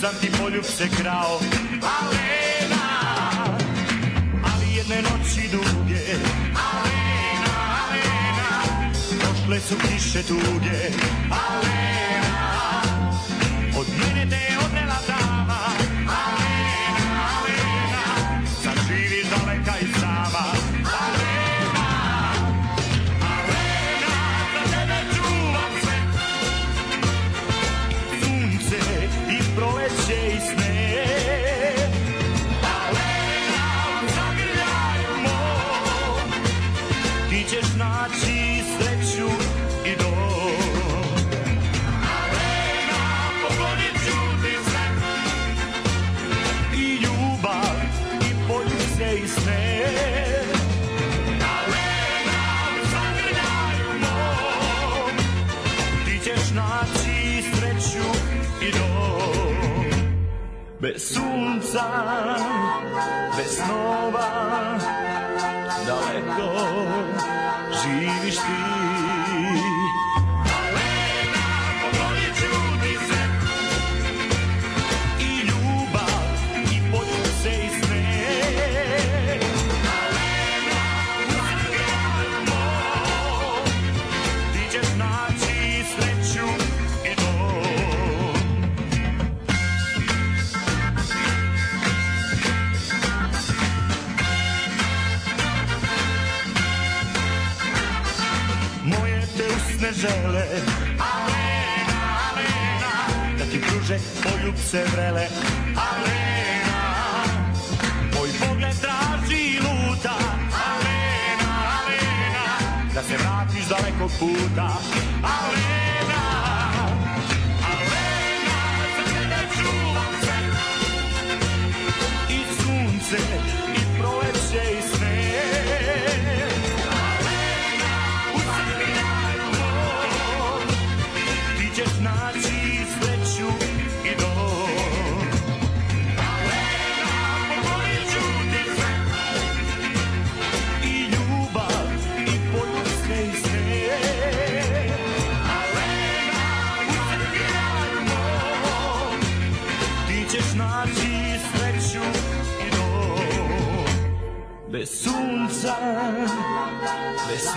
sam ti poljubce krao. Alena Ali jedne noći duge. Alena, Alena Došle su kiše tuge. Alena sun. Poljubce vrele. Alena Moj pogled traži i luta. Alena, Alena Da se vratiš dalekog puta. Alena bez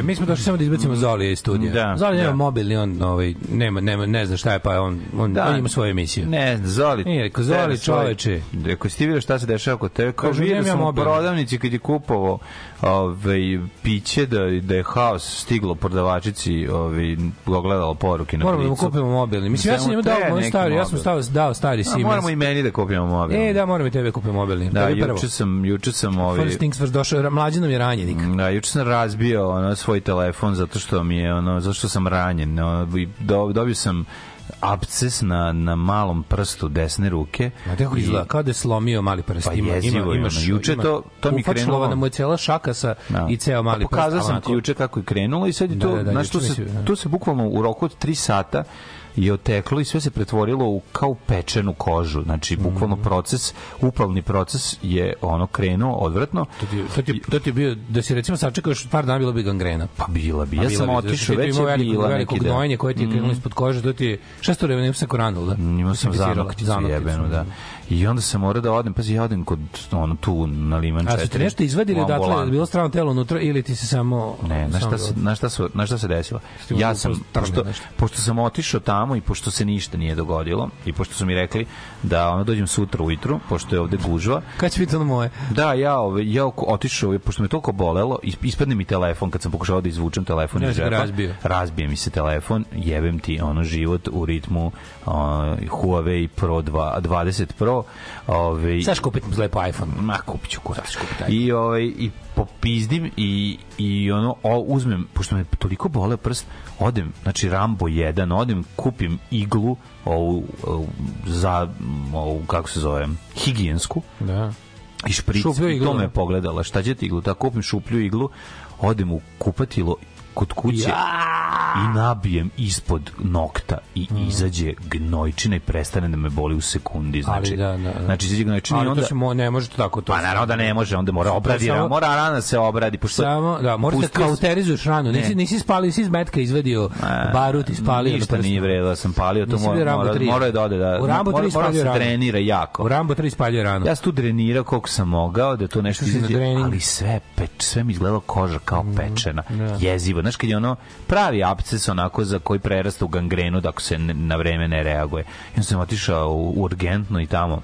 Je, mi smo došli samo da izbacimo Zoli iz studija. Da, Zoli nema da. mobilni, on ovaj nema nema ne zna šta je, pa on on, Da. on ima svoju emisiju. Ne, Zoli. Nije, rekao, Zoli, čoveče. Rekao, si ti vidio šta se dešava kod tebe? Kao vidio nemam sam u prodavnici kad je kupovao ovaj, piće, da, da je haos stiglo prodavačici, ovaj, gledalo poruke na Moramo da mu kupimo mobilni. Mislim, ja sam njemu dao moj stari, ja sam stavio, dao stari Siemens. moramo i meni da kupimo mobil. E, da, moram i tebe kupiti mobilni. Da, juče sam, juče sam ovaj, First things first, došao, mlađe nam je ranjenik. Da, juče sam razbio ono, svoj telefon zato što mi je ono, zato što sam ranjen. No, i do, dobio sam absces na, na malom prstu desne ruke. A kako I- izgleda? Kao da je slomio mali prst. Pa ima, jezivo ima, imaš, ono. Juče ima, to- to mi krenulo- mu je cela šaka sa, Da. i ceo mali Pa prst. Pokazao sam ti juče kako je krenulo i sad je Da, to, da, da, znaš, tu se, da. tu se bukvalno u roku od 3 sata je oteklo i sve se pretvorilo u kao pečenu kožu. Znači, bukvalno Mhm. proces, upalni proces je ono krenuo odvratno. To ti, to, ti, to ti bio, da si recimo sačekao još par dana, bilo bi gangrena. Pa bila bi. A Ja bila sam otišao, ti već je veliko, bila veliko neki gnojenje koje ti je krenulo ispod kože, to ti je, šta ste vreme, se koranul, da? Imao sam zanokticu zanokticu, jebenu, da. I onda sam morao da odem, pazi, ja odem kod, ono, tu na Liman 4. A su ti nešto izvadili odatle, je bilo strano telo unutra ili ti se samo... Ne, na šta, se, na, šta su, na šta se desilo? Ja sam, pošto, pošto sam otišao tamo i pošto se ništa nije dogodilo i pošto su mi rekli da ono dođem sutra ujutru, pošto je ovde gužva, Kad će biti ono moje? Da, ja, ove, ja oko- otišao, pošto me toliko bolelo, is- ispadne mi telefon kad sam pokušao da izvučem telefon Ja iz džepa. razbio. Razbije mi se telefon, jebem ti ono život u ritmu uh, Huawei Pro 2, 20 Pro. Sad ću kupiti lepo iPhone. Ma, kupit ću kurac. Kupiti I, ovaj, I popizdim i, i ono, o, uzmem, pošto me toliko bole prst, odem, znači Rambo 1, odem, kupim iglu, ovu, ovu za, ovu, kako se zove, higijensku, Da. i špric, i to me da. pogledala, šta će ti iglu, tako kupim šuplju iglu, odem u kupatilo kod kuće i nabijem ispod nokta i izađe gnojčina i prestane da me boli u sekundi. Znači, Ali da, da, da. znači izađe gnojčina i onda... se mo, ne može to tako. To Pa naravno da ne može, onda mora obradi, samo- mora rana da se obradi, pošto... Samo, da, moraš da sam- kauterizuješ ranu. Nisi, nisi spalio, nisi iz metka izvedio A, barut i spalio. Ništa nije vredilo, sam palio, to mora, mora, 3. mora da ode da... U Rambo mora, 3 mora da spalio se ranu. trenira jako. U Rambo 3 spalio ranu. Ja sam tu koliko sam mogao da to nešto izađe, ali sve, peč, sve mi izgledalo koža kao Mhm. pečena. Jezivo. Znaš, kad je ono pravi absces onako za koji prerasta u gangrenu da ako se na vreme ne reaguje. I onda sam otišao u urgentno i tamo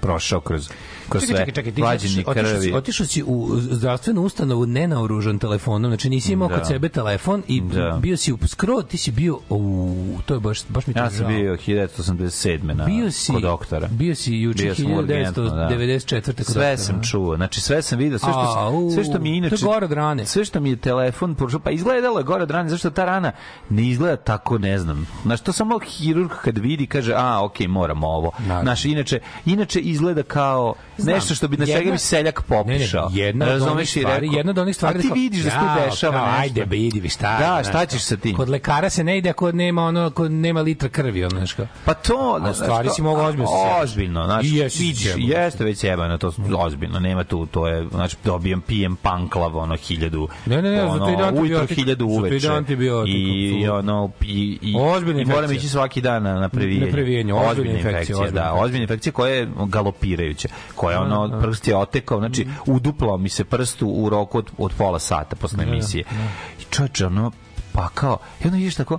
prošao kroz, Čekaj, sve čekaj, čekaj, ti vađenje otišao si-. Otišao si u zdravstvenu ustanovu nenaoružan telefonom, znači nisi imao Da. kod sebe telefon i Da. bio si u skro, ti si bio u to je baš baš mi to Ja sam bio 1987. na, bio si kod doktora. Bio si juče Bio sam urgentno, da. 1994. kod Sve doktora, sam a? čuo. Znači sve sam video, sve što Au, sve što mi je inače to je gore od rane. Sve što mi je telefon poručio, pa izgledalo je gore od rane, zašto ta rana ne izgleda tako, ne znam. Znaš, to samo hirurg kad vidi kaže, a, okej, moram ovo. Da. Znaš, inače, inače izgleda kao Znam. nešto što bi na čega bi seljak popišao. Ne, ne, jedna od onih stvari, rekao, jedna od onih stvari A ti kao, vidiš da se tu dešava kao, nešto. Ajde, vidi, vi šta. Da, znaš, šta ćeš sa tim? Kod lekara se ne ide ako nema ono, ako nema litra krvi, ono, kao. Pa to, A stvari si mogao ozbiljno sjebaš. Ozbiljno, znači, vidiš, jeste već jebano, to ozbiljno, nema tu, to je, znači, dobijem, pijem panklav, ono, hiljadu, Ne, ne, ne, ono, zato ide ujutro hiljadu uveče. I, ono, i, i, i moram ići svaki dan na, previjenje. Na previjenje, ozbiljna infekcija, da, ozbiljna infekcija koja je galopirajuća, koja, ono, prst je otekao, znači, uduplao mi se prst u roku od, od pola sata posle emisije. I čovječe, ono, pa kao, i onda vidiš tako,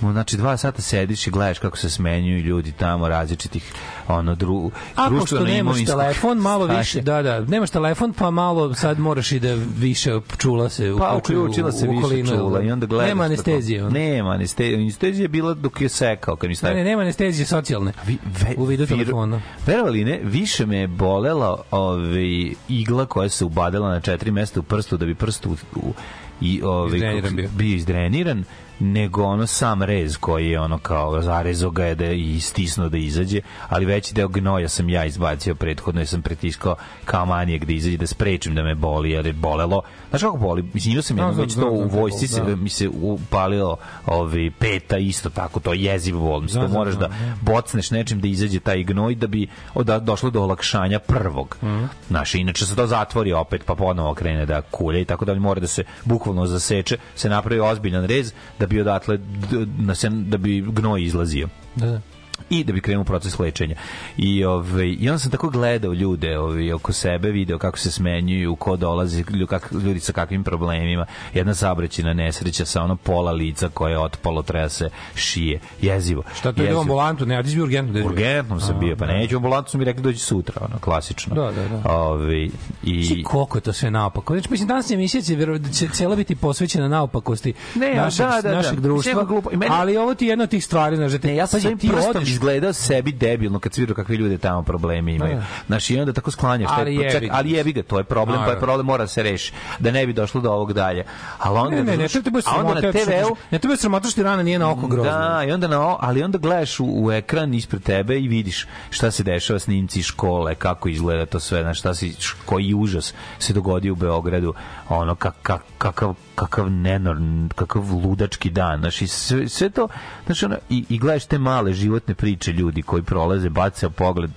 znači dva sata sediš i gledaš kako se smenjuju ljudi tamo različitih ono dru, A pošto društveno nemaš telefon, malo više, da, da, nemaš telefon, pa malo sad moraš i da više čula se Pa uključuju uključila se u više čula i onda gledaš. Nema tako. anestezije. ono. Nema anestezije. Anestezija je bila dok je sekao kad mi Ne, stavio. ne, nema anestezije socijalne. Vi- ve- u vidu telefona. Verovali ne, više me je bolela ovaj, igla koja se ubadala na četiri mesta u prstu da bi prst u, u, i ovaj, bio. bio izdreniran nego ono sam rez koji je ono kao zarezo ga je da i stisnuo da izađe, ali veći deo gnoja sam ja izbacio prethodno jer sam pritiskao kao manijek da izađe da sprečim da me boli jer je bolelo. Znaš kako boli? Mislim, imao sam No, jednom znam, već to u vojsci se, da. mi se upalilo ovi, peta isto tako, to je jezivo bol. Mislim, Da, to moraš da, da bocneš nečim da izađe taj gnoj da bi da, došlo do olakšanja prvog. Mhm. Znaš, inače se to zatvori opet pa ponovo krene da kulje i tako da mora da se bukvalno zaseče, se napravi ozbiljan rez da bi odatle da, da bi gnoj izlazio Da, da. I da bi krenuo proces lečenja. I ovaj i onda sam tako gledao ljude, ovaj oko sebe, video kako se smenjuju, ko dolazi, kak, ljudi sa kakvim problemima. Jedna saobraćajna nesreća sa ono pola lica koje je otpalo, treba se šije. Jezivo. Šta to ide u ambulantu? Ne, a ti si bio urgentno. bio? Urgentnom sam bio, pa da. neću u ambulantu su mi rekli dođi sutra, ono, klasično. Da, da, da. Ovaj, I i, koliko je to sve naopako. Znači, mislim, danas emisija će, vjero- će cijela biti posvećena naopakosti Ne, našeg, da, da, da. našeg Mislim, društva, jako glupo. Meni- ali ovo ti je jedna od tih stvari. Znaš, da te, Ne, ja sam svojim ti odeš- izgledao sebi debilno kad sviđa kakvi ljudi tamo problemi imaju. Da. Znaš, i onda tako sklanjaš. taj- Ali jebi čak- ga. ali jebi ga, to je problem, pa je problem mora da se reši. Da ne bi došlo do ovog dalje. Ali onda, Ne, ne, ne, ti bude a onda na sramota. TV-u, Ne, to bude sramota što ti rana nije na oko grozno. Da, i onda na, ali onda gledaš u, u ekran ispred tebe i vidiš šta se dešava snimci škole, kako izgleda to sve, znaš, šta si, koji užas se dogodio u Beogradu, ono, kak, kak, kakav kakav nenorm, kakav ludački dan, znaš, i sve, sve to, znaš, ono, i, i gledaš te male životne priče ljudi koji prolaze, bace pogled,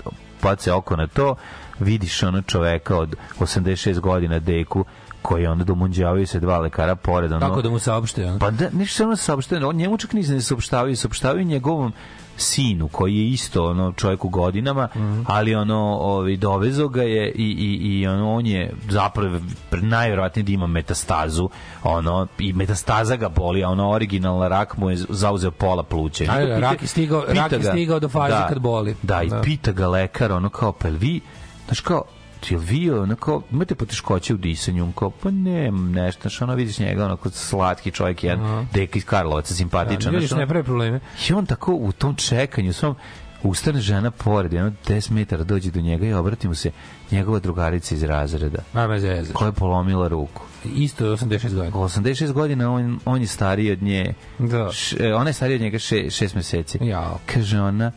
bace oko na to, vidiš ono čoveka od 86 godina deku, koji onda domunđavaju se dva lekara pored. Ono, Kako da mu saopšte? ono? Pa da, nešto samo saopštaju, on njemu čak ni ne saopštavaju, saopštavaju njegovom sinu koji je isto ono čovjek u godinama, ali ono ovaj dovezo ga je i i i ono on je zapravo najverovatnije da ima metastazu, ono i metastaza ga boli, a ono originalna rak mu je zauzeo pola pluća. I A, neko rak je stigao- pita rak je ga- stigao do faze kad boli. Da, i Da. pita ga lekar, ono kao, pa vi, znaš kao, jel vi onako, imate poteškoće u disanju, on kao, pa ne, nešto, znaš, ono vidiš njega, onako slatki čovjek, jedan deka iz Karlovaca, simpatičan, Vidiš, znaš, ono- ne pravi probleme. i on tako u tom čekanju svom ustane žena pored, jedno 10 metara dođe do njega i obrati mu se njegova drugarica iz razreda Ma me zezeš. koja je polomila ruku. Isto je 86 godina. 86 godina on, on je stariji od nje. Da. Š, e, ona je starija od njega 6 meseci. Jao. Kaže ona,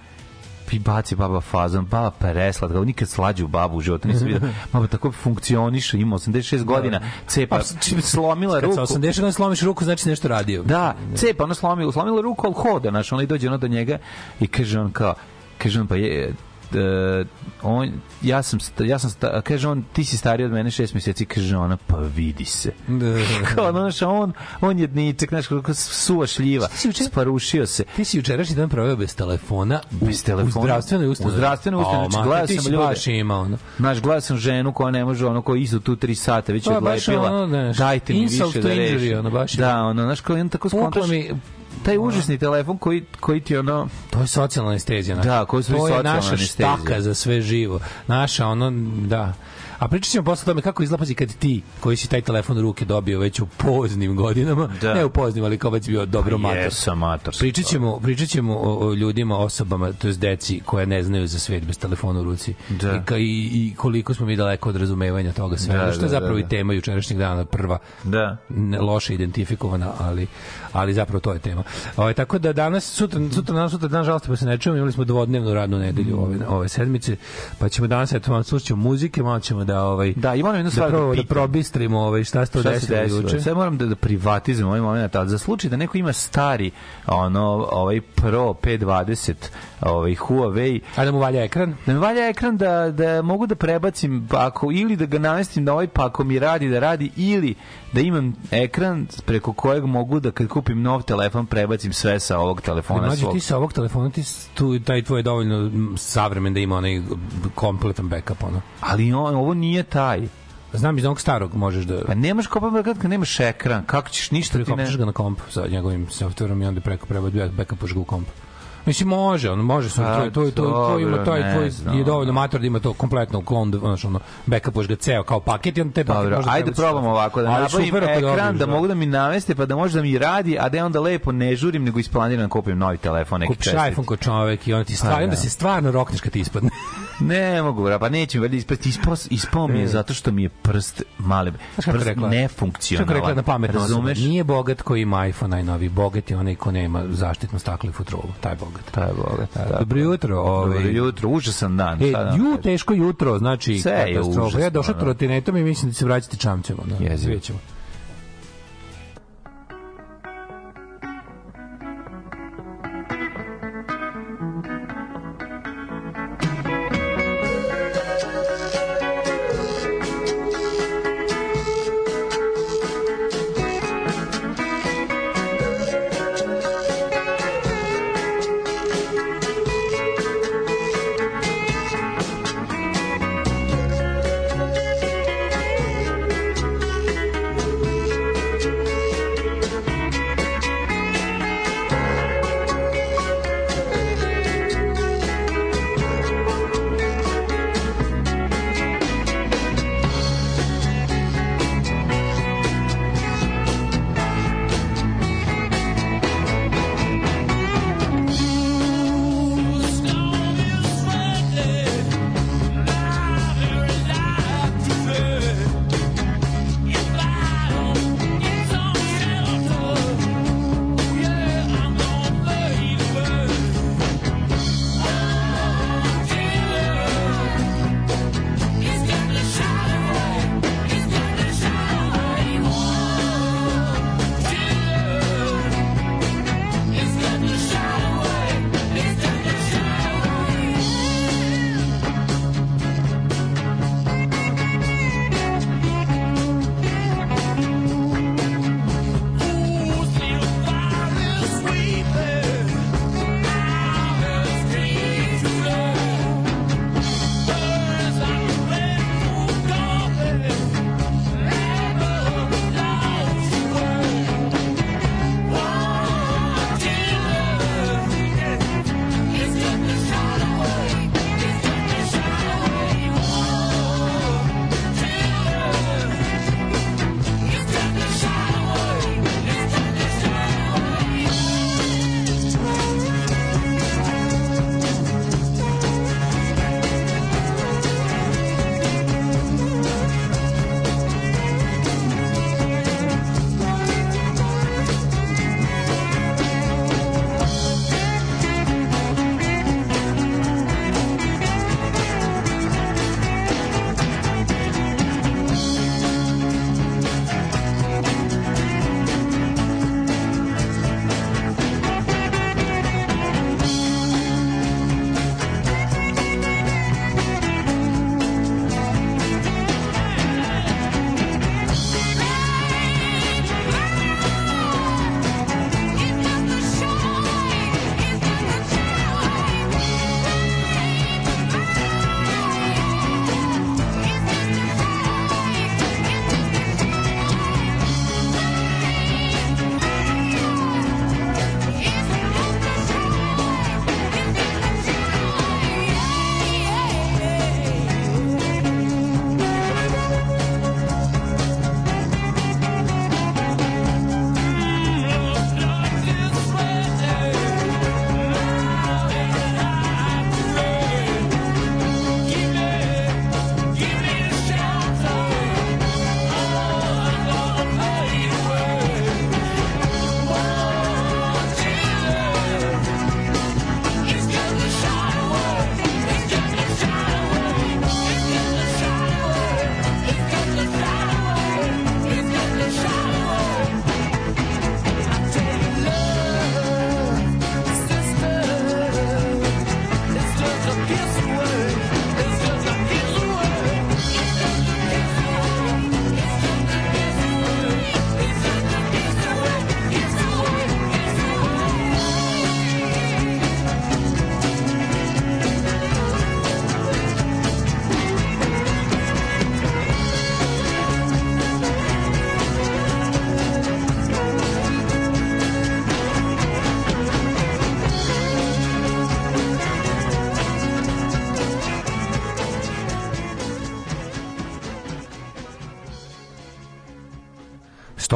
i baci baba fazon, baba preslatka, nikad slađu babu u životu nisam vidio. Baba tako funkcioniše, ima 86 godina, cepa, slomila Kad ruku. sa 80 godina slomiš ruku, znači nešto radio. Da, cepa, ona slomila, slomila ruku, ali hoda, znaš, ona i dođe ona do njega i kaže on kao, kaže on, pa je, e, on, ja sam, ja sam, sta, kaže on, ti si stariji od mene šest mjeseci, kaže ona, pa vidi se. Da. kao, znaš, on, on je dniček, znaš, kako suva šljiva, juče- sparušio se. Ti si jučerašnji dan proveo bez telefona u, Bez telefona? u zdravstvenoj ustanovi. U zdravstvenoj ustanovi, znači, gledao sam ljude. baš imao, ono. Znaš, gledao sam ženu koja ne može, ono, koja isto tu tri sata, već je baš odlepila. ono, Dajte mi insult više da injury, rešim. ono, baš. Da, ono, znaš, kao on tako Pukla skontaš, mi- taj užasni telefon koji, koji ti ono, To je socijalna anestezija. naša. Da, koji su To je naša anestezija. štaka za sve živo. Naša, ono, da. A pričat ćemo posle o tome kako izgleda pazi, kad ti, koji si taj telefon u ruke dobio već u poznim godinama, Da. ne u poznim, ali kao već bio dobro mator. Jesam, mator sam. Pričat ćemo, pričat ćemo o, o ljudima, osobama, to je deci koje ne znaju za svet bez telefona u ruci. Da. I, ka, i, I koliko smo mi daleko od razumevanja toga svega. Da, što je da, zapravo da, i da. tema jučerašnjeg dana, prva Da. ne, loše identifikovana, ali ali zapravo to je tema. Ovaj tako da danas sutra sutra danas sutra dan žalosti pa se ne čujemo, imali smo dvodnevnu radnu nedelju ove ove sedmice, pa ćemo danas eto malo slušati muzike, malo ćemo da ovaj Da, imam jednu da, stvar da da, pitam. probistrimo ovaj šta se to desilo juče. Sad moram da, da privatizujem ovaj moment, ali za slučaj da neko ima stari ono, ovaj Pro 520 ovaj Huawei Ajde da mu valja ekran. da mi valja ekran da, da mogu da prebacim ako ili da ga namestim na ovaj pa ako mi radi da radi ili da imam ekran preko kojeg mogu da kad kupim nov telefon prebacim sve sa ovog telefona Mlađe, svog. ti sa ovog telefona ti tu taj tvoj je dovoljno savremen da ima onaj kompletan backup ono. Ali on, ovo nije taj. Znam iz onog starog možeš da Pa nemaš kopa kad nemaš ekran. Kako ćeš ništa ti ne... Ga na komp sa njegovim softverom i onda preko prebaciš backupaš ga u komp. Mislim može, on može se Pa, to to to to ima taj tvoj je dovoljno mator da ima to kompletno klon da znači ono backupaš ga ceo kao paket i onda te paket Dobro, može ajde probamo ovako da nabavim ekran da mogu da mi nameste pa da može da mi radi, a da ja onda lepo ne žurim nego isplaniram da kupim novi telefon neki kupiš iPhone kod čovek i onda ti stvarno Pa, onda da. se stvarno rokneš kad ti ispadne. Ne mogu, bra, pa neću valjda ispasti. Ispao, ispao mi je zato što mi je prst mali, prst rekla? nefunkcionalan. Kako rekla na pametno Razumeš? Nije bogat ko ima iPhone najnoviji, bogat je onaj ko nema zaštitno staklo i futrolu, taj bogat. Taj bogat. tako. Dobro jutro, ovaj. Dobro jutro, užasan dan. E, da ju, teško jutro, znači Sve je katastrofa. užasno, Ja došao ono. trotinetom i mislim da se vraćati čamcem. ono. Jezivo. Vidjet ćemo.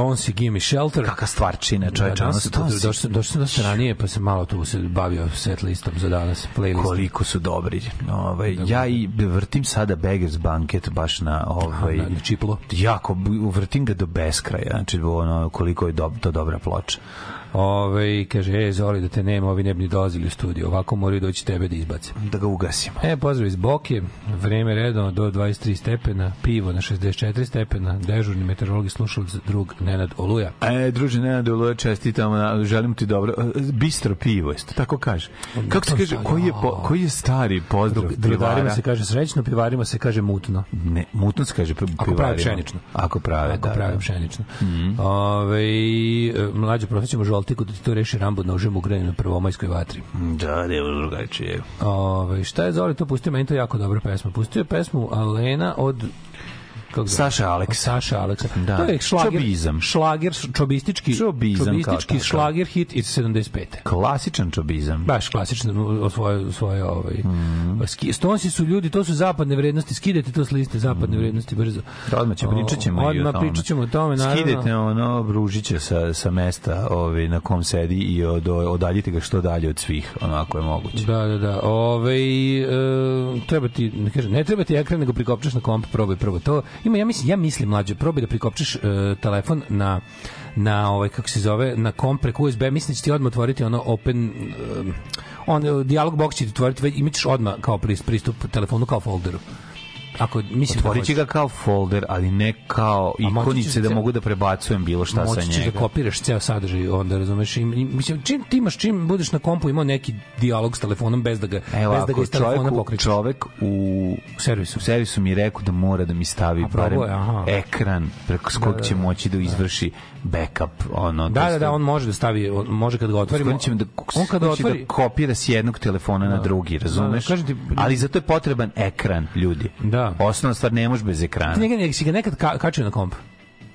Stones i Gimme Shelter. Kakva stvarčina, čoveče, ono danas sam- Stonesi. Došao sam, dosta ranije, pa sam malo tu se bavio set listom za danas, playlistom. koliko su dobri. Ovaj ja i vrtim sada Beggars Banket baš na ovaj Na- na čiplo. Jako vrtim ga do beskraja. Znači ono koliko je dob, to dobra ploča. Ove, kaže, e, Zoli, da te nema, ovi ne bi ni dolazili u studiju. Ovako moraju doći tebe da izbace. Da ga ugasimo. E, pozdrav iz Boke, vreme redovno do 23 stepena, pivo na 64 stepena, dežurni meteorologi slušalac drug Nenad Oluja. E, druže, Nenade Oluja, čestitam, želim ti dobro. Bistro pivo, jeste, tako kaže. Kako se kaže, koji je, po, koji je stari pozdrav Drugarima pivara? se kaže srećno, pivarima se kaže mutno. Ne, mutno se kaže pi- Ako pivarima. pšenično. Ako prave, Ako da, pravi da. Pšenično. Ove, e, mlađe profećemo žoltiku da ti to reši Rambo nožem ugrani na prvomajskoj vatri. Da, da, evo drugačije. Ove, šta je Zoli to pustio? Meni to jako dobra pesma. Pustio je pesmu Alena od kako? Saša Aleksa. Saša Aleksa. Da. To je šlager, Čobizam. šlager, čobistički, Čobizam čobistički šlager hit iz 75. Klasičan čobizam. Baš klasično o svoje, svoje ovaj. Ski, stonsi su ljudi, to su zapadne vrednosti, skidajte to s liste zapadne vrednosti brzo. Da, odmah ćemo, pričat ćemo i o Odmah tome. pričat ćemo o tome, naravno. Skidajte ono ružiće sa, sa mesta ovaj, na kom sedi i od, odaljite ga što dalje od svih, onako je moguće. Da, da, da. Ove, e, treba ti, ne, kažem, ne treba ti ekran, nego prikopčaš na komp, probaj prvo to. Ima, ja mislim, ja mislim mlađe, probaj da prikopčaš e, telefon na na ovaj kako se zove na komp preko USB mislim da će ti odmah otvoriti ono open um, on dialog box će ti otvoriti već imaćeš odmah kao pris- pristup telefonu kao folderu ako mislim da Otvorit ga kao folder, ali ne kao ikonice da ce- mogu da prebacujem bilo šta sa moći ćeš njega. da kopiraš ceo sadržaj onda razumeš? I, mislim čim ti imaš čim budeš na kompu imao neki dijalog s telefonom bez da ga Evo, bez da ga iz telefona pokrećeš čovjek u u servisu. u servisu mi je rekao da mora da mi stavi A barem aha. ekran preko s kojeg će moći da izvrši backup ono Da, to da, da, on može da stavi, on može kad ga otvori. Će da, on kada hoće otvori, da kopira s jednog telefona na drugi, razumeš? Da, kažem ti- Ali zato je potreban ekran, ljudi. Da. Osnovna stvar, ne može bez ekrana. ti nekad, si ga nekad ka, kačio na komp?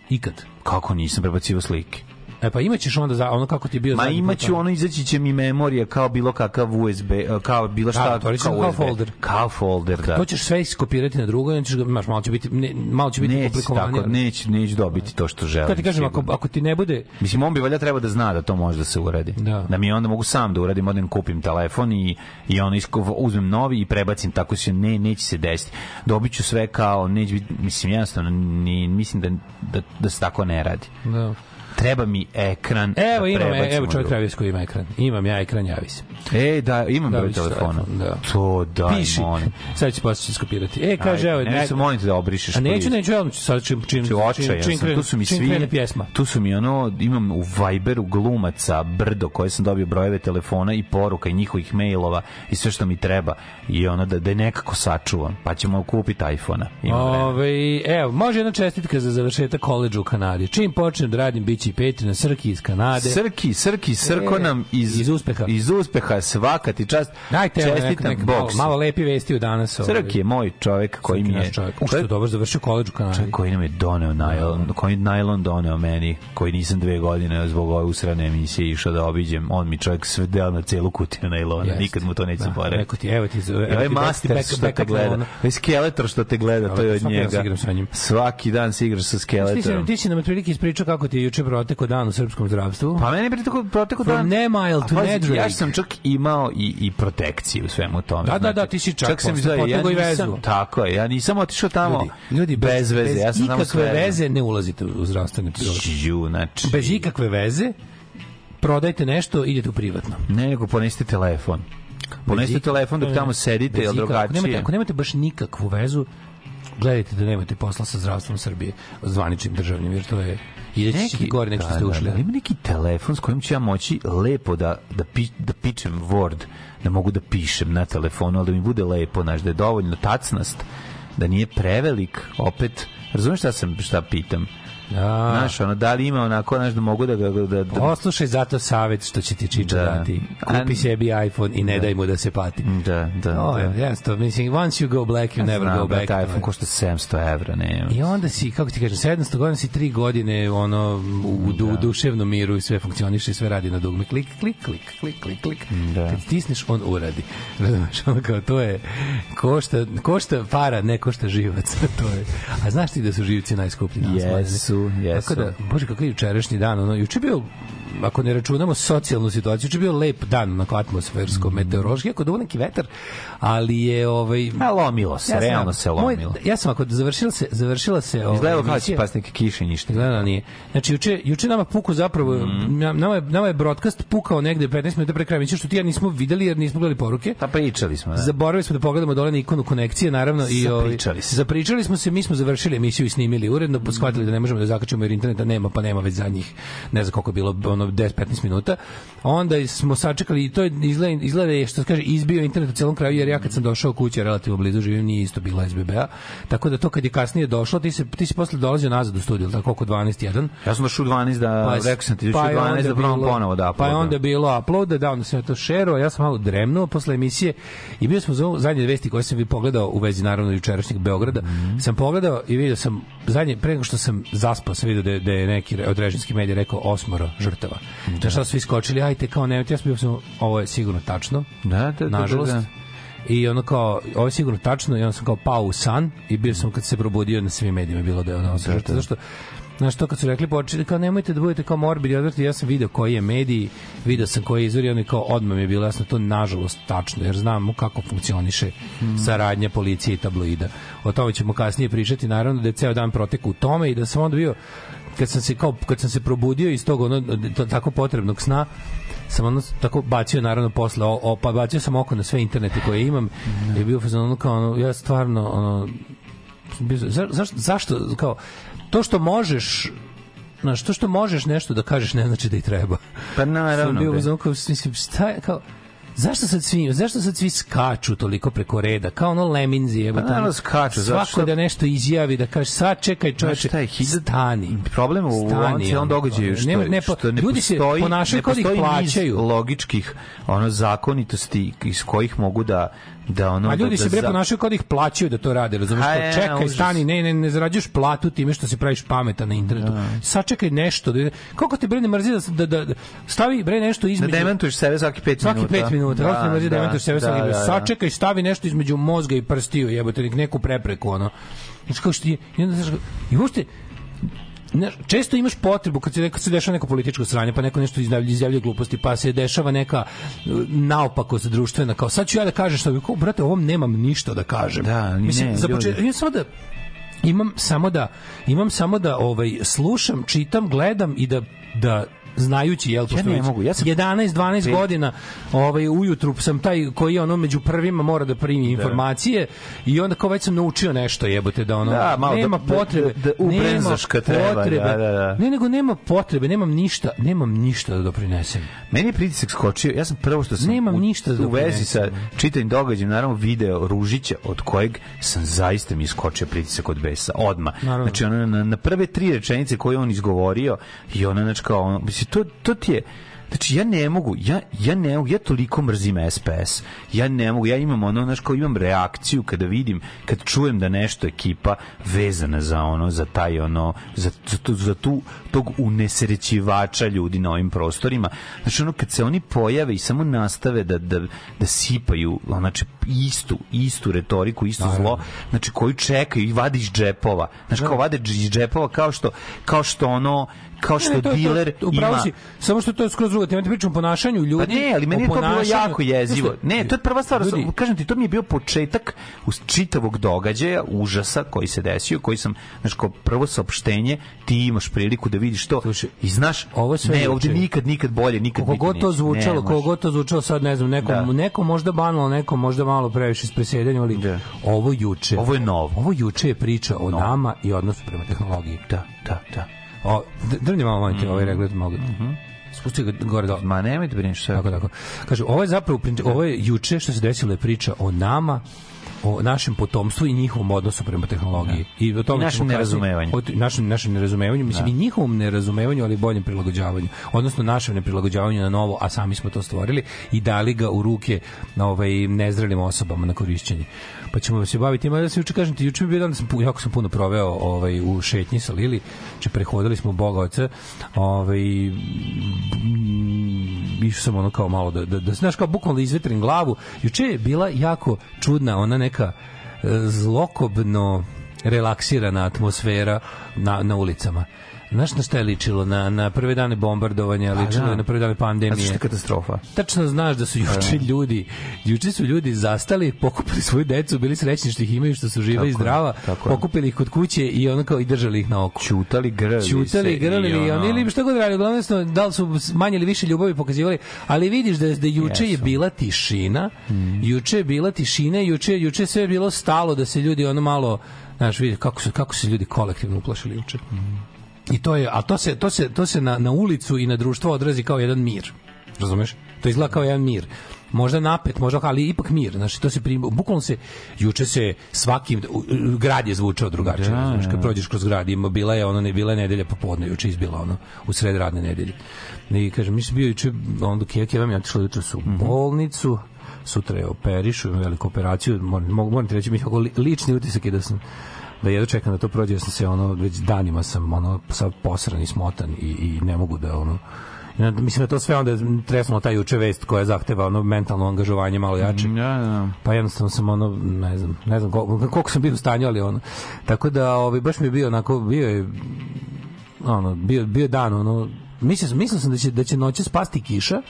Ikad. Kako nisam prebacivo slike? E pa imaćeš onda za ono kako ti je bio Ma imaću ono, izaći će mi memorija kao bilo kakav USB, eh, kao bilo šta, Da, otvorit će kao USB. folder. Kao folder, da. To ćeš sve iskopirati na drugo ćeš ga, maš, malo će biti, ne, malo će biti komplikovanije. tako, neće, neće dobiti to što želim. Kad ti kažem, ako, ako ti ne bude, Mislim, on bi valjda treba da zna da to može da se uradi. Da. da mi onda mogu sam da uradim, odem kupim telefon i, i ono isko, uzmem novi i prebacim, tako se ne, neće se desiti. Dobit ću sve kao, biti, mislim, jednostavno, ni, mislim da, da, da se tako ne radi. da. Treba mi ekran Evo, da imam, evo čovjek travis koji ima ekran. Imam ja ekran, javi se. E, da, imam Da, broj telefona. telefon, da. To daj, Piši. molim. Sad ću posle iskopirati. E, kaže, evo, ne, se molim te da obrišeš. A neću, neću, ću sad čim, čim, čim, čim, krene, tu su mi čim svi, pjesma. tu su mi ono, imam u Viberu glumaca, brdo, koje sam dobio brojeve telefona i poruka i njihovih mailova i sve što mi treba i ono da, da je nekako sačuvam, pa ćemo kupiti iPhone-a. Ove, evo, može jedna čestitka za završetak koleđa u Kanadi. Čim počnem da radim, bit će i Petri na Srki iz Kanade. Srki, Srki, Srko E, nam iz, iz uspeha. Iz uspeha, svaka ti čast. Dajte, evo, neka, Čestitam, neka, malo, malo lepi vesti u danas. ovaj. Srki je moj čovjek koji mi je... čovjek. U što je dobro završio koleđ u Kanadi. Čovjek koji nam je doneo najlon, koji je najlon doneo meni, koji nisam dve godine zbog ove usrane emisije išao da obiđem. On mi čovjek sve deo na celu kutiju najlona. Nikad mu to neće Da, zaboraviti. Rekao ti, evo ti, evo I ovaj ti master što te gleda, ovaj skeletor što te gleda, to je od njega. Svaki dan se igraš sa skeletorom. ti si nam otprilike ispričao kako ti je juče protekao dan u srpskom zdravstvu. Pa meni je proteko dan. Nemile A to pazi, Nedrag. Ja sam čak imao i, i protekciju u svemu tome. Da, da, da, ti si čak sam posle izgleda, potegao i vezu. Tako je, ja nisam otišao tamo Ljudi, ljudi bez veze. ja sam tamo ikakve sve- veze ne ulazite u zdravstvene. Ju, znači. Bez ikakve veze prodajte nešto, idete u privatno. Ne, nego ponesite telefon. Ponesite telefon dok ne, tamo sedite, bez ikak- Ako nemate, drugačije? ako nemate baš nikakvu vezu, gledajte da nemate posla sa zdravstvom Srbije, zvaničnim državnim, jer to je ideći ćete gore nego što ste ušli. Da, da, ima neki telefon s kojim ću ja moći lepo da, da, pi, da pičem Word, da mogu da pišem na telefonu, ali da mi bude lepo, znaš, da je dovoljno tacnast, da nije prevelik, opet, razumeš šta sam, šta pitam? Da. Znaš, ono, da li ima onako, znaš, da mogu da ga... Da, da, Poslušaj zato savjet što će ti Čiča Da. dati. Kupi sebi iPhone i ne daj mu da se pati. da, da, O, da. ja, jasno, mislim, once you go black, you never Znam, go back. iPhone košta 700 evra, ne. I onda si, kako ti kažem, 700 godina si tri godine ono, u, du, duševnom miru i sve funkcioniše i sve radi na dugme. Klik, klik, klik, klik, klik, klik. Da. Kad stisneš, on uradi. Razumeš, ono kao, to je, košta, košta para, ne košta živac. to je. A znaš ti da su živci najskuplji na Jesu, jesu, jesu. Tako da, bože, kakav je jučerašnji dan, ono, juče bio ako ne računamo socijalnu situaciju, juče je bio lep dan, onako atmosfersko, Mm. meteorološki, ako duvo neki vetar, ali je ovaj A lomilo se, Ja sam- realno se moj- lomilo. ja sam ako završila se završila se ovaj, Izgledalo kao da će emisija- pas neke kiše ništa. Izgleda da nije. Znači juče juče nama puku zapravo Mm. na- nama je nama je broadcast pukao negde 15 minuta pre kraja emisije što ti ja nismo videli jer nismo gledali poruke. Pa pričali smo, da. Zaboravili smo da pogledamo dole na ikonu konekcije, naravno i ovaj, Zapričali se. Zapričali smo se, mi smo završili emisiju i snimili uredno, pa shvatili da ne možemo da zakačimo jer interneta nema, pa nema već zadnjih ne znam koliko je bilo, ono 10-15 minuta. Onda smo sačekali i to je izgleda, izgleda je što se kaže izbio internet u celom kraju jer ja kad sam došao kući relativno blizu živim nije isto bila SBB-a. Tako da to kad je kasnije došlo, ti se ti si posle dolazio nazad u studiju, tako oko 12 1. Ja sam došao u 12 da, rekao sam ti, došao je 12 onda da probam ponovo da Pa je onda bilo upload, da onda ja to šerovao, ja sam malo dremnuo posle emisije i bio sam za zadnje vesti koje sam vi pogledao u vezi naravno jučerašnjeg Beograda. Mhm. Sam pogledao i video sam zadnje pre nego što sam zaspao, sam video da je, da je neki od režimskih medija rekao osmoro žrtava. Da šta su svi skočili, ajte kao ne, ja sam bio sam ovo je sigurno tačno. Da, da, da, nažalost. da, da. I ono kao, ovo je sigurno tačno, i onda sam kao pao u san i bio sam kad se probudio na svim medijima bilo da je ono osam žrtava. Zašto? Znaš, to kad su rekli, počeli, kao nemojte da budete kao morbidi, odvrti, ja sam video koji je mediji, video sam koji je izvor i oni kao odmah mi je bilo jasno to nažalost tačno, jer znamo kako funkcioniše saradnja policije i tabloida. O tome ćemo kasnije pričati, naravno da je ceo dan protek u tome i da sam onda bio kad sam se kao kad sam se probudio iz tog ono to, tako potrebnog sna sam ono tako bacio naravno posle o, o, pa bacio sam oko na sve internete koje imam i bio fazon ono kao ono, ja stvarno ono za, zašto, zašto kao to što možeš Znaš, to što možeš nešto da kažeš ne znači da i treba. Pa naravno, Sam bio bre. u fazonu kao, mislim, šta je, kao, zašto sad svi, zašto sad svi skaču toliko preko reda, kao ono leminzi, evo Pa naravno skaču, svako što- da nešto izjavi, da kaže, sad čekaj čoveče, šta je, hiljad- stani. Problem u Stani, ono, događaju što, nema- ne po- što ne ljudi se postoji, ponašaju ne kao da ih plaćaju. logičkih ono zakonitosti iz kojih mogu da da ono A ljudi da, se bre da, ponašaju kao da ih plaćaju da to rade, razumeš? Ha, je, čekaj, užas. stani, ne, ne, ne zarađuješ platu time što se praviš pametan na internetu. Sačekaj nešto. Da, kako te bre ne mrzi da, da, da stavi bre nešto da između... demantuješ sebe svaki 5 Svaki minuta. pet minuta, da, da, mrzi da, demantuješ sebe svaki da, da, da. Sačekaj, stavi nešto između mozga i prstiju, jebote, nek- neku prepreku, ono. Znači, kao što ti, i onda, znaš, i uopšte, Znaš, često imaš potrebu kad se, kad se dešava neko političko sranje, pa neko nešto izjavljuje, izjavljuje gluposti, pa se dešava neka uh, naopakost društvena, kao sad ću ja da kažem što bi, kao, brate, ovom nemam ništa da kažem. Da, Mislim, ne, za početak, imam samo da imam samo da imam samo da ovaj slušam, čitam, gledam i da da znajući jel pošto ne već mogu, ja sam- 11 12 Pet. godina ovaj ujutru sam taj koji ono među prvima mora da primi informacije i onda kao već sam naučio nešto jebote da ono Da, malo da- nema da- potrebe da- da ubrzaš kad treba, potrebe, da, da, da. ne nego nema potrebe nemam ništa nemam ništa da doprinesem Meni je pritisak skočio, ja sam prvo što sam Nemam u, ništa da u vezi sa čitanim događajem, naravno video Ružića od kojeg sam zaista mi iskočio pritisak od besa, odma. Znači ona na, na prve tri rečenice koje je on izgovorio i ona znači kao ono, mislim to to ti je Znači ja ne mogu, ja, ja ne mogu, ja toliko mrzim SPS. Ja ne mogu, ja imam ono, znaš, kao imam reakciju kada vidim, kad čujem da nešto ekipa vezana za ono, za taj ono, za, za, tu, za tu, tog unesrećivača ljudi na ovim prostorima. Znači ono, kad se oni pojave i samo nastave da, da, da sipaju, znači, istu, istu retoriku, isto zlo, znači, koju čekaju i vadi iz džepova. Znači, kao vade iz džepova kao što, kao što ono, kao što Ne, to je to, diler upravo ima... si, samo što to je skroz drugo ti pričam o ponašanju ljudi Pa ne, ali meni je to bilo jako jezivo. Ne, to je prva stvar, ljudi, kažem ti, to mi je bio početak uz čitavog događaja, užasa koji se desio, koji sam, znaš, kao prvo saopštenje, ti imaš priliku da vidiš to Slušaj, i znaš, ovo sve ne, juče. nikad, nikad bolje, nikad Koliko nikad god to zvučalo, Ne god to zvučalo sad, ne znam, nekom, Da. nekom možda banalno, nekom možda malo previše iz predsjedanja, ali Da. ovo juče. Ovo je novo. Ovo juče je priča o nama i odnosu prema tehnologiji. Da, da, da. O, malo, molim te, Mhm. ovaj reglet mogu. Spusti ga gore dole. Ma nemoj da brineš sve. Tako, tako. Kaže, ovo je zapravo, prin- ovo je juče što se desilo je priča o nama, o našem potomstvu i njihovom odnosu prema tehnologiji. I o tome I našem nerazumevanju. O našem, našem nerazumevanju, mislim i njihovom nerazumevanju, ali boljem prilagođavanju. Odnosno našem neprilagođavanju na novo, a sami smo to stvorili i dali ga u ruke na ovaj nezrelim osobama na korišćenje. Pa ćemo se baviti ima da se juče kažem ti juče mi bio dan da sam jako sam puno proveo ovaj u šetnji sa Lili, če prehodili smo Boga oca, ovaj mm, išao sam ono kao malo da, da, da znaš kao bukvalno da izvetrim glavu. Juče je bila jako čudna ona neka e, zlokobno relaksirana atmosfera na, na ulicama. Znaš na šta je ličilo? Na, na prve dane bombardovanja, ličilo da. je na prve dane Zato što pandemije. je katastrofa. Tačno znaš da su juče ljudi, juče su ljudi zastali, pokupili svoju decu, bili srećni što ih imaju, što su živa Tako i je, zdrava, tako je. pokupili ih kod kuće i ono kao i držali ih na oku. Ćutali, grli Ćutali, se grlili, i ono- ili šta god radili, uglavnom su- da li su manje ili više ljubavi pokazivali, ali vidiš da, da juče je Jesu. bila tišina, Mm. juče je bila tišina, juče, juče sve je bilo stalo da se ljudi ono malo, znaš, vidi kako su, kako su ljudi kolektivno uplašili juče. I to je, a to se, to se, to se na, na ulicu i na društvo odrazi kao jedan mir. Razumeš? To izgleda kao jedan mir. Možda napet, možda, ali ipak mir. Znači, to se prim, bukvalno se, juče se svaki, u- u- grad je zvučao drugačije. Da, razumeš? Kad da. prođeš kroz grad, ima, bila je ono, ne, bila je nedelja popodne, juče izbila ono, u sred radne nedelje. I kažem, mi smo bio juče, onda Keva Keva mi je otišla juče su u Mhm. bolnicu, sutra je operišu, ima veliku operaciju, moram, moram ti reći, mi lični utisak je da sam da jedno čekam da to prođe, jer sam se ono već danima sam ono sad posran i smotan i, i ne mogu da ono mislim da to sve onda tresnulo taj juče vest koja zahteva ono mentalno angažovanje malo jače. Da, da. Pa jednostavno sam ono, ne znam, ne znam koliko, koliko sam bio u stanju, ali ono. Tako da, ovaj, baš mi je bio onako, bio je, ono, bio, bio dan, ono, mislio sam, mislio sam da će, da će noće spasti kiša,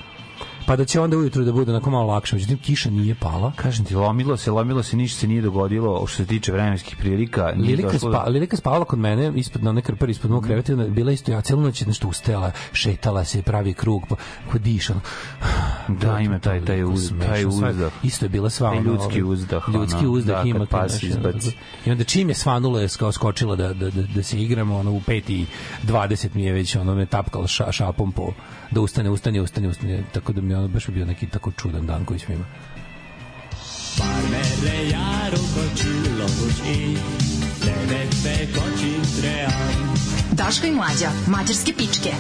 pa da će onda ujutru da bude onako malo lakše. Međutim, kiša nije pala. Kažem ti, lomilo se, lomilo se, ništa se nije dogodilo što se tiče vremenskih prilika. nije Lilika, došlo spa, Lilika spavala kod mene ispod na one krpari ispod mog kreveta ona bila isto ja celu noć nešto ustala šetala se pravi krug pa ko diša. Da, ima taj- taj uz- taj uzdah. isto je bila sva Taj ono, ljudski ovaj, uzdah, ljudski uzdah da, ima pas izbaci. i onda čim je svanulo je skočila da, da, da, da se igramo ono u 5 i 20 mi je već ono me tapkala ša, šapom po da ustane, ustane, ustane, ustane tako da mi je ono baš bio neki tako čudan dan koji smo imali Merre járok a csillagos ég, levegve kacsint reám. Daško i mlađa, mađarske pičke.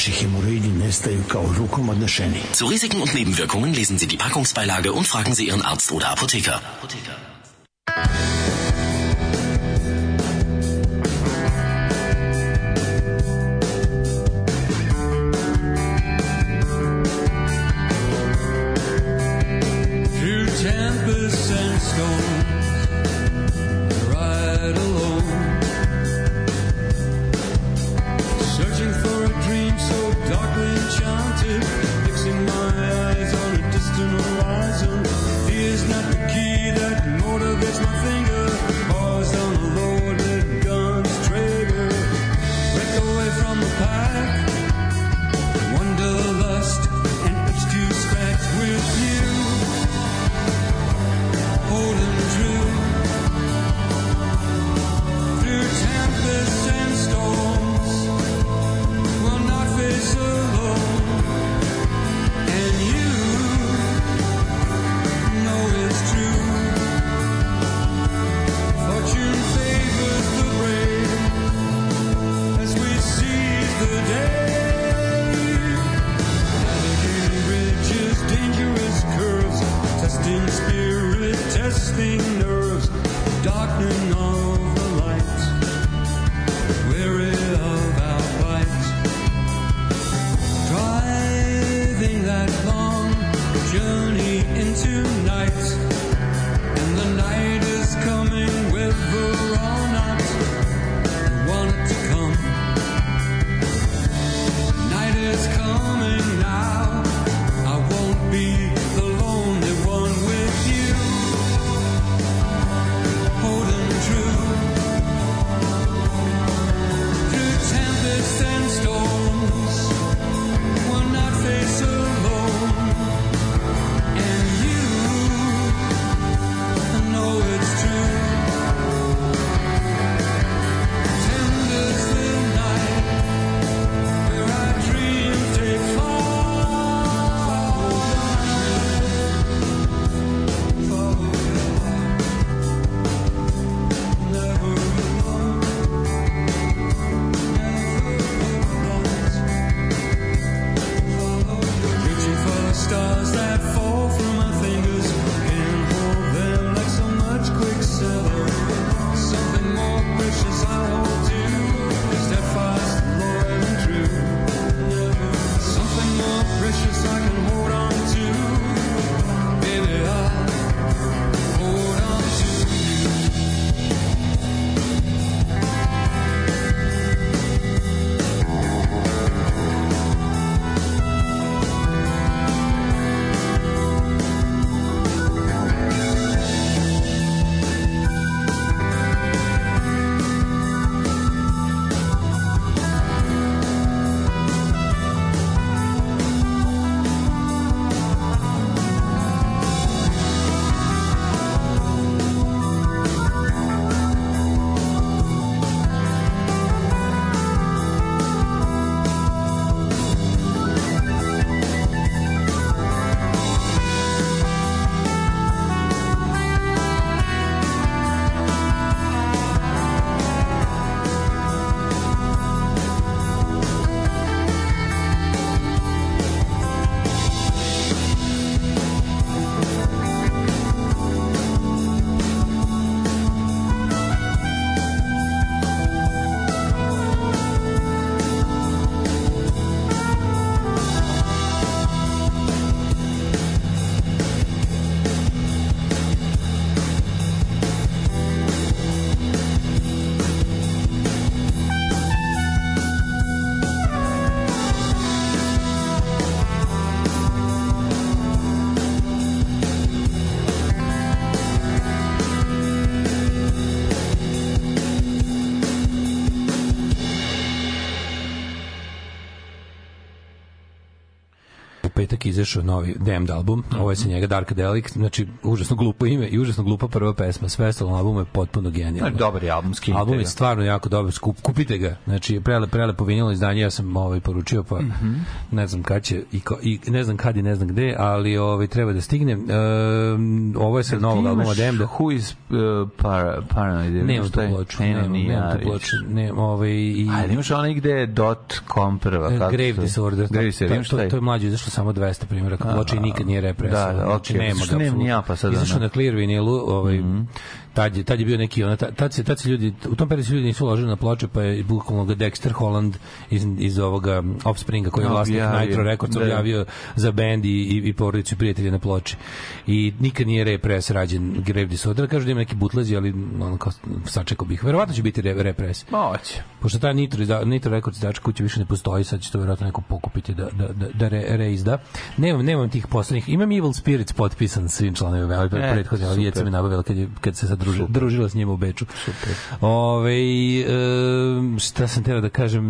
Naše hemoroidi nestaju kao rukom odnešeni. Zu Risiken und Nebenwirkungen lesen Sie die Packungsbeilage und fragen Sie Ihren Arzt oder Apotheker. Apotheker. Izašao novi Damned album, ovo je sa njega Darkadelic, znači užasno glupo ime i užasno glupa prva pesma, sve ostalo na albumu je potpuno genijalno. Dobar je album, skinite Album je ga. stvarno jako dobar, skup, kupite ga. Znači prele prelepo vinilo izdanje, ja sam ovaj poručio pa Mhm. ne znam kad će i, ko, i ne znam kad i ne znam gde, ali ovaj treba da stigne. Ehm, ovo je sa novog albuma Damned. Who is uh, para, Paranoid? Nemam tu ploču, Ne, ne, nemam, tu ploču. Ne, ovaj i Ajde, imaš onaj gde je dot com prva. E, Grave Disorder. Grave to, Disorder, to, taj? to je mlađe izašlo samo 200 primjeraka. Ploča i nikad nije represija. Da, da, znači, okej, nema zašto ga. nemam sad Izašao ono. na Clear vinilu, ovaj, tad, je, tad je bio neki, ona, tad, tad, se, tad se ljudi, u tom periodu ljudi nisu uložili na ploče, pa je bukvalno ga Dexter Holland iz, iz ovoga Offspringa, koji je vlasnik Objavio, Nitro Records, da. objavio za band i, i, i porodicu i prijatelje na ploči. I nikad nije repres rađen Grave Disorder. Kažu da ima neki butlezi, ali ono, kao, sačekao bih. Verovatno će biti re, repres. Moće. Pošto ta Nitro, izda, Nitro Records izdača kuće više ne postoji, sad će to verovatno neko pokupiti da, da, da, da re, reizda. Nemam, nemam tih poslednjih. Imam Evil Spirits potpisan svim članovima, ali E, prethodno, ali super. mi nabavila kad, je, kad se sad družila, družila s njima u Beču. Super. Ove, e, šta sam teo da kažem,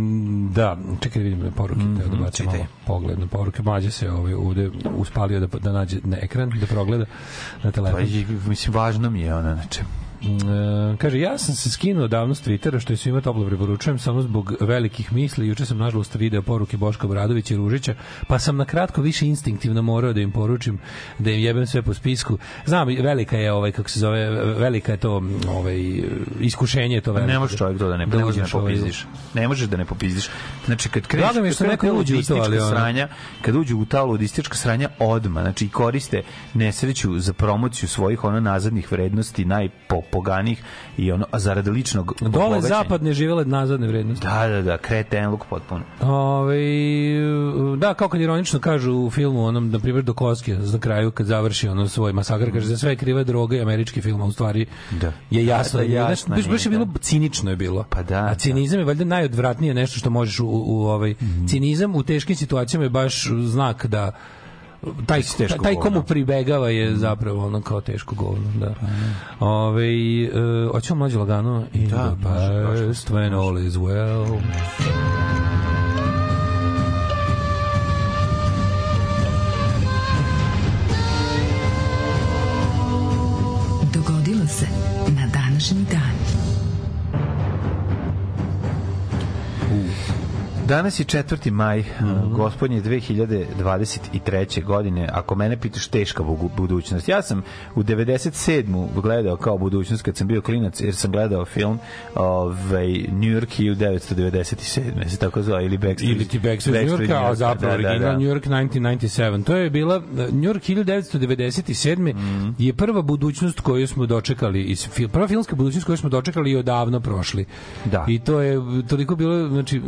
da, čekaj da vidim poruke, mm -hmm, da bacim malo pogled na poruke. Mađe se ovaj, ovde uspalio da, da nađe na ekran, da progleda na Pa, telefon. i, mislim, važno mi je ona, znači. E, kaže, ja sam se skinuo davno s Twittera, što je svima toplo preporučujem, samo zbog velikih misli. Juče sam, nažalost, video poruke Boška Bradovića i Ružića, pa sam na kratko više instinktivno morao da im poručim da im jebem sve po spisku. Znam, velika je, ovaj, kako se zove, velika je to ovaj, iskušenje je to veliko. Ne možeš čovjek to da ne, ne možeš da ne ovaj- popizdiš. Ne možeš da ne popizdiš. Znači kad kreneš, Drago mi je što neko uđe u to, ali ono- sranja, kad uđu u ta ludistička sranja odma, znači koriste nesreću za promociju svojih ono nazadnih vrednosti najpoganih i ono a zarad ličnog Dole obogaćenja. zapad ne živele nazadne vrednosti. Da, da, da, kretenluk potpuno. Ove, da, kao kad ironično kažu u filmu onom, na primjer, do Koske, na kraju kad završi ono svoj masakr, kaže za sve je kriva droga i američki film, a u stvari Da. je jasno. Da, da, Znaš, jasno baš, baš je bilo, cinično je bilo. Pa da, A cinizam je valjda najodvratnije nešto što možeš u, u ovaj, Mhm. cinizam u teškim situacijama je baš znak da taj, teško taj komu pribegava je zapravo ono kao teško govno, da. Ove, uh, hoćemo mlađe lagano i Da, the baš past when all is well. Dogodilo se na današnji dan. Danas je 4. maj, gospodnje 2023. godine. Ako mene pitaš teška budućnost. Ja sam u 97. gledao kao budućnost kad sam bio klinac, jer sam gledao film ovaj, New York 1997. Se tako zove, ili Backstreet. ili ti Backstreet New Backstreet Yorka, a zapravo da, da, original da. New York 1997. To je bila New York 1997. Mhm. je prva budućnost koju smo dočekali iz prva filmska budućnost koju smo dočekali i odavno prošli. Da. I to je toliko bilo, znači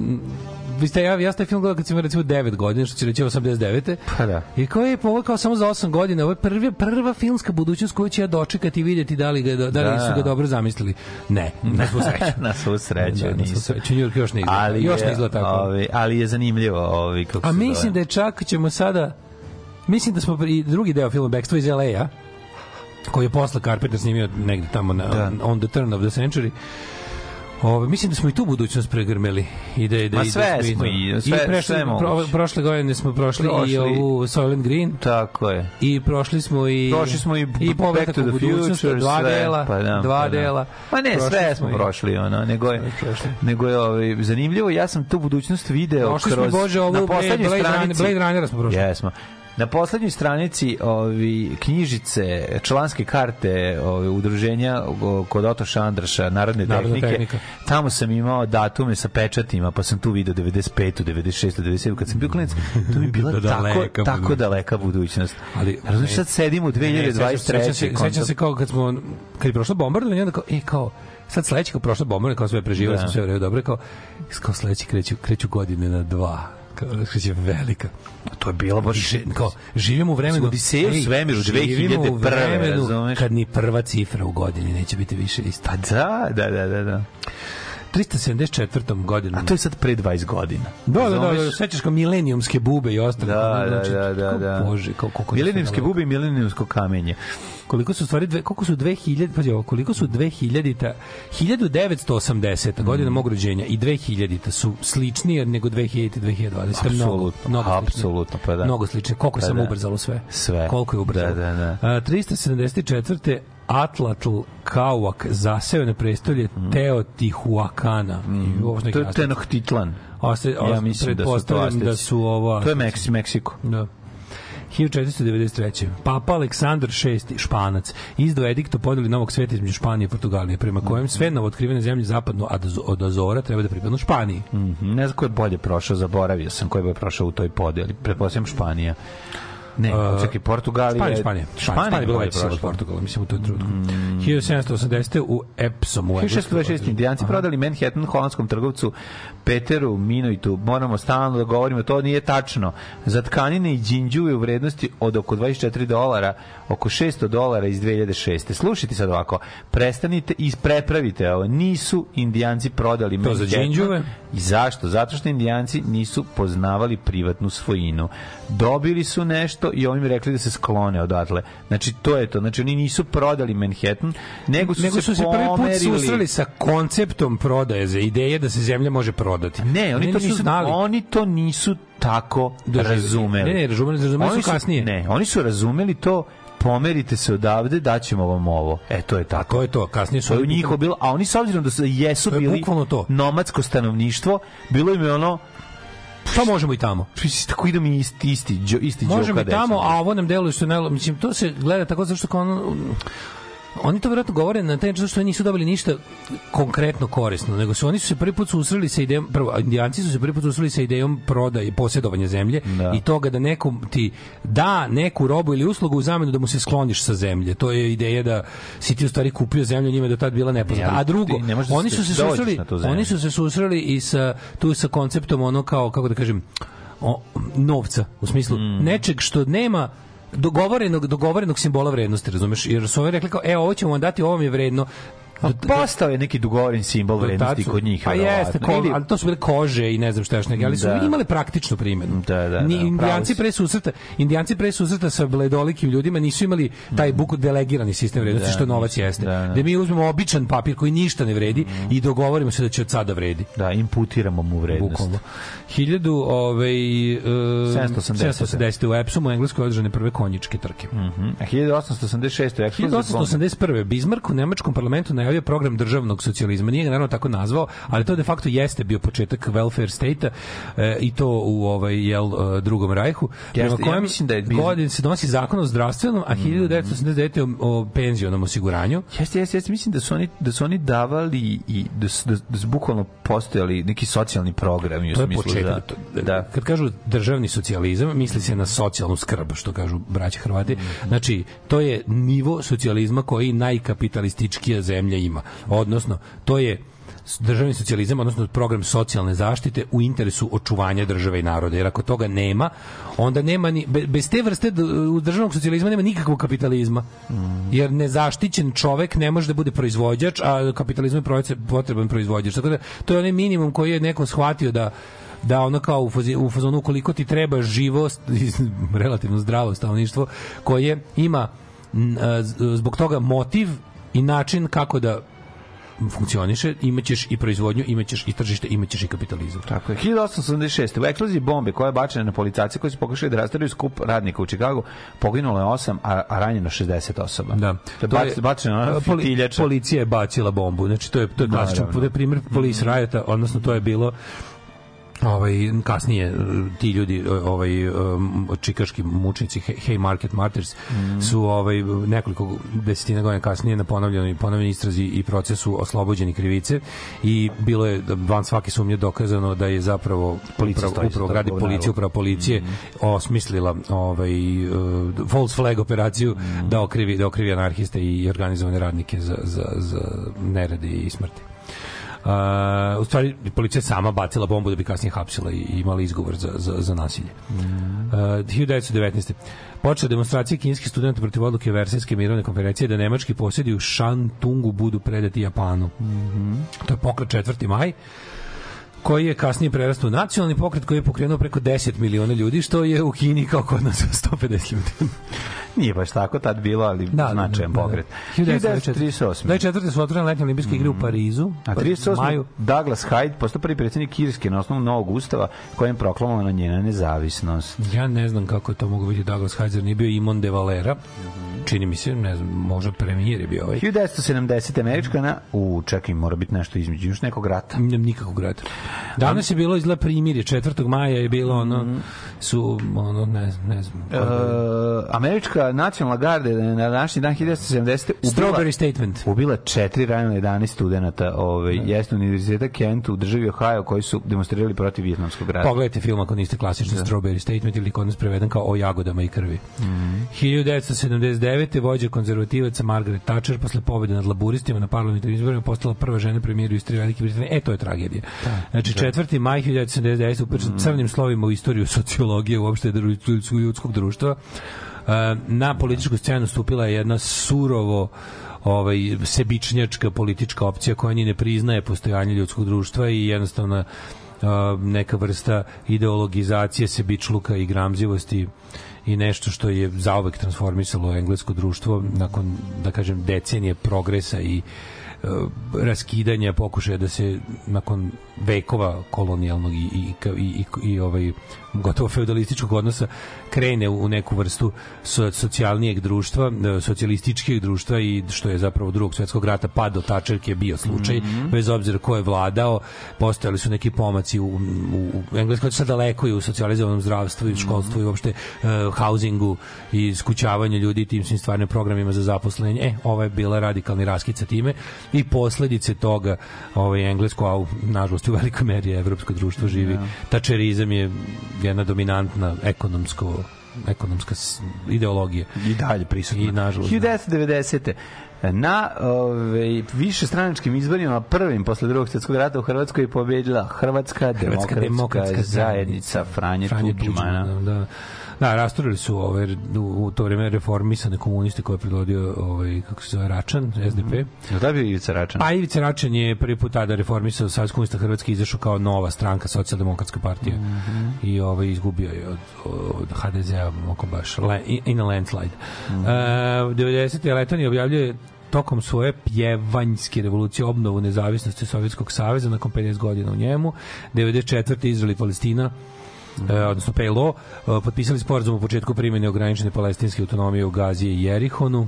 vi ste ja ja ste film gledao kad sam imao recimo 9 godina, što će reći 89. Pa da. I koji je ovo kao samo za 8 godina, ovo je prva prva filmska budućnost koju ću ja dočekati i vidjeti da li ga da li Da. su ga dobro zamislili. Ne, na svu sreću. na svu sreću Da, na svu nisu. sreću. New York još ne izgleda. Ali još je, ne izgleda tako. Ovaj, ali je zanimljivo ovaj, kako A mislim zove. da je čak ćemo sada mislim da smo i drugi deo filma Backstreet iz LA-a koji je posle Carpenter snimio negde tamo na Da. On the Turn of the Century Ove, mislim da smo i tu budućnost pregrmeli i da, da, Ma i da sve i- smo i- sve- i prešli, sve pro, prošle godine smo prošli, Prošli. i ovu Soylent Green Tako je. i prošli smo i Prošli smo i, i Back to the Future, dva sve, dela, pa da, dva pa da. dela. Pa ne, Prošli sve smo i- prošli, ono, nego je, Sve prošli. nego je ovaj, zanimljivo, ja sam tu budućnost video Prošli smo, kroz, Bože, ovu na Blade, Blade, Runner, Blade Runnera smo prošli. Jesmo. Na poslednjoj stranici ovi knjižice, članske karte ovi, udruženja o, kod Oto Šandraša, Narodne Narodna tehnike, tehnika. tamo sam imao datume sa pečatima, pa sam tu video 95. 96. 97. Kad sam bio klinac, to mi je bila Da, tako, daleka tako budućnost. daleka budućnost. Ali- Razumiješ, sad sedimo u Ne, sećam se- 2023. Sećam se, sećam se kao kad smo kad je prošlo bombardovanje onda kao e kao sad sledeće kao prošlo bombardovanje kao sve preživeli Da. smo sve redu dobro kao kao sledeći kreću kreću godine na dva kao kreće velika To je bilo baš... Že, kao, živimo u vremenu Odiseja u svemiru živimo u 2001., vremenu razumeš? kad ni prva cifra u godini neće biti više ista Pa da, da, da, da. da. 374. godinom. A to je sad pre 20 godina. Da, da, da, da, sećaš kao milenijumske bube i ostalo. Da, da, Znači, da, da, kako, da. Bože, kako, koliko je Milenijumske bube i milenijumsko kamenje. Koliko su stvari dve, koliko su 2000 pađi ovo, koliko su 2000 1980 godina Mm. mog rođenja i 2000 su sličnije nego 2000 2020 mnogo Apsolutno, mnogo apsolutno, pa da. mnogo sličnije koliko Pa sam da. ubrzalo sve Sve. koliko je ubrzalo Da, da, da. A, 374 Atlatl Kauak zaseo na prestolje Teotihuacana. Mm. Su neki To je. Tenochtitlan. Ja mislim da su to da su ovo... To je Meksi, Meksiko. Da. 1493. Papa Aleksandar VI, Španac, izdao edikt o podeli novog sveta između Španije i Portugalije, prema kojem sve novootkrivene zemlje zapadno od Azo- od Azora treba da pripadnu Španiji. Mhm, Ne znam ko je bolje prošao, zaboravio sam ko je bolje prošao u toj podeli. Pretpostavljam Španija. Ne, Uh, čekaj, Portugalija. Španija, Španija. Španija, Španija je bila veća od. Portugala, mislim u toj trenutku. 1780. u Epsomu. u Engleskoj. 1626. indijanci prodali Manhattan holandskom trgovcu Peteru Minoitu. Moramo stalno da govorimo, to nije tačno. Za tkanine i džinđuve u vrednosti od oko 24 dolara, oko 600 dolara iz 2006. Slušajte sad ovako, prestanite i prepravite ovo. Nisu indijanci prodali To za džinđuve? I zašto? Zato što indijanci nisu poznavali privatnu svojinu. Dobili su nešto i ovim rekli da se sklone odatle. Znači, to je to. Znači, oni nisu prodali Manhattan, nego su, Nego su se prvi put susreli sa konceptom prodaje za ideje da se zemlja može prodati. Ne, oni to nisu znali. oni to nisu tako Doživeli. razumeli. Ne, ne, razumeli, razumeli Oni su kasnije. Ne, oni su razumeli to pomerite se odavde, daćemo vam ovo. E, to je tako. To je to, kasnije su To je njihovo bilo, a oni s obzirom da su, jesu To je bili bukvalno to. nomadsko stanovništvo, bilo im je ono, Pa možemo i tamo. "Pš, tako idemo mi isti, isti, đo- isti Možemo i tamo, deca." a ovo nam deluje ne, mislim to se gleda tako zato što kao ono, oni to vjerojatno govore na taj način što oni nisu dobili ništa konkretno korisno, nego su oni su se prvi put susreli sa idejom, prvo, indijanci su se prvi put susreli sa idejom prodaje i posjedovanja zemlje Da. i toga da nekom ti da neku robu ili uslugu u zamenu da mu se skloniš sa zemlje. To je ideja da si ti u stvari kupio zemlju, njima do tad bila nepoznata. A drugo, da oni su se susreli, oni su se susreli i sa tu sa konceptom ono kao kako da kažem o, novca u smislu Mm. nečeg što nema dogovorenog dogovorenog simbola vrednosti, razumeš? Jer su ovi rekli kao, e, ovo ćemo vam dati, ovo vam je vredno. A postao je neki dogovoren simbol vrednosti kod njih. Pa jeste, ko, ali to su bile kože i ne znam šta još neke, ali su Da. imale praktičnu primjenu. Da, da, da, Ni, indijanci pre susreta, indijanci pre susreta sa bledolikim ljudima nisu imali taj buku delegirani sistem vrednosti Da, što novac jeste. da, da. Da mi uzmemo običan papir koji ništa ne vredi i dogovorimo se da će od sada vredi. Da, imputiramo mu vrednost. Bukvalno. 1000 ovaj uh, 780. 780 u Epsomu u Engleskoj održane prve konjičke trke. Mhm. A 1886. je eksplozija bombe. 1881. Bismarck u nemačkom parlamentu najavio program državnog socijalizma. Nije ga naravno tako nazvao, ali to de facto jeste bio početak welfare state e, i to u ovaj jel e, drugom rajhu. Prema Jeste, ja kojem mislim da je godin se donosi zakon o zdravstvenom, a 1989. o, o penzionom osiguranju. Jeste, jeste, jeste, mislim da su oni da su oni davali i da su, da, da su bukvalno postojali neki socijalni programi u To je smislu početak. da, da. Kad kažu državni socijalizam, misli se na socijalnu skrb, što kažu braća Hrvati. Znači, to je nivo socijalizma koji najkapitalističkija zemlja ima. Odnosno, to je državni socijalizam, odnosno program socijalne zaštite u interesu očuvanja države i naroda. Jer ako toga nema, onda nema ni, be- bez te vrste državnog socijalizma nema nikakvog kapitalizma. Jer nezaštićen čovek ne može da bude proizvođač, a kapitalizmu je potreban proizvođač. Tako da, to je onaj minimum koji je neko shvatio da da ono kao u, fazi, u fazonu koliko ti treba živo, relativno zdravo stanovništvo koje ima zbog toga motiv i način kako da funkcioniše, imaćeš i proizvodnju, imaćeš i tržište, imaćeš i kapitalizam. Tako je. 1886. U eksploziji bombe koja je bačena na policajce koji su pokušali da rastaraju skup radnika u Čikagu, poginulo je 8, a, a ranjeno 60 osoba. Da. To je bač, bačena ona poli- fitiljača. policija je bacila bombu. Znači to je to je klasičan to je primjer police riota, odnosno to je bilo ovaj kasnije eh, ti ljudi ovaj um, čikaški mučnici Hay- Haymarket Martyrs su ovaj nekoliko desetina godina kasnije na ponovljenoj ponovljenoj istrazi i procesu oslobođeni krivice i bilo je da van svake sumnje dokazano da je zapravo Policija upravo, upravo tog radi govnara. policija upravo policije osmislila ovaj uh, false flag operaciju da okrivi da okrivi anarhiste i organizovane radnike za za za nerede i smrti. U stvari, policija sama bacila bombu da bi kasnije hapsila i, i imala izgovor za, za, za nasilje. Mm. 1919. Počela demonstracija kineskih studenta protiv odluke Versajske mirovne konferencije da nemački posjedi u Shantungu budu predati Japanu. To je pokret 4. maj koji je kasnije prerastao u nacionalni pokret koji je pokrenuo preko 10 miliona ljudi, što je u Kini kao kod nas 150 ljudi. Nije baš tako tad bilo, ali da, značajan pokret. 1938. 24. su otvorene letnje olimpijske igre u Parizu. A 38. Maju. Douglas Hyde postao prvi predsjednik Irske na osnovu novog ustava kojem je proklamovana njena nezavisnost. Ja ne znam kako je to mogu biti Douglas Hyde, jer nije bio Imon de Valera. Čini mi se, ne znam, možda premijer je bio ovaj. 1970. američka na... U, čekaj, mora biti nešto između još nekog rata. Nemam nikakvog rata. Danas je bilo izgleda primirje, 4. maja je bilo ono, Mhm. su, ono, ne znam, ne znam. E, američka nacionalna garda je na današnji dan 1970. ubila, Strawberry Statement. ubila četiri ranjena 11 studenta ovaj, jeste univerziteta Kent u državi Ohio koji su demonstrirali protiv vjetnamskog rata. Pogledajte film ako niste klasični Strawberry Statement ili kod nas preveden kao o jagodama i krvi. Mhm. 1979. vođa konzervativaca Margaret Thatcher posle pobjede nad laburistima na parlamentarnim izborima postala prva žena premijer u istoriji Velike Britanije. E, to je tragedija. Znači, 4. maj 1979. upečen crnim slovima u istoriju sociologije uopšte ljudskog društva. E, Na političku scenu stupila je jedna surovo ovaj sebičnjačka politička opcija koja ni ne priznaje postojanje ljudskog društva i jednostavno a, neka vrsta ideologizacije sebičluka i gramzivosti i nešto što je zauvek transformisalo englesko društvo nakon, da kažem, decenije progresa i e, raskidanja pokušaja da se nakon vekova kolonijalnog i, i, i, i, i ovaj gotovo feudalističkog odnosa krene u, neku vrstu so, socijalnijeg društva, e, socijalističkih društva i što je zapravo drugog svetskog rata pa do Tačerke bio slučaj, bez obzira ko je vladao, postojali su neki pomaci u, u, u Engleskoj sad daleko i u socijalizovanom zdravstvu i u školstvu i uopšte uh, housingu i skućavanju ljudi i tim svim stvarnim programima za zaposlenje. E, ova je bila radikalni raskid sa time i posledice toga ovaj englesko, a u, nažalost u velikoj meri evropsko društvo živi. Tačerizam je jedna dominantna ekonomsko ekonomska ideologija. I dalje prisutno. I nažalost, da. 1990. Na ove, više stranačkim izborima prvim posle drugog svjetskog rata u Hrvatskoj je pobedila Hrvatska demokratska, demokratska zajednica Franje, Franje Tuđmana. Tuđmana, da. Da, rasturili su ove, u, u to vreme reformisane komuniste koje je predvodio ovaj, kako se zove, Račan, SDP. Li da bio Ivica Račan? Pa Ivica Račan je prvi put tada reformisao Savez komunista Hrvatske izašao kao nova stranka socijaldemokratska partija i ovaj izgubio je od, od HDZ-a oko baš le, in a landslide. Mm -hmm. e, 90. Letonija objavljuje tokom svoje pjevanjske revolucije obnovu nezavisnosti Sovjetskog saveza nakon 50 godina u njemu. 94. Izrael i Palestina e, odnosno PLO, e, potpisali sporazum o početku primjene ograničene palestinske autonomije u Gazi i Jerihonu.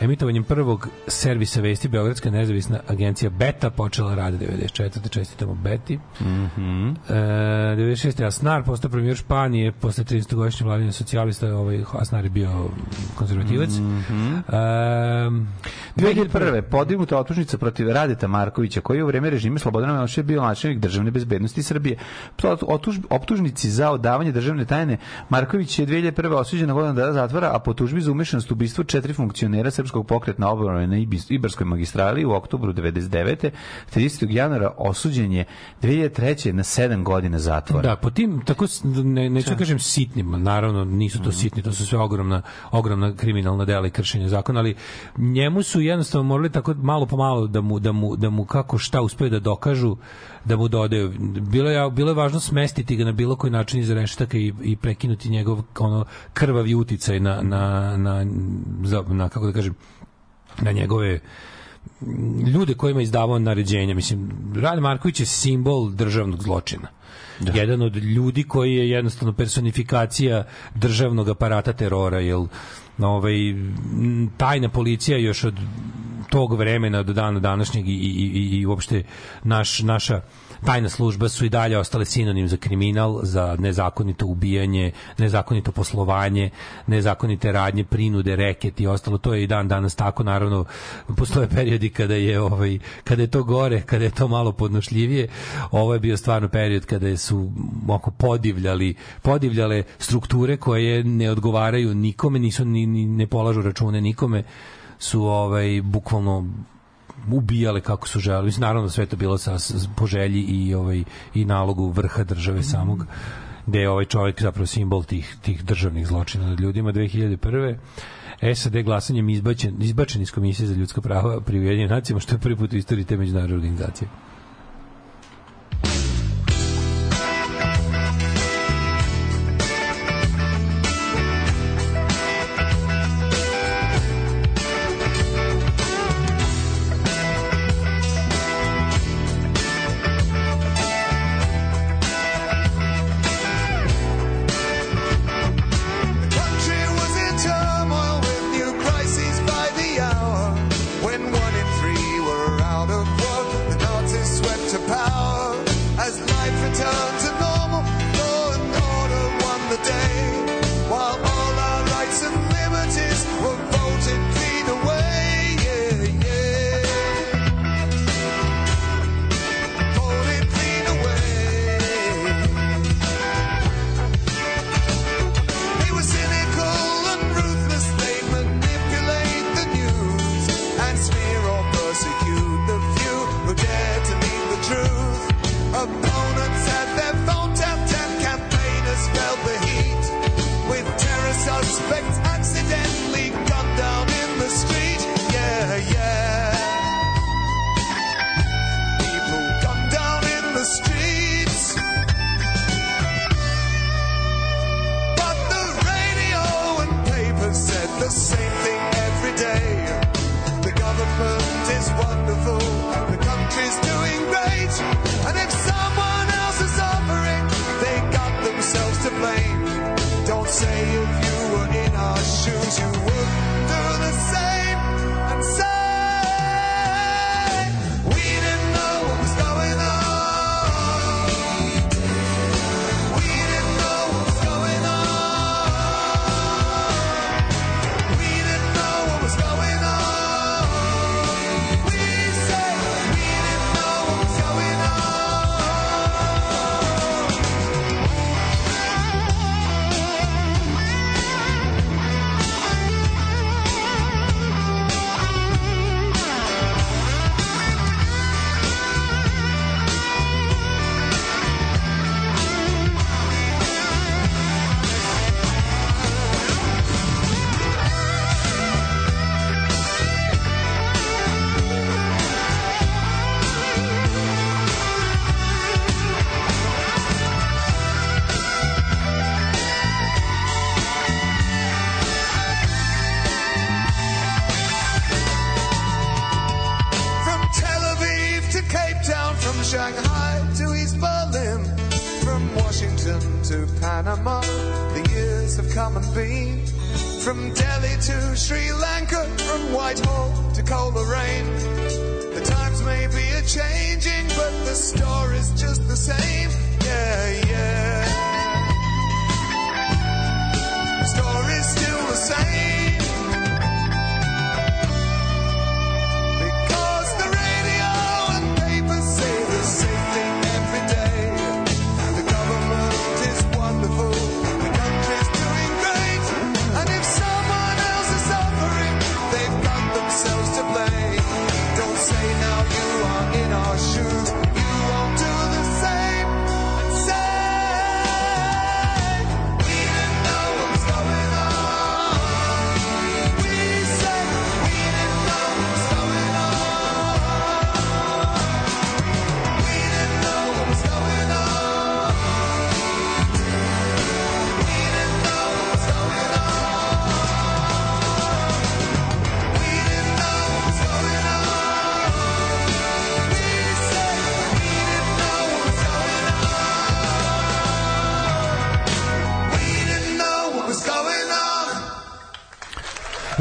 Emitovanjem prvog servisa vesti Beogradska nezavisna agencija Beta počela rade 94. Čestitamo Beti. Mm -hmm. e, 96. Asnar postao premijer Španije posle 30. godišnje vladine socijalista. Ovaj, Asnar je bio konzervativac. Mm -hmm. e, 2001. podignuta optužnica protiv Radeta Markovića, koji je u vreme režima Slobodana Miloševića bio načelnik državne bezbednosti Srbije. Optužnici za odavanje državne tajne Marković je 2001. osuđen na godinu dana zatvora, a po tužbi za umešanost u ubistvo četiri funkcionera srpskog pokreta obrane na Ibarskoj magistrali u oktobru 99. 30. januara osuđen je 2003. na 7 godina zatvora. Da, po tim, tako, ne, neću da kažem sitnim, naravno nisu Mhm. to sitni, to su sve ogromna, ogromna kriminalna dela i kršenje zakona, ali njemu su jednostavno morali tako malo po malo da mu, da mu, da mu kako šta uspeju da dokažu, da mu dodaju. Bilo je, bilo je važno smestiti ga na bilo koji način iz reštaka i, i prekinuti njegov ono krvavi uticaj na, na, na, za, na kako da kažem, na njegove ljude kojima izdavao naređenja. Mislim, Rade Marković je simbol državnog zločina. Da. Jedan od ljudi koji je jednostavno personifikacija državnog aparata terora, jel ovaj, tajna policija još od tog vremena do dana današnjeg i, i, i, i uopšte naš, naša tajna služba su i dalje ostale sinonim za kriminal, za nezakonito ubijanje, nezakonito poslovanje, nezakonite radnje, prinude, reket i ostalo. To je i dan danas tako. Naravno, postoje periodi kada je, ovaj, kada je to gore, kada je to malo podnošljivije. Ovo je bio stvarno period kada su oko podivljali, podivljale strukture koje ne odgovaraju nikome, nisu ni, ni ne polažu račune nikome su ovaj bukvalno ubijale kako su želeli. Mislim, naravno sve to bilo sa, po želji i, ovaj, i nalogu vrha države samog gde je ovaj čovjek zapravo simbol tih, tih državnih zločina nad ljudima 2001. SAD glasanjem izbačen, izbačen iz Komisije za ljudska prava pri Ujedinjenim nacijama, što je prvi put u istoriji te međunarodne organizacije.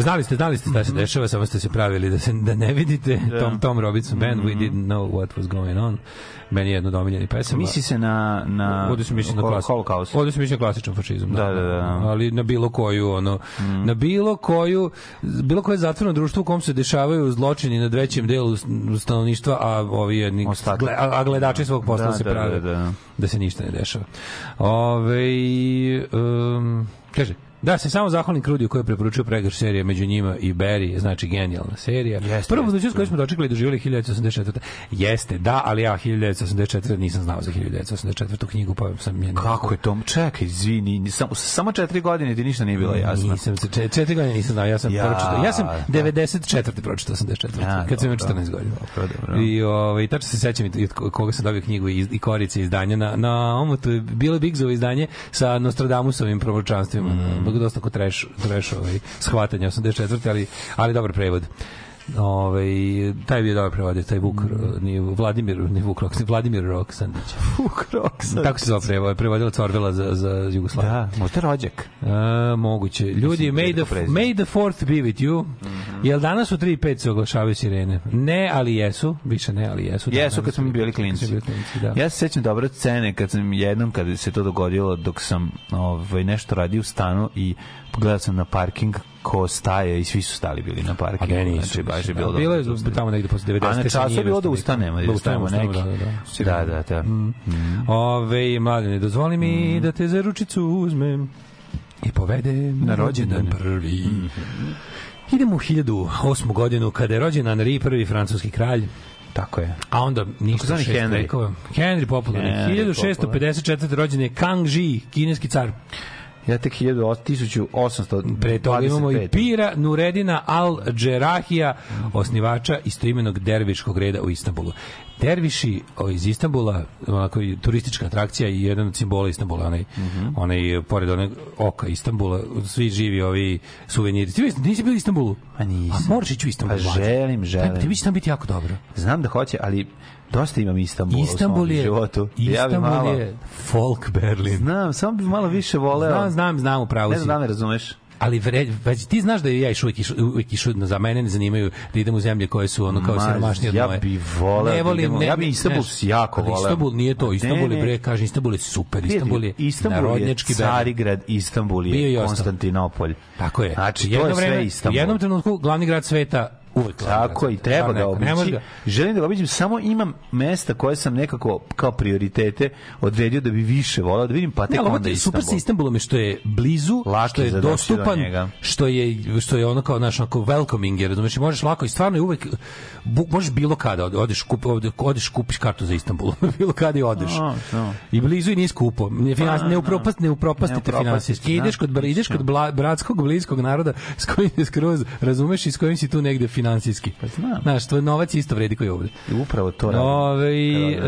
Znali ste, znali ste šta se dešava, samo ste se pravili da se da ne vidite. Tom Tom Robinson Band, We Didn't Know What Was Going On. Meni je jedno od omiljenih pesama. Misli se na, na Ovdje se misli na hol- klasi... holokaust. Ovdje se misli na klasičan fašizam. Da, da, da. Ali na bilo koju, ono, na bilo koju, bilo koje zatvoreno društvo u kom se dešavaju zločini nad većim delu stanovništva, a ovi jedni, Ostatak. a, a gledači svog posla Da, se da, prave da, da. da se ništa ne dešava. Ove, um, kaže, Da, se samo zahvalim Krudiju koji je preporučio pregrš serije među njima i Barry, znači genijalna serija. Jeste, Prvo budućnost koju smo dočekali i doživjeli 1984. Jeste, da, ali ja 1984 nisam znao za 1984. knjigu, pa sam je... Kako je to? Čekaj, izvini, samo, samo četiri godine ti ništa nije bilo jasno. Nisam se čet- četiri godine nisam znao, ja sam Ja, pročitao. Ja sam da. 94. pročitao 84. Ja, kad sam imao dobro. 14 godina. Dobro, dobro. I ovaj tačno se sećam i koga sam dobio knjigu i, i korice izdanja na na omotu je bilo Bigzovo izdanje sa Nostradamusovim proročanstvima. Mm. Dosta ko treš treš ovaj shvatanje 84. ali ali dobar prevod. Ovaj taj je bio dobar prevod, taj Vuk Mm. ni Vladimir, ni Vuk Rok, Vladimir Roksandić. Vuk Roksandić. Tako se zove prevod, prevodilac Orvela za za Jugoslaviju. Da, možda rođak. A, moguće. Ljudi, may the, may the fourth be with you. Mhm. Jel danas u 3 i 5 se oglašavaju sirene? Ne, ali jesu. Više ne, ali jesu. Da, Jesu kad smo bili klinci. bili klinci, da. Ja se sećam dobro scene kad sam jednom kad se to dogodilo dok sam ovaj nešto radio u stanu i pogledao sam na parking ko staje i svi su stali bili na A parkingu. ne, nisu. znači, baš je bilo da. Bilo je tamo negde posle 90. A na času je bilo da ustanemo, da ustanemo neki. Da, da, da. Da, da. Mm. Ove, mladine, dozvoli mi Mm. da te za ručicu uzmem i povedem na rođendan prvi. Mhm. Idemo u 1008. godinu kada je rođen Henri prvi francuski kralj. Tako je. A onda ništa šest Henry. vekova. Henry popularni. Henry 1654. rođen je Kang Ji, kineski car. Ja tek 1800 Pre toga imamo i Pira Nuredina Al Džerahija, osnivača istoimenog derviškog reda u Istanbulu. Derviši o, iz Istanbula, onako i turistička atrakcija i jedan od simbola Istanbula, onaj, onaj pored onog oka Istanbula, svi živi ovi suveniri. Ti nisi- bio u Istanbulu? A nisam. A moraš ići u Istanbul. Pa želim, želim. Tebi će tam biti jako dobro. Znam da hoće, ali dosta imam Istanbula Istanbul u je, životu. ja bi Istanbul malo, je folk Berlin. Znam, samo bi malo više voleo. Znam, znam, znam, upravo Ne si. znam da li me razumeš. Ali vre, već ti znaš da ja išao uvijek uvijek išao za mene ne zanimaju da idem u zemlje koje su ono kao Ma, siromašnije od ja moje. bi voleo Ne da volim, ne, ja bi ne, Istanbul znaš, jako voleo. Istanbul nije to, Ne, Istanbul je ne. bre, kaže Istanbul je super, Istanbul je Istanbul je narodnjački Berlin. Carigrad, Istanbul je. Konstantinopolj. Tako je. Znači, to je sve Istanbul. U jednom trenutku glavni grad sveta uvek Tako i treba ga. Ne može obići. Želim da ga obiđem, samo imam mesta koje sam nekako kao prioritete odredio da bi više volao, da vidim pa Ne, tek ovo onda je super sa Istanbul. Istanbulom je što je blizu, Lak što je je do dostupan, njega. što je što je ono kao naš onako welcoming, jer razumeš, možeš lako i stvarno je uvek bu, možeš bilo kada od- odeš kup ovde odeš kupiš kartu za Istanbul, bilo kada i odeš. Da. I blizu i nije skupo. Ne finans, ne upropast, ne upropastite Ne finansijski. Ideš da. kod bra- ideš kod bla, bratskog bliskog naroda s kojim se skroz razumeš i s kojim si tu negde finansijski. Pa znam. Znaš, tvoj novac isto vredi koji ovde. I upravo to radim. Ove, e,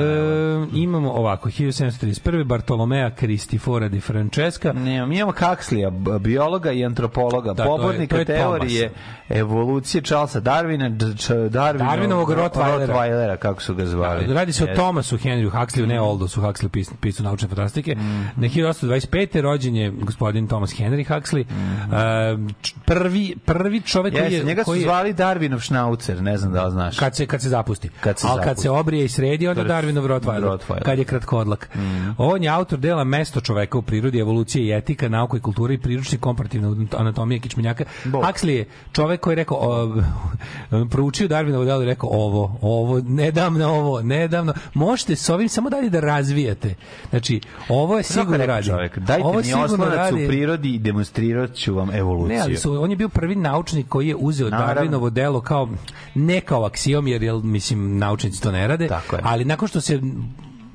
imamo ovako 1731. Bartolomea Cristifora di Francesca Ne, mi imamo Kakslija, biologa i antropologa, Da, to je- pobornika to je teorije evolucije Charlesa Darwina, D- Č- Darwinovog, Rottweilera. Rottweilera, kako su ga zvali. Radi se o Jeste. Thomasu Henryu Huxleyu, ne Aldosu Huxley, pis, pisu naučne fantastike. Na 1825. rođen je gospodin Thomas Henry Huxley. E, č- prvi, prvi čovek koji Jeste, je... njega su koji je- zvali Darwinov šnaucer, ne znam da li znaš. Kad se, kad se zapusti. Kad se Ali kad se obrije i sredi, onda Darwinov Rottweiler. Kad je kratkodlak. On je autor dela Mesto čoveka u prirodi, evolucije i etika, nauka i kultura i priručnik komparativna anatomija kičmenjaka. Bog. Huxley je čovek koji je rekao, o, proučio Darwinovo delo i rekao ovo, ovo, ne dam na ovo, ne dam na... Možete s ovim samo dalje da razvijate. Znači, ovo je sigurno radi. čovek, dajte ovo mi oslonac radi. u prirodi i demonstrirat ću vam evoluciju. Ne, ali su, on je bio prvi naučnik koji je uzeo Naravno. Darwinovo delo kao, ne kao aksiom, jer, jel, mislim, naučnici to ne rade, Tako je. ali nakon što se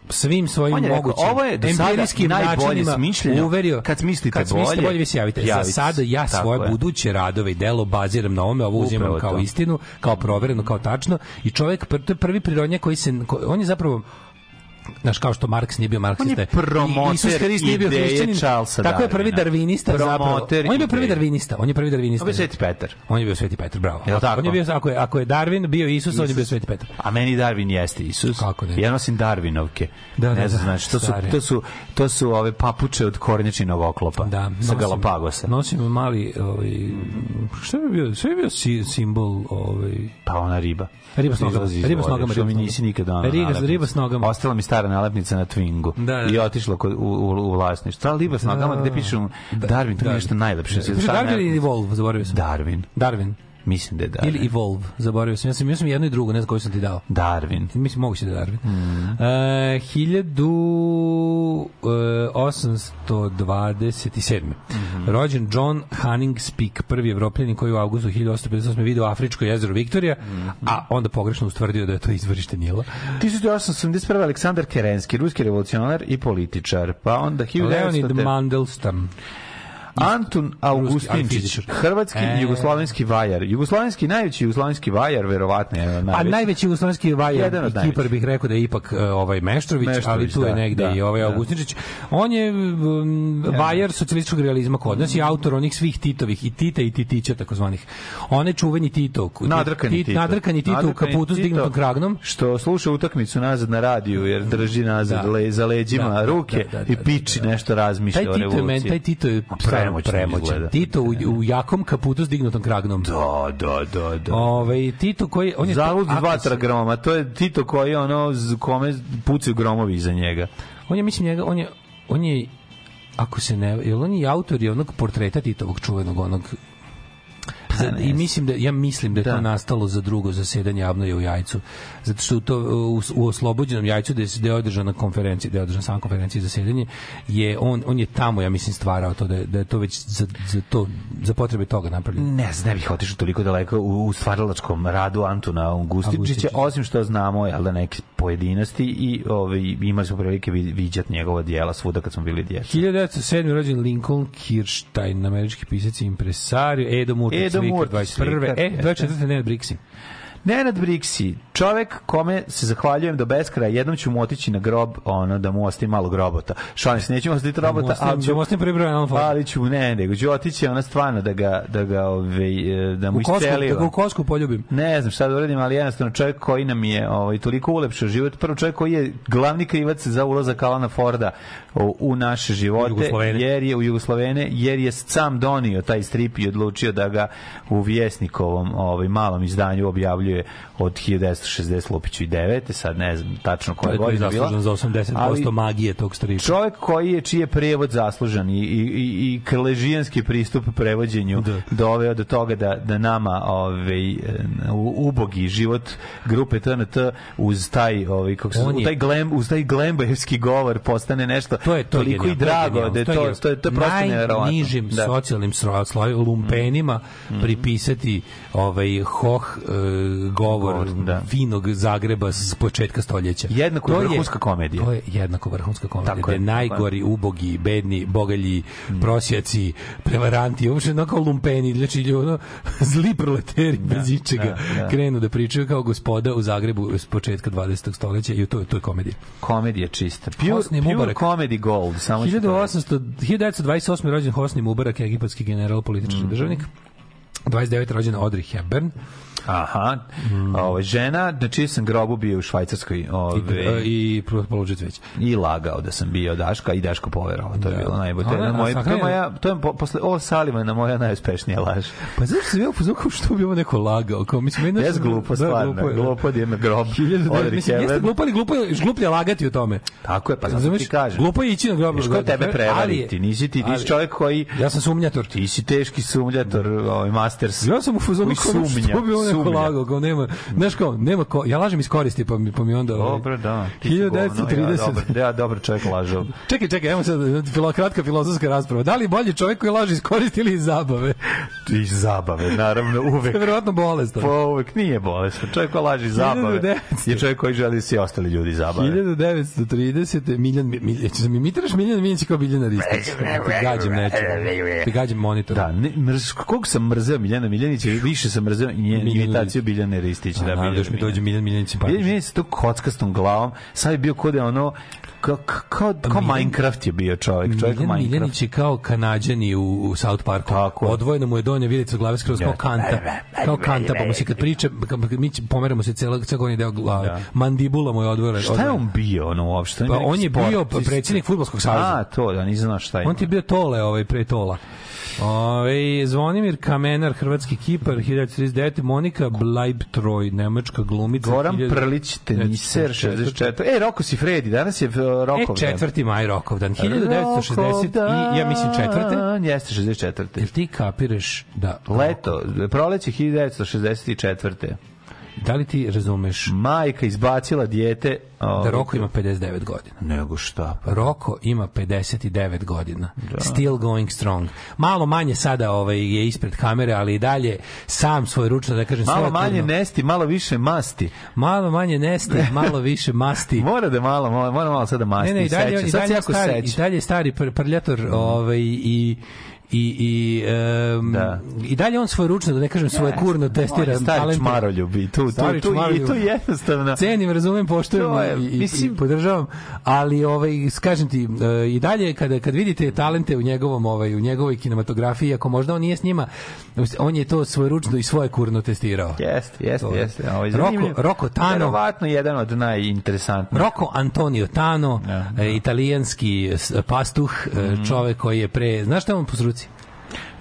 svim svojim On je rekao, mogućim ovo je do sada empirijskim najbolje smišljeno. uverio Kad smislite kad bolje, bolje vi se javite. javite Za se. sada ja svoje je. buduće radove i delo baziram na ovome, ovo uzimam Upravo kao to. istinu, kao provereno, kao tačno i čovjek, to je prvi prirodnjak koji se, on je zapravo Znaš, kao što Marks nije bio marksista. On je promoter i Isus Hrist nije bio ideje hrišćanin. Charlesa Tako je prvi darvinista zapravo. On je bio prvi darvinista. On je prvi darvinista. On je Sveti Petar. On je bio Sveti Petar, bravo. Jel tako? On je bio, ako je, ako je Darwin bio Isus, on je bio Sveti Petar. A meni Darwin jeste Isus. Kako ne? Ja nosim Darwinovke. Da, da, ne znam, da, znači, to su, to su, to su ove papuče od kornjačinog oklopa. Da, sa nosim- Galapagosa. Nosim mali, ovaj, šta bi bio, sve je bio si, simbol, ovaj, Pa ona riba. Riba s nogama, riba s nogama, riba s nogama. riba s nogama. Ostala mi stara nalepnica na Twingu. Da, da. I otišla kod, u, u, u vlasništvo. Ta riba s nogama gde piše Darwin, to mi je nešto najlepše. Da. Darwin ili Vol, zaboravio sam. Darwin. Darwin. Mislim da je Darwin. Ili Evolve, zaboravio sam. Ja sam, ja sam jedno i drugo, ne znam koju sam ti dao. Darwin. Mislim, moguće da je Darwin. Mm. E, 1827. Mhm. Rođen John Hanning Speke, prvi evropljanin koji u avgustu 1858. video Afričko jezero Viktorija, Mhm. a onda pogrešno ustvrdio da je to izvorište Nila. 1881. Aleksandar Kerenski, ruski revolucionar i političar. Pa onda 1900. Leonid Mandelstam. Antun ali Augustinčić, hrvatski E. jugoslovenski vajar. Jugoslovenski, najveći jugoslovenski vajar, verovatno je A najveći. najveći jugoslovenski vajar Jedan od i Kipar bih rekao da je ipak e, ovaj Meštrović, ali Meštrović, tu je da, negde da, i ovaj da. Augustinčić. On je um, vajar socijalističkog realizma kod nas i autor onih svih Titovih i Tita i Titića takozvanih. One čuveni Tito. Nadrkani Tit- Tito. Nadrkani Tito u kaputu s dignutom kragnom. Što sluša utakmicu nazad na radiju, jer drži nazad Da. le, za leđima Da, da, ruke da, da, da, i piči da, da. nešto razmišlja o je revoluciji. taj Tito je premoćno premoćan. izgleda. Tito u, u jakom kaputu s dignutom kragnom. Da, da, da, da. Ovaj Tito koji on je Zalud dva groma, to je Tito koji je ono, z- kome pucaju gromovi iza njega. On je mislim njega, on je on je ako se ne, jel on je autor i onog portreta Titovog čuvenog onog za, I mislim da ja mislim da je Da. to nastalo za drugo zasedanje Avnoje u Jajcu. Zato što u to u, u oslobođenom Jajcu gde je gde je održana konferencija, gde je održana sama konferencija zasedanje, je on on je tamo ja mislim stvarao to da je, da je to već za, za to za potrebe toga napravljeno. Ne znam, ne bih otišao toliko daleko u, u stvaralačkom radu Antuna Augustinčića. osim što znamo jel da neke pojedinosti i ovaj, imali smo prilike viđati njegova dijela svuda kad smo bili djeca. 1907. rođen Lincoln Kirstein, američki pisac i impresario, Edo Murtić, Edo Murtić, 21. slikar, E, jeste. 24. Nenad Briksi. Nenad Briksi, čovek kome se zahvaljujem do beskraja, jednom ću mu otići na grob, ono, da mu ostavi malo grobota. Šalim se, neću mu ostaviti robota, ali ću, da ostavim prvi broj Alan Ford. ali ću, ne, nego ću otići ona stvarno da ga, da ga, ovaj, da mu kosku, da isceliva. ga u kosku poljubim. Ne znam šta da uradim, ali jednostavno čovjek koji nam je ovaj, toliko ulepšao život, prvo čovjek koji je glavni krivac za ulazak Alana Forda u, u naše živote, jer je u Jugoslovene, jer je sam donio taj strip i odlučio da ga u Vjesnikovom ovaj, malom izdanju objavljuje od 1960 Lupiću i 9. Sad ne znam tačno To koja je je godina bila. zaslužen za 80% ali- magije tog stripa. Čovjek koji je, čiji je prevod zaslužan i, i, i, i krležijanski pristup prevođenju Da. doveo do toga da, da nama ovaj, e, u- ubogi život grupe TNT uz taj, ovaj, kako se, je- taj, glem, uz taj glembajevski govor postane nešto to je to je toliko i drago da je to, genijalno. to, je, to je prosto neverovatno. najnižim Da. Socijalnim slojevima lumpenima pripisati ovaj hoh e, govor Govor, da. finog Zagreba s početka stoljeća. Jednako To vrhunska komedija. To je jednako vrhunska komedija. Tako je, je, najgori, ubogi, bedni, bogalji, prosjaci, prevaranti, uopšte kao lumpeni, znači ono, zli proleteri bez ičega da, da. krenu da pričaju kao gospoda u Zagrebu s početka 20. stoljeća i to, je- to je komedija. Komedija čista. Pure, Hosni pure Mubarak. comedy gold. Samo ću to reći. 1800, 1928. rođen Hosni Mubarak, egipatski general, politički državnik. 29. rođen Audrey Hepburn Aha. Ovaj, žena na čiji sam grobu bio u Švajcarskoj. Ovaj, i, i položaj cveća. i lagao da sam bio Daška i Daško poverovao. To je Da. bilo najbolje. To je, na moje, to je moja, to je po, posle o Salivana moja najuspešnija laž. Pa zašto sam bio pozvukao što bi ovo neko lagao? Kao, mislim, Bez nešto- glupo, da, stvarno. glupo je. Glupo da grob. 1900, Audrey mislim, jeste glupo, ali glupo je, gluplje lagati o tome. Tako je, pa zato ti kažem. Glupo je ići na grob. Je tebe prevariti. Nisi ti, ti čovjek koji... Ja sam sumnjator. Ti si teški sumljator, ovaj, masters. Ja sam u sumnja, što bi on sumnja. lagao, kao nema, znaš kao, nema ko, ja lažem iz koristi, pa mi, pa mi onda... ovaj, Dobro, da. ti si govno, 1930. Ja, dobar, ja, dobar čovjek lažao. Čekaj, čekaj, evo sad filo, kratka filozofska rasprava. Da li bolji čovjek koji laže iz koristi ili iz zabave? Iz zabave, naravno, uvek. verovatno bolest. Pa uvek nije bolesno. Čovjek koji laži iz zabave 1900. je čovjek koji želi da svi ostali ljudi zabave. 1930. Miljan, Miljan, mi imitiraš Miljan Miljan kao Biljana Ristić. Ti gađam neću. Ti gađam monitor. Da, ne, mrz, koliko sam mrzeo Miljana Miljanića, više sam mrzeo Miljanu imitaciju Biljane Ristića. Da, Da, naravno, još mi dođe Miljan Miljan Miljan simpatičan. Miljanić sa to kockastom glavom, sad je bio kod je ono, kao, kao, kao Minecraft je bio čovjek, čovjek Miljan. Miljanić je kao kanadjani u, u South Parku. Tako je. Odvojeno mu je donja vilica glave skroz kao kanta. Kao kanta, pa mu se kad priča, kad mi će- pomeramo se celo, celo gornji deo glave. Da. Mandibula mu je odvojena. Šta je on bio ono uopšte? Pa on je bio predsjednik fudbalskog saveza. A, to, da nisam znao šta je. On ti je bio Tole ovaj pre Tola. Ove, Zvonimir Kamenar, hrvatski kipar, 1939. Monika Bleibtroj, nemačka glumica. Goran 1000 Prlić, teniser, 64. E, Roko si Fredi, danas je uh, E, Rokov dan. četvrti maj Rokovdan, 1960 i, ja mislim, četvrte. dan, Jeste, 64. Jel ti kapiraš da... Leto, proleće 1964. Da li ti razumeš Majka izbacila dijete. da Roko ima 59 godina? Nego šta? Pa. Roko ima 59 godina. Still going strong. Malo manje sada ovaj, je ispred kamere, ali i dalje sam svoj ručno, da kažem, Malo manje nesti, malo više masti. Malo manje neste, malo više masti. Mora da malo, mora, mora malo sada masti. Ne, ne, i dalje, i Sad se dalje, stari, i dalje je stari pr prljator ovaj, i i i um, Da. i dalje on svoj ručno da ne kažem svoje kurno testira On je stari talente. čmaroljub i tu, tu, Stari tu, i čmaroljub. tu jednostavno. cenim, razumem, poštujem To je, i, mislim- i podržavam, ali ovaj kažem ti e, i dalje kada kad vidite talente u njegovom ovaj u njegovoj kinematografiji, ako možda on nije s njima, on je to svojeručno i svoje kurno testirao. Jeste, jeste, To je. jeste. Ovo je Roko-. Roko Tano. Verovatno jedan od najinteresantnijih. Rocco Antonio Tano, Da, e, italijanski s- pastuh, Mhm. čovek koji je pre... Znaš šta je on po?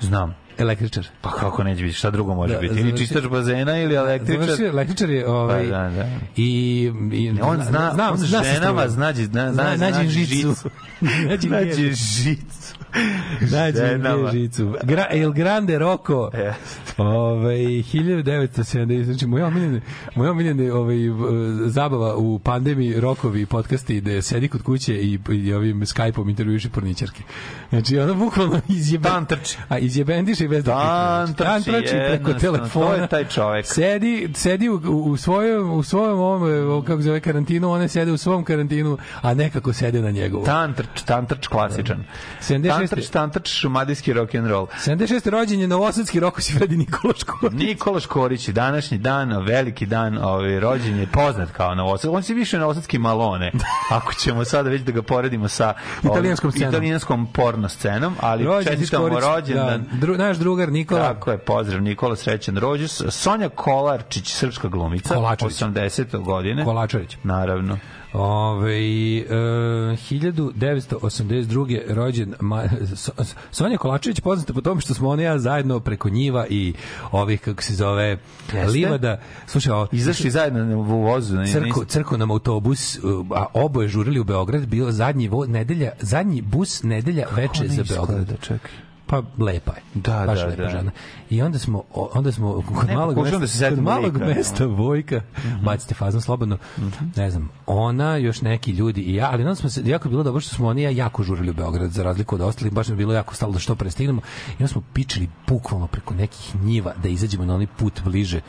Znam. Električar. Pa kako neće biti, šta drugo može Da, biti? Ili završi- čistač bazena ili električar? Završio je električar je ovaj Pa da, da. i, i Ne, on zna, znam, on zna ženama struja. znađe, zna, Zna- zna, nađe žicu. Nađe nađe gdje- žicu. Nađe Ženama. gdje žicu. Gra, El Grande Rocco. E. Ovaj 1970 znači moja omiljena moja omiljena ovaj zabava u pandemiji rokovi podcasti da sedi kod kuće i, i ovim Skype-om intervjuiše porničarke. Znači ona bukvalno izjebe Dan trči. A izjebendiše i bez da Dan pita. Dan trči, trči preko telefona. to je taj čovek. Sedi, sedi u, u svojom u svojom ovom kako se zove karantinu, one sede u svom karantinu, a nekako sede na njegovu. Tantrč, tantrč klasičan. 76. Tantrč, tantrč, šumadijski rock and roll. 76. rođen je novosadski Roko Fredi Nikola Škorić. Nikola Škorić, današnji dan, veliki dan, ovaj, rođen je poznat kao Novosad. On se više Novosadski Malone, ako ćemo sada već da ga poredimo sa Italijanskom scenom. italijanskom porno scenom, ali Rođen čestitamo Škorić, rođendan. Da, dru, naš drugar Nikola. Tako je, pozdrav Nikola, srećan rođus. Sonja Kolarčić, srpska glumica, Kolačević. 80. godine. Kolačević. Naravno. Ove, e, 1982. rođen Ma, So- Sonja Kolačević poznata po tome što smo ona ja zajedno preko njiva i ovih kako se zove Jeste? livada slušaj ovo, Izašli zajedno u vozu. ne- niste- crko nam autobus uh, a oboje žurili u Beograd bio zadnji vo, nedelja zadnji bus nedelja veče za Beograd čekaj. Pa lepa je. Da, Baš da, lepa da. žena. I onda smo onda smo kod Ne, malog mesta, da se kod malog lika, mesta Vojka, bacite fazom slobodno. Ne znam, ona još neki ljudi i ja, ali onda smo se jako bilo dobro što smo oni ja jako žurili u Beograd za razliku od ostalih, baš nam je bilo jako stalo da što pre stignemo. I onda smo pičili bukvalno preko nekih njiva da izađemo na onaj put bliže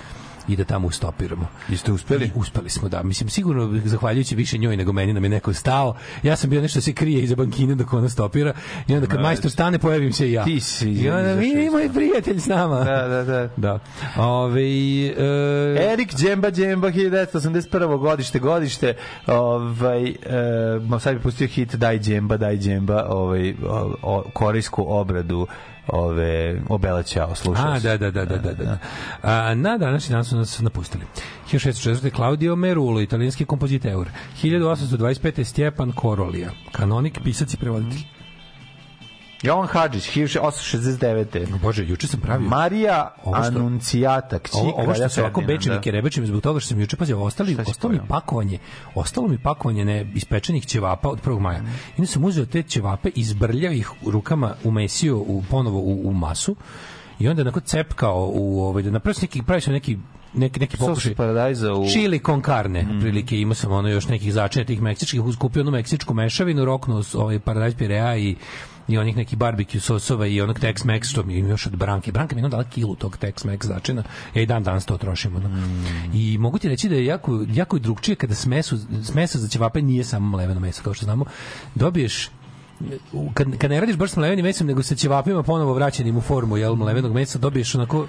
i da tamo ustopiramo. Jeste uspeli? I uspeli smo, da. Mislim, sigurno, zahvaljujući više njoj nego meni, nam je neko stao. Ja sam bio nešto se krije iza bankine dok ona stopira. I onda kad majstor stane, pojavim se i ja. Ti si I onda, mi iz moj prijatelj s nama. Da, da, da. Da. Ove, e, Erik Džemba Džemba 1981. godište godište ovaj e, sad bi pustio hit Daj Džemba Daj Džemba ovaj o, o, korejsku obradu ove obelećao slušao A, si. da, da, da, da, da, da. A, na današnji dan su nas napustili. 1604. Claudio Merulo, italijanski kompoziteur. 1825. Stjepan Korolija, kanonik, pisac i prevoditelj. Jovan Hadžić 1869. Bože, juče sam pravio. Marija Ovo što- Anuncijata kći Ovo, ovo što se ovako Ferdinanda. bečevike rebečim zbog toga što sam juče pazio, ostali, ostalo mi pakovanje, ostalo mi pakovanje ne ispečenih ćevapa od 1. maja. I onda sam uzeo te ćevape, izbrljao ih rukama, umesio u, ponovo u, u masu i onda onako cepkao u ovaj, da napravio sam neki, pravio sam neki neki, neki pokušaj paradajza u Chili con carne, Mm. prilike imao sam ono još nekih začina tih meksičkih, uskupio onu meksičku mešavinu, roknuo s- ovaj paradajz pirea i i onih nekih barbecue sosova i onog Tex-Mex što mi još od Branke. Branka mi je dala kilu tog Tex-Mex začina. Ja i dan danas to trošim. Ono. Mm. I mogu ti reći da je jako, jako je drugčije kada smesu, smesa za ćevape nije samo mleveno meso, kao što znamo. Dobiješ kad, kad ne radiš baš s mlevenim mesom, nego sa ćevapima ponovo vraćenim u formu jel, mlevenog mesa, dobiješ onako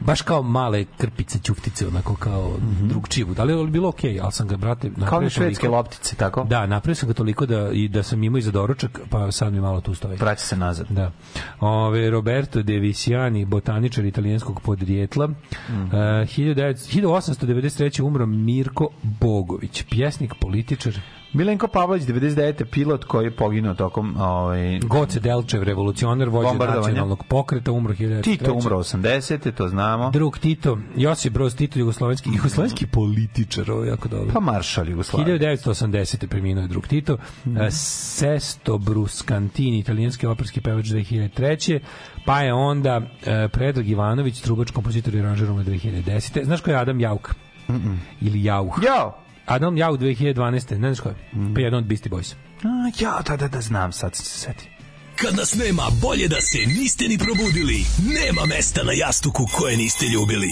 baš kao male krpice, ćuftice, onako kao mm -hmm. drugčije. Ali je bilo okej, okay, ali sam ga, brate, kao one švedske toliko- loptice, tako? Da, napravio sam ga toliko da, i da sam imao i za doručak, pa sad mi malo tu stoji. Vraća se nazad. Da. Ove, Roberto De Visiani, botaničar italijanskog podrijetla. Mm -hmm. uh, 1893. umro Mirko Bogović, pjesnik, političar. Milenko Pavlović, 99. pilot koji je poginuo tokom ovaj, Goce Delčev, revolucionar, vođa nacionalnog pokreta, umro 1903. Tito umro 80. to znamo. Drug Tito, Josip Broz Tito, jugoslovenski, jugoslovenski političar, ovo je jako dobro. Pa maršal Jugoslavije. 1980. preminuo je drug Tito. Mm. Sesto Bruscantini, italijanski operski pevač 2003. Pa je onda e, Predrag Ivanović, trubač, kompozitor i aranžer umro 2010. Znaš ko je Adam Jauk? Mm -mm. Ili Jauh? Jao! Adam Jauk 2012. Ne znaš ko je? Mhm. Pa jedan od Beastie Boys. A, ja, da, da, da, znam, sad se setim. Kad nas nema, bolje da se niste ni probudili. Nema mesta na jastuku koje niste ljubili.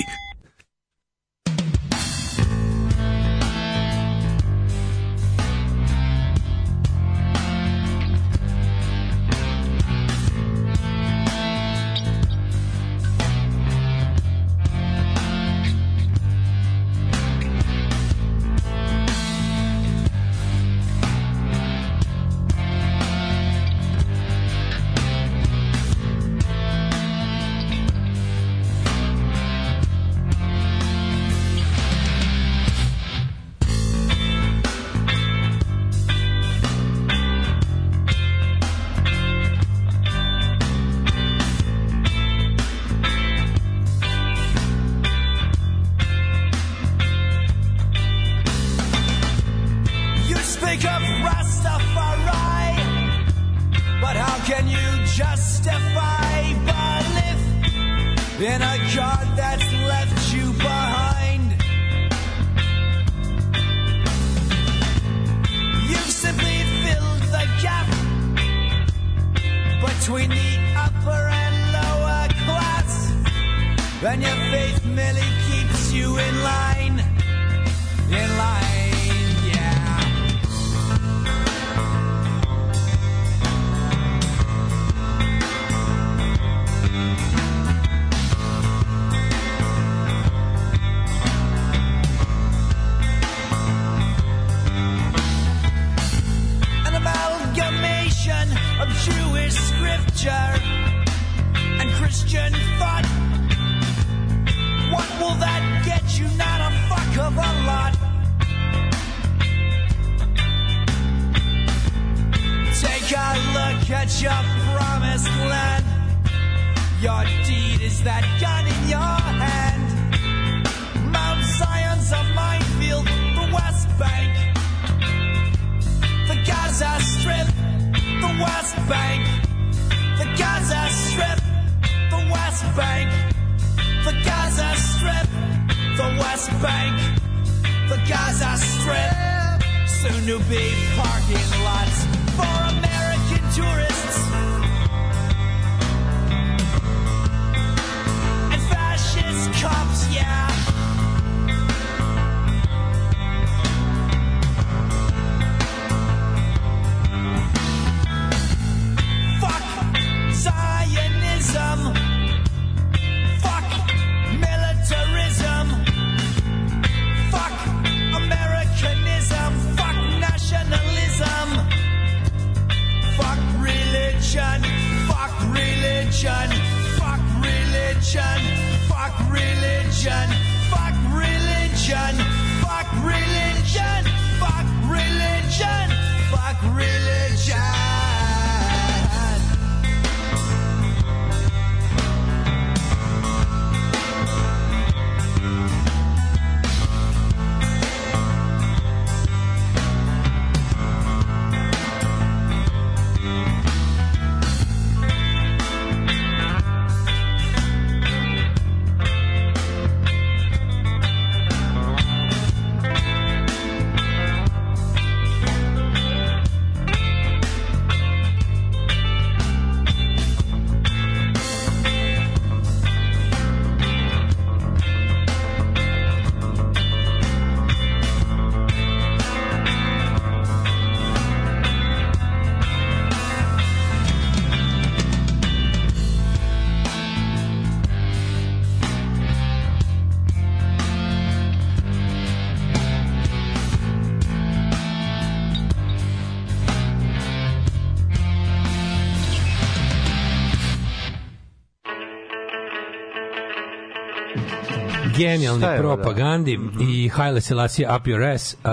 Genijalni da? propagandi i Haile Selassie Up Your Ass uh,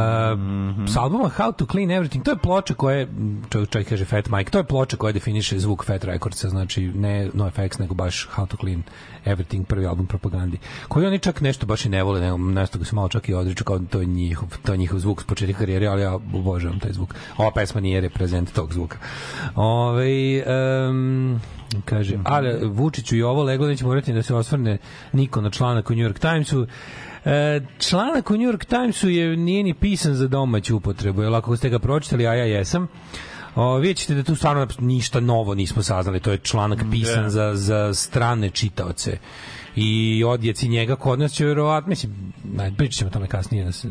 s albuma How to Clean Everything to je ploča koja je čovjek, čovjek kaže Fat Mike to je ploča koja definiše zvuk Fat Recordsa znači ne NoFX nego baš How to Clean Everything prvi album propagandi koji oni čak nešto baš i ne vole nego nešto ga se malo čak i odriču kao da to je njihov, to je njihov zvuk s početka karijere ali ja obožavam taj zvuk. Ova pesma nije reprezent tog zvuka. Ove, um, kaže, ali Vučiću i ovo leglo neće morati da se osvrne niko na članak u New York Timesu. E, članak u New York Timesu je, nije ni pisan za domaću upotrebu, jer ako ste ga pročitali, a ja jesam, O, vidjet ćete da tu stvarno ništa novo nismo saznali, to je članak pisan za, za strane čitaoce. I odjeci njega kod nas će verovatno, mislim, pričat ćemo o tome kasnije da se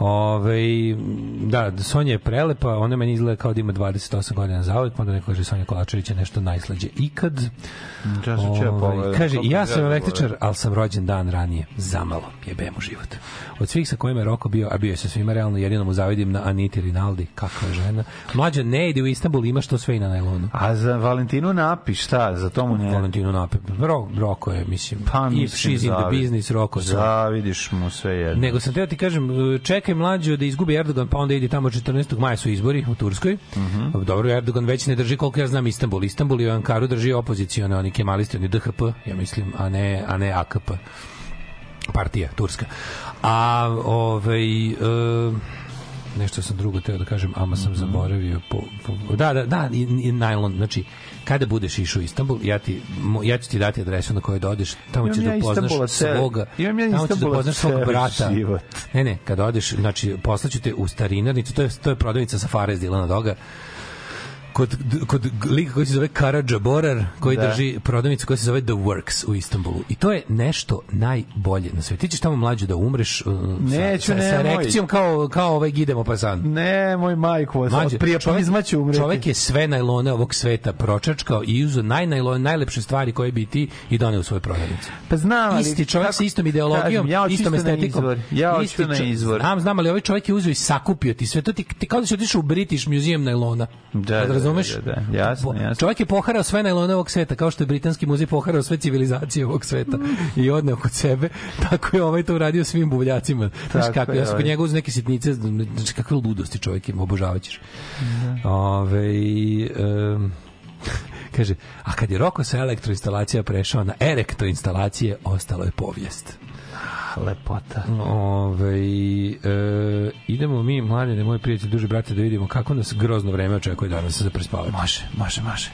Ove, da, Sonja je prelepa, ona meni izgleda kao da ima 28 godina za uvijek, pa onda neko kaže Sonja Kolačević je nešto najslađe ikad. Ovaj, pogledam kaže, ja sam ovo. električar, ali sam rođen dan ranije. Zamalo, jebem u život. Od svih sa kojima je Roko bio, a bio je sa svima realno, jedino mu zavidim na Aniti Rinaldi, kakva je žena. Mlađa ne ide u Istanbul, ima što sve i na najlonu. A za Valentinu napi, šta? Za tomu ne... Valentinu Nape. Ro, Roko je, mislim, Pa, if mislim, she's in the business, Roko. Zavidiš mu sve jedno. Nego sam teo ti kažem, čekaj mlađo da izgubi Erdogan, pa onda ide tamo 14. maja su izbori u Turskoj. Mhm. Dobro, Erdogan već ne drži koliko ja znam Istanbul. Istanbul i Ankaru drži opozicione, oni kemalisti, oni DHP, ja mislim, a ne, a ne AKP partija turska. A ovaj e, nešto sam drugo teo da kažem, ama sam zaboravio po, po, da, da, da, i, i najlon, znači kada budeš išao u Istanbul, ja ti ja ću ti dati adresu na kojoj da odeš, tamo Imam ćeš ja da upoznaš svoga, imam ja tamo ćeš da upoznaš svog brata. život. Ne, ne, kada odeš, znači poslaću te u starinarnicu, to je to je prodavnica Safari iz Dilana Doga kod, kod lika koji se zove Karadža Borar, koji Da. drži prodavnicu koja se zove The Works u Istanbulu. I to je nešto najbolje na svetu. Ti ćeš tamo mlađu da umreš uh, Neću, sa, sa, sa erekcijom kao, kao ovaj Gidemo Pasan. Ne, moj majko, Mlađe, od prijapizma ću umreti. čovek je sve najlone ovog sveta pročačkao i uzeo najnajlone, najlepše stvari koje bi ti i doneo u svoju prodavnicu. Pa znam, ali... Isti čovjek kako- sa istom ideologijom, Kažem, ja istom estetikom. izvor. Ja hoću na izvor. Znam, znam, ali ovaj čovjek je uzeo i sakupio ti sve to. Ti, ti kao da si otišao u British Museum najlona. Da, Jel da, razumeš? da, da, jasno, Po- jasno. Čovjek je poharao sve najlone ovog sveta, kao što je Britanski muzej poharao sve civilizacije ovog sveta i odneo kod sebe, tako je ovaj to uradio svim buvljacima. Znaš kako, ja sam kod ovaj. njega uz neke sitnice, znači kakve ludosti čovjek ima, obožavaćeš. Ove, em, kaže, a kad je Roko sa elektroinstalacija prešao na elektroinstalacije, ostalo je povijest. Lepota. Ove, e, idemo mi, mladine, moj prijatelj, duže brate, da vidimo kako nas grozno vreme očekuje danas za prespavanje. Može, može, može.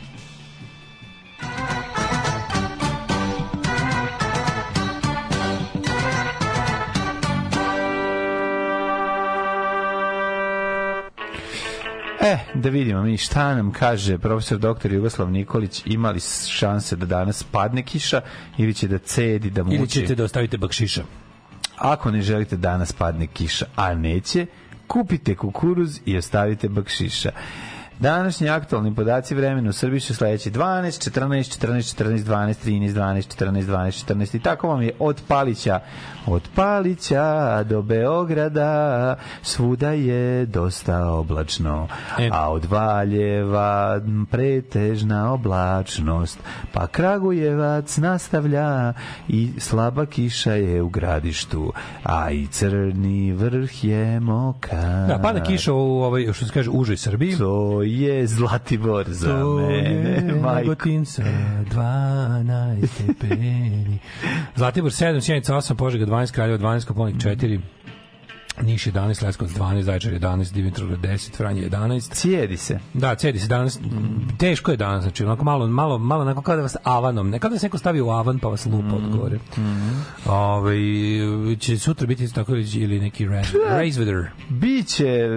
E, da vidimo mi šta nam kaže profesor doktor Jugoslav Nikolić, imali šanse da danas padne kiša ili će da cedi, da muči? Ili ćete da ostavite bakšiša. Ako ne želite danas padne kiša, a neće, kupite kukuruz i ostavite bakšiša. Današnji aktualni podaci vremena u Srbiji su sledeći. 12, 14, 14, 14, 12, 13, 12, 14, 12, 14 i tako vam je od Palića. Od Palića do Beograda svuda je dosta oblačno E. a od Valjeva pretežna oblačnost. Pa Kragujevac nastavlja i slaba kiša je u gradištu a i crni vrh je mokar Da, pada kiša u ovoj, što se kaže, užoj Srbiji. to je Zlatibor za To mene, je majko. Negotin sa 12 stepeni. Zlatibor 7, Sjenica 8, Požega 12, Kraljevo 12, Koponik 4, Niš 11, Leskovac 12, Zaječar 11, Dimitrovgrad 10, Franje 11. Cijedi se. Da, cedi se danas, teško je danas, znači onako malo, malo, malo onako kao da vas avanom, ne kao da se neko stavi u avan pa vas lupa od gore. Ove, će sutra biti tako ili neki weather. Biće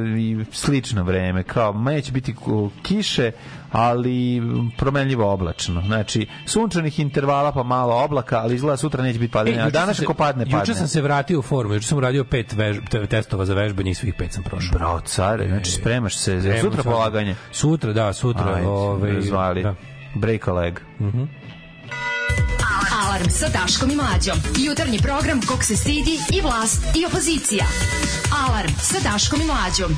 slično vreme, kao neće biti kiše, ali promenljivo oblačno. Znači, sunčanih intervala pa malo oblaka, ali izgleda sutra neće biti padanje. E, a juče danas ako padne, padne. Juče sam se vratio u formu, juče sam uradio pet vež, te- testova za vežbanje i svih pet sam prošao. Bravo, care, znači spremaš se za sutra se. polaganje. Sutra, da, sutra. Ajde, ovaj, razvali. da. Break a leg. Alarm sa Daškom i Mlađom. Jutarnji program kog se stidi i vlast i opozicija. Alarm sa Daškom i Mlađom.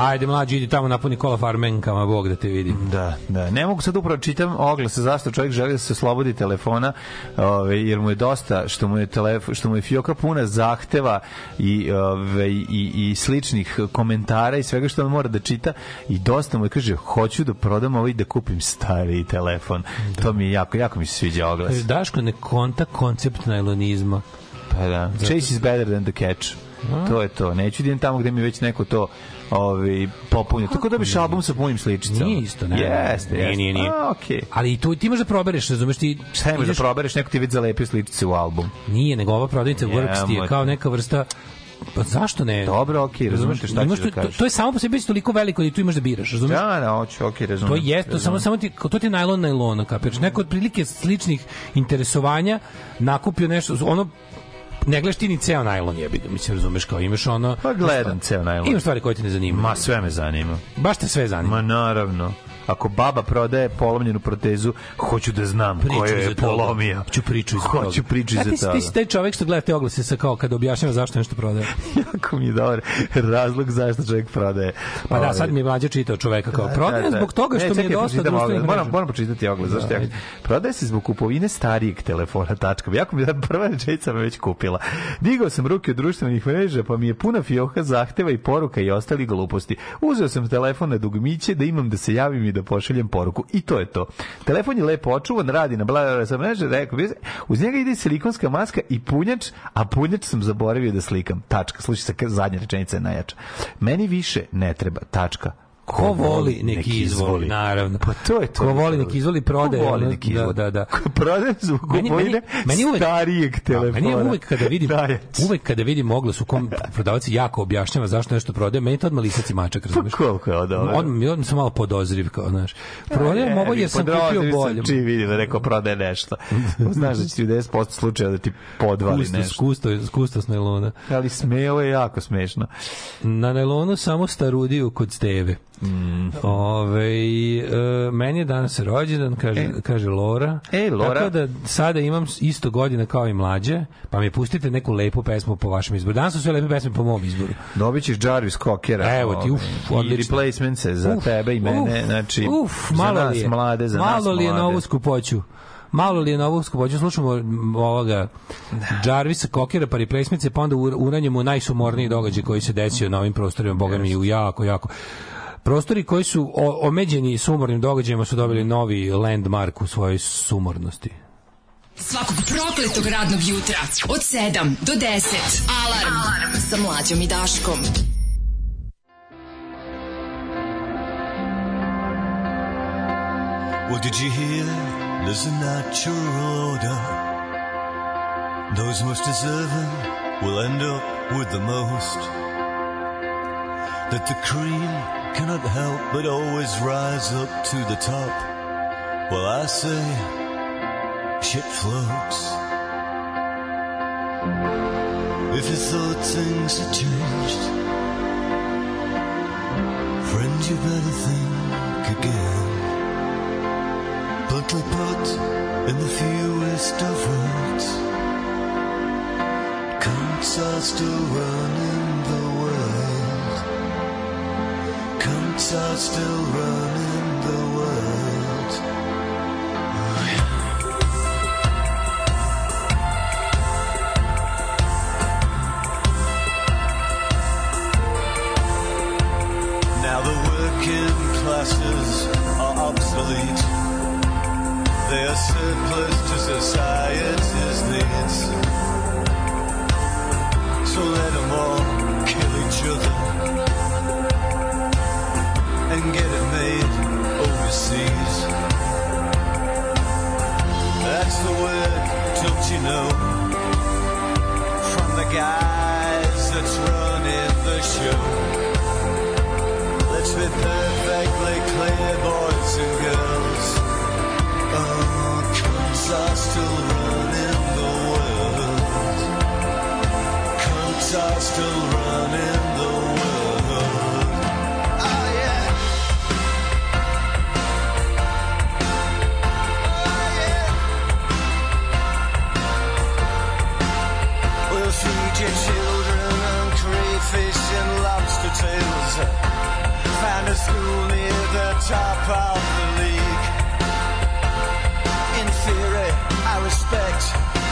Ajde, mlađi, idi tamo napuni kola farmenkama, Bog da te vidi. Da, da. Ne mogu sad upravo čitam oglase zašto čovjek želi da se oslobodi telefona, ove, jer mu je dosta što mu je telefon, što mu je fioka puna zahteva i ove, i i sličnih komentara i svega što on mora da čita i dosta mu je kaže hoću da prodam ovaj da kupim stari telefon. To mi je jako jako mi se sviđa oglas. Kaže, Daško ne konta koncept najlonizma. Pa da. Chase is better than the catch. To je to. Neću da idem tamo gde mi već neko to ovaj popunio. Tako da biš album sa punim sličicama. Nije isto, ne. Jeste, jeste. nije, nije. A, okej. Ali i tu ti možeš da probereš, razumeš ti... Šta imaš da probereš, neko ti već zalepio sličice u album. Nije, nego ova prodavnica Works ti je kao neka vrsta Pa zašto ne? Dobro, okej, razumete šta Imaš ću da to- to, kažeš. to je samo po sebi toliko veliko da tu imaš da biraš, razumeš? Da, da, hoću, okej, razumem. To je to samo samo ti to ti je najlon najlona, kapiraš? Neko otprilike sličnih interesovanja nakupio nešto ono ne gledaš ti ni ceo najlon jebi mislim, razumeš, kao imaš ono... Pa gledam ceo najlon. Imaš stvari koje te ne zanimaju. Ma sve me zanima. Baš te sve zanima. Ma naravno. Ako baba prodaje polomljenu protezu, hoću da znam Priču ko je polomio. Hoću priču iza toga. Hoću priču si- toga. Ti si taj čovek što gleda te oglase sa kao kada objašnjava zašto nešto prodaje. Jako mi je dobar razlog zašto čovjek prodaje. Pa da, Ovaj, sad mi je mlađe čitao čoveka kao Da, prodaje da, da. zbog toga što Ne, mi je čekaj, dosta društvenih. Moram, mreža. moram pročitati oglas. Zašto Da, ja? ajde. Prodaje se zbog kupovine starijeg telefona. Tačka. Jako mi je da prva rečenica me već kupila. Digao sam ruke od društvenih mreža, pa mi je puna fioha zahteva i poruka i ostali gluposti. Uzeo sam telefon na dugmiće da imam da se javim i da pošaljem poruku. I to je to. Telefon je lepo očuvan, radi na bla, bla, mreže, rekao, bi- uz njega ide silikonska maska i punjač, a punjač sam zaboravio da slikam. Tačka. Slušaj se, zadnja rečenica je najjača. Meni više ne treba. Tačka. Ko voli, neki izvoli, naravno. Pa to je to. Ko voli, neki izvoli, prodaje. Ko voli, da, izvoli. da, da. Prodajem zbog Meni- kupovine meni- meni uvek- starijeg A, telefona. Meni je uvek kada vidim, Najjače. uvek kada vidim oglas u kom prodavac jako objašnjava zašto nešto prodaje, meni je to odmah lisac i mačak, razumeš? Pa koliko je ovo dobro? On mi on sam malo podozriv kao, znaš. Prodajem ovo jer sam kupio bolje. Čim vidim da neko prodaje nešto. Znaš da će ti u 10% slučaja da ti podvali Kustos, nešto. kustos, kustos najlona. Ali sme, ovo je jako smešno. Na najlonu samo starudiju kod steve. Mm. Ove, e, meni je danas rođendan, kaže, kaže Lora. E, Lora. Tako da sada imam isto godina kao i mlađe, pa mi pustite neku lepu pesmu po vašem izboru. Danas su sve lepe pesme po mom izboru. Dobit ćeš Jarvis Cockera. Evo ti, uf, ovaj, I odlično. replacements za Uf, tebe i mene. uf, znači, uf, za malo nas li je, mlade, za nas malo li je na mlade. ovu skupoću. Malo li je na ovu skupoću, slušamo ovoga Jarvisa Kokera, pa replacements, pa onda ur- uranjemo najsumorniji događaj koji se desio na ovim prostorima, boga mi, u jako, jako Prostori koji su o, omeđeni sumornim događajima su dobili novi landmark u svojoj sumornosti. Svakog prokletog radnog jutra od 7 do 10. Alarm, Alarm. sa mlađom i Daškom. Well, did you hear? There's a natural order. Those most deserving will end up with the most. That the cream cannot help but always rise up to the top. Well, I say, shit floats. If you thought things had changed, friend, you better think again. Put in the fewest of words. Counts are still running Counts are still running the world. Now the working classes are obsolete. They are surplus to society's needs. So let them all kill each other and get it made overseas. That's the word, don't you know? From the guys that's running the show. Let's be perfectly clear, boys and girls. Oh, cunts are still running the world. Cunts are still running chances. Found a school near the top of the league. In theory, I respect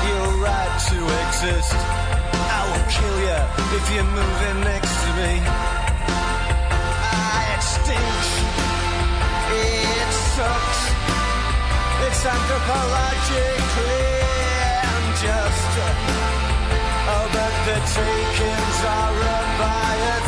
your right to exist. I will kill you if you're moving next to me. I extinct. It sucks. It's anthropologically unjust. Oh, but the takings are a bias.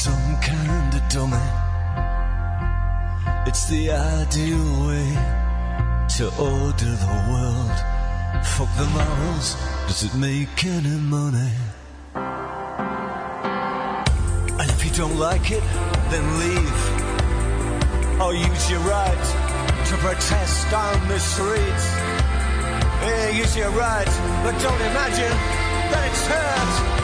some kind of dummy? It's the ideal way to order the world. Fuck the morals, does it make any money? And if you don't like it, then leave. Or use your right to protest on the streets. Yeah, use your right, but don't imagine that it's hurt.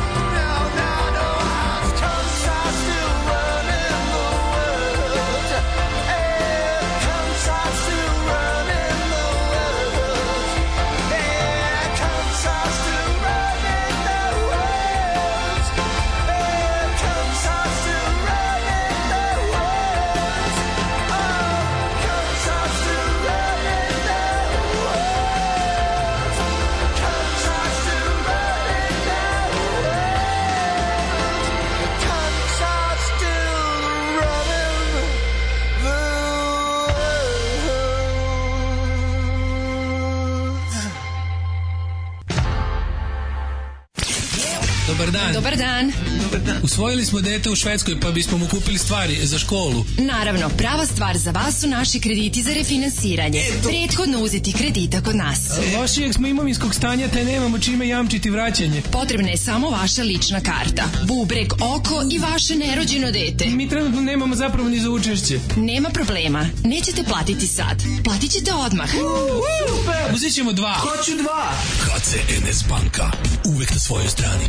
Dobar dan. Dobar dan. Usvojili smo dete u Švedskoj pa bismo mu kupili stvari za školu. Naravno, prava stvar za vas su naši krediti za refinansiranje. Prethodno uzeti kredita kod nas. Lošijeg smo imovinskog stanja te nemamo čime jamčiti vraćanje. Potrebna je samo vaša lična karta, bubreg, oko i vaše nerođeno dete. Mi trenutno nemamo zapravo ni za učešće. Nema problema, nećete platiti sad. Platit ćete odmah. Uzet ćemo dva. Hoću dva. HCNS banka. Uvek na svojoj strani.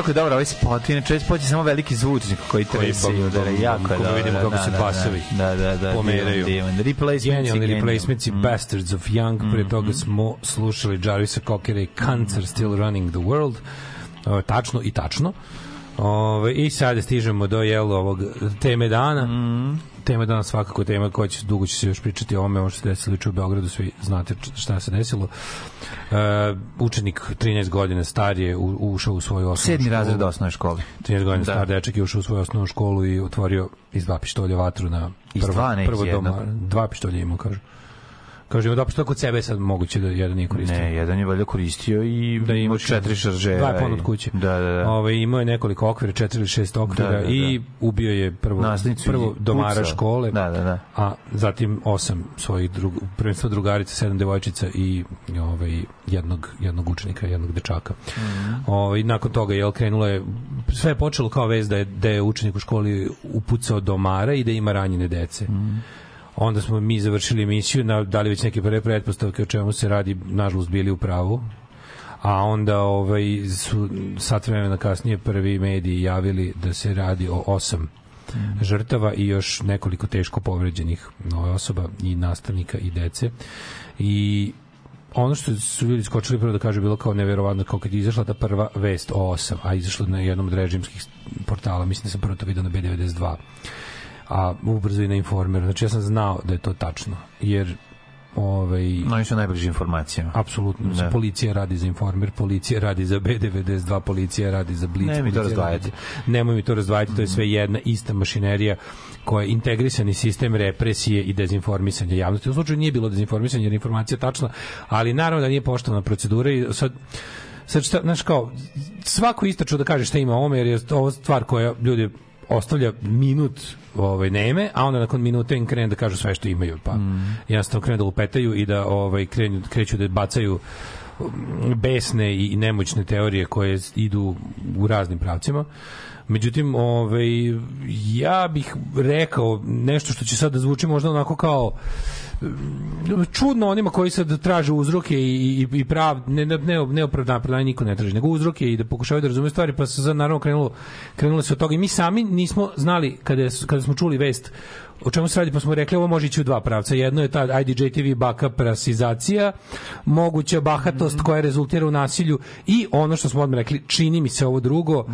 Kako je dobro ovaj spot, inače ovaj spot je samo veliki zvučnik koji trese i udara, jako je Kako dobro. vidimo kako se basovi da, da, da, pomeraju. divan, divan. Replacements replacements i Bastards of Young. Pre toga smo slušali Jarvisa Cockera i Cancer Still Running the World. Tačno i tačno. Ove, I sada stižemo do jelo ovog teme dana. Tema dana svakako tema koja će dugo će se još pričati o ovome, ovo što se desilo u Beogradu, svi znate šta se desilo. Uh, učenik 13 godina star je u, ušao u svoju osnovnu Sedmi školu. razred osnovne škole. 13 godina Da. star dečak je ušao u svoju osnovnu školu i otvorio iz dva pištolja vatru na Iz prvo, dva, prvo doma. jednog. Dva pištolja imao, kažu. Kaže, ima dva pištolja kod sebe, sad moguće da jedan nije koristio. Ne, jedan je valjda koristio i da ima četiri šaržera. Dva je ponad i- kuće. Da, da, da. Ovaj imao je nekoliko okvira, četiri ili šest okvira Da, da, da. i ubio je prvo Nastavnicu prvo domara pucao. škole. Da, da, da. A zatim osam svojih drug prvenstveno drugarica, sedam devojčica i ovaj jednog jednog učenika, jednog dečaka. Mhm. Ovaj nakon toga je krenulo je sve je počelo kao vez da je da je učenik u školi upucao domara i da ima ranjene dece. Mhm. Onda smo mi završili emisiju, na, dali već neke prve pretpostavke o čemu se radi, nažalost bili u pravu. A onda ovaj, su sat vremena kasnije prvi mediji javili da se radi o osam žrtava i još nekoliko teško povređenih osoba i nastavnika i dece. I ono što su ljudi skočili prvo da kažu bilo kao neverovatno kao kad je izašla ta prva vest o osam, a izašla na jednom od režimskih portala, mislim da sam prvo to vidio na B92 a ubrzo i na informeru. Znači ja sam znao da je to tačno, jer ovaj Oni su najbliži informacijama. apsolutno Da. policija radi za informer, policija radi za B92, policija radi za Blitz. Nemoj mi to razdvajati. Nemoj mi to razdvajati, to je sve jedna ista mašinerija koja je integrisani sistem represije i dezinformisanja javnosti. U slučaju nije bilo dezinformisanja jer je informacija tačna, ali naravno da nije poštovana procedura i sad sad šta, znaš kao, svako istraču da kaže šta ima ovome, jer je ovo stvar koja ljudi ostavlja minut ovaj neme, a onda nakon minute im krene da kažu sve što imaju, pa mm. jednostavno krenu da lupetaju i da ovaj krenu, kreću da bacaju um, besne i nemoćne teorije koje idu u raznim pravcima. Međutim, ovaj, ja bih rekao nešto što će sad da zvuči možda onako kao um, čudno onima koji sad traže uzroke i, i, i prav, ne, ne, ne, ne opravdanje niko ne traži, nego uzroke i da pokušavaju da razume stvari, pa se sad naravno krenulo, krenulo se od toga. I mi sami nismo znali kada, kada smo čuli vest o čemu se radi, pa smo rekli ovo može ići u dva pravca. Jedno je ta IDJ TV baka prasizacija, moguća bahatost koja rezultira u nasilju i ono što smo odmah rekli, čini mi se ovo drugo, uh,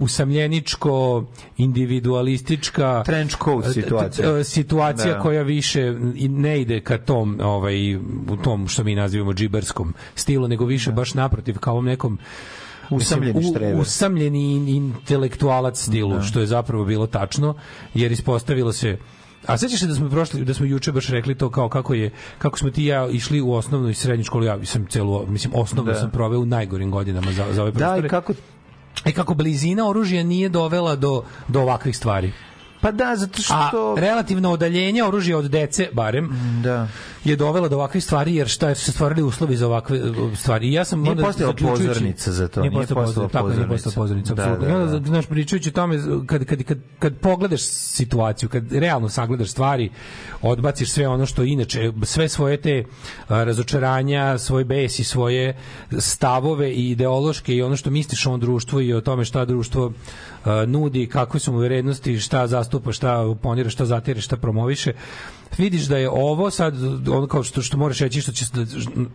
usamljeničko, individualistička Trench coat situacija. situacija Da. koja više ne ide ka tom ovaj u tom što mi nazivamo džiberskom stilu nego više baš naprotiv kao ovom nekom Usamljeni štreber. usamljeni in- intelektualac stilu Da. što je zapravo bilo tačno jer ispostavilo se A sećaš se da smo prošli da smo juče baš rekli to kao kako je kako smo ti i ja išli u osnovnu i srednju školu ja sam celu mislim osnovnu Da. sam proveo u najgorim godinama za za ove Da, prostore. i kako i kako blizina oružja nije dovela do do ovakvih stvari. Pa da, zato što... A relativno odaljenje oružja od dece, barem, da. je dovela do ovakvih stvari, jer šta su se stvorili uslovi za ovakve uh, stvari. I ja sam Nije zaključujući- pozornica za to, Nije nije postojala pozornica, tako je, nije pozornica. Da, da, I onda, da. znaš, pričajući tome, kad, kad, kad, kad pogledaš situaciju, kad realno sagledaš stvari, odbaciš sve ono što inače, sve svoje te razočaranja, svoj bes i svoje stavove i ideološke i ono što misliš o ovom društvu i o tome šta društvo nudi, kakve su mu vrednosti, šta zastupa, šta oponira, šta zatire, šta promoviše. Vidiš da je ovo sad ono kao što što moraš reći što će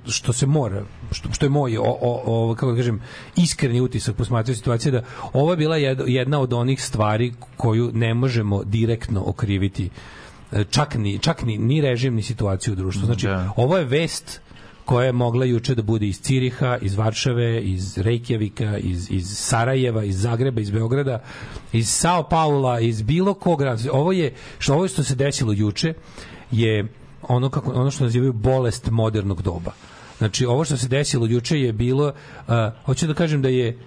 što se mora što, što je moj o, o, o, kako da kažem iskreni utisak posmatrajući situacije da ovo je bila jed- jedna od onih stvari koju ne možemo direktno okriviti e, čak ni, čak ni, ni režim, ni situaciju u društvu. Znači, ovo je vest koja je mogla juče da bude iz Ciriha, iz Varšave, iz Reykjavika, iz, iz Sarajeva, iz Zagreba, iz Beograda, iz Sao Paula, iz bilo kog. Ovo je, što ovo što se desilo juče je ono kako ono što nazivaju bolest modernog doba. Znači ovo što se desilo juče je bilo uh, hoću da kažem da je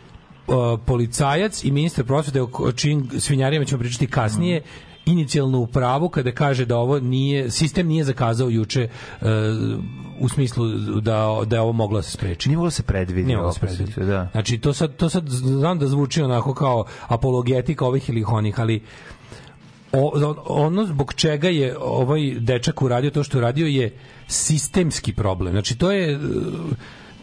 policajac i ministar prosvete o čijim svinjarijama ćemo pričati kasnije inicijalno u pravu kada kaže da ovo nije sistem nije zakazao juče uh, u smislu da da je ovo moglo da se spreči. Nije moglo da se predvidi. Nije moglo da se opet, predvidi. Da. Znači to sad to sad znam da zvuči onako kao apologetika ovih ili onih, ali o, ono zbog čega je ovaj dečak uradio to što je uradio je sistemski problem. Znači to je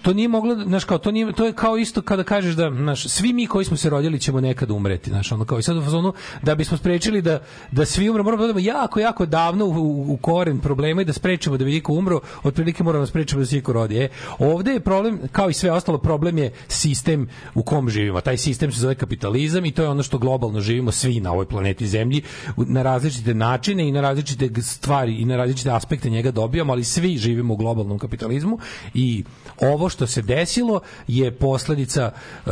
to nije moglo, znaš, kao, to, nije, to je kao isto kada kažeš da, znaš, svi mi koji smo se rodili ćemo nekad umreti, znaš, ono kao i sad u fazonu, da bismo sprečili da, da svi umre, moramo da odemo jako, jako davno u, u, u koren problema i da sprečimo da bi niko umro, otprilike moramo da sprečimo da se niko rodi. E, ovde je problem, kao i sve ostalo, problem je sistem u kom živimo. Taj sistem se zove kapitalizam i to je ono što globalno živimo svi na ovoj planeti Zemlji na različite načine i na različite stvari i na različite aspekte njega dobijamo, ali svi živimo u globalnom kapitalizmu i ovo što se desilo je posledica e,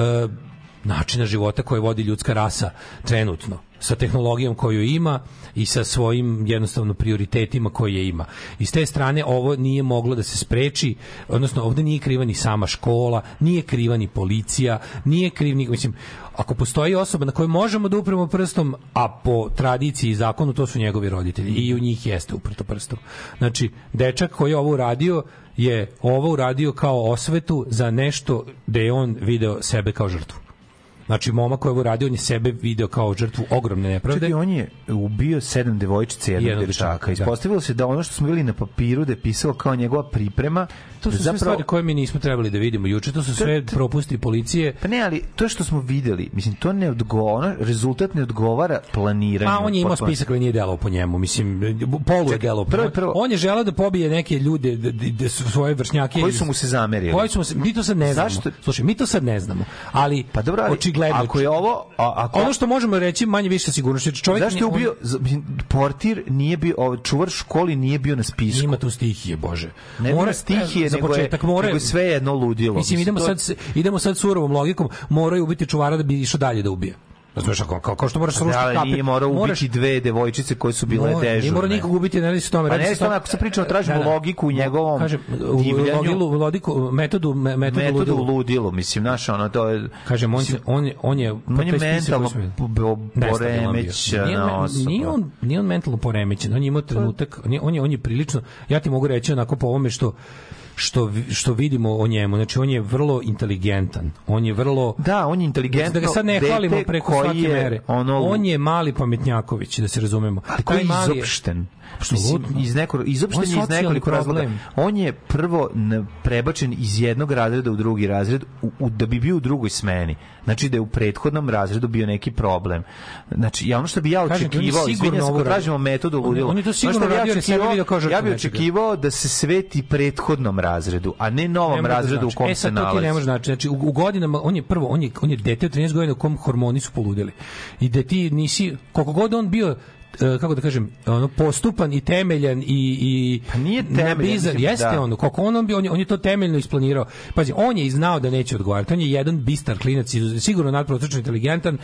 načina života koje vodi ljudska rasa trenutno sa tehnologijom koju ima i sa svojim jednostavno prioritetima koje ima. I s te strane ovo nije moglo da se spreči, odnosno ovde nije kriva ni sama škola, nije kriva ni policija, nije kriv ni, mislim, ako postoji osoba na koju možemo da upremo prstom, a po tradiciji i zakonu to su njegovi roditelji i u njih jeste uprto prstom. Znači, dečak koji je ovo uradio je ovo uradio kao osvetu za nešto da je on video sebe kao žrtvu. Znači, momak koji je ovo radio, on je sebe video kao žrtvu ogromne nepravde. Čekaj, on je ubio sedam devojčica i jednog dečaka. da. Ispostavilo se da ono što smo videli na papiru da je pisalo kao njegova priprema, To su sve stvari koje mi nismo trebali da vidimo juče, to su sve propusti policije. Pa ne, ali to što smo videli, mislim, to ne odgovara, rezultat ne odgovara planiranju. A on je imao spisak koji nije delao po njemu, mislim, polu je delao. po njemu. On je želeo da pobije neke ljude, da, da, da su svoje vršnjake. Koji su mu se zamerili? Koji su mu se, mi to sad ne znamo. Zašto? Slušaj, mi to sad ne znamo, ali, Pa dobro, ali očigledno. ako je ovo... A, ako, ono što možemo reći manje više sa sigurnošću, čovjek Zašto je on- ubio, mislim, portir nije bio, čuvar školi nije bio na spisku. Ima tu stihije, bože. Ne mora stihije, za početak je, mora nego sve jedno ludilo. Mislim, idemo sad idemo sad surovom logikom, moraju ubiti čuvara da bi išao dalje da ubije. Razumeš kako kao, kao što moraš Da, srušiti ali kape. nije morao moraš- ubiti dve devojčice koje su bile dežurne. Nije mora nikog ubiti, ne radi se tome. Pa ne se radi se o tome, ako se pričamo, tražimo logiku u njegovom Kažem, u divljanju. logilu, logiku, metodu, me- metodu, metodu ludilu. ludilu, mislim, znaš, ono, to je... Kažem, on, se, on, on je... On je mentalno koji smo- po- Nestabilan bio. poremećena Nije, nije, on, nije on mentalno poremećen, on je imao trenutak, on je, on je prilično, ja ti mogu reći onako po ovome što što što vidimo o njemu. Znači on je vrlo inteligentan. On je vrlo Da, on je inteligentno da ga sad ne hvalimo preko svake mere. ono- on je mali pametnjaković da se razumemo. Ali koji je izopšten. Mislim, iz neko, izopšten je iz nekoliko razloga. On je prvo prebačen iz jednog razreda u drugi razred u, u, da bi bio u drugoj smeni. Znači da je u prethodnom razredu bio neki problem. Znači, ja ono što bi ja očekivao, izvinjam se, tražimo metodu ludilo. on je to ono što sigurno bi ja očekivao- žrtvu Ja bih nečega. očekivao da se sveti prethodnom razredu, a ne novom Ne da razredu u znači. kom e, se sad to ti nalazi. ne može znači. Znači, u, u godinama, on je prvo, on je, on je dete od 13 godina u kom hormoni su poludeli. I da ti nisi, koliko god on bio e, kako da kažem, ono postupan i temeljan i i Pa nije temeljan, nabizar, mislim, jeste da. ono, koliko on, on, bi, on, on je to temeljno isplanirao. Pazi, on je i znao da neće odgovarati. On je jedan bistar klinac, sigurno nadprosečno inteligentan,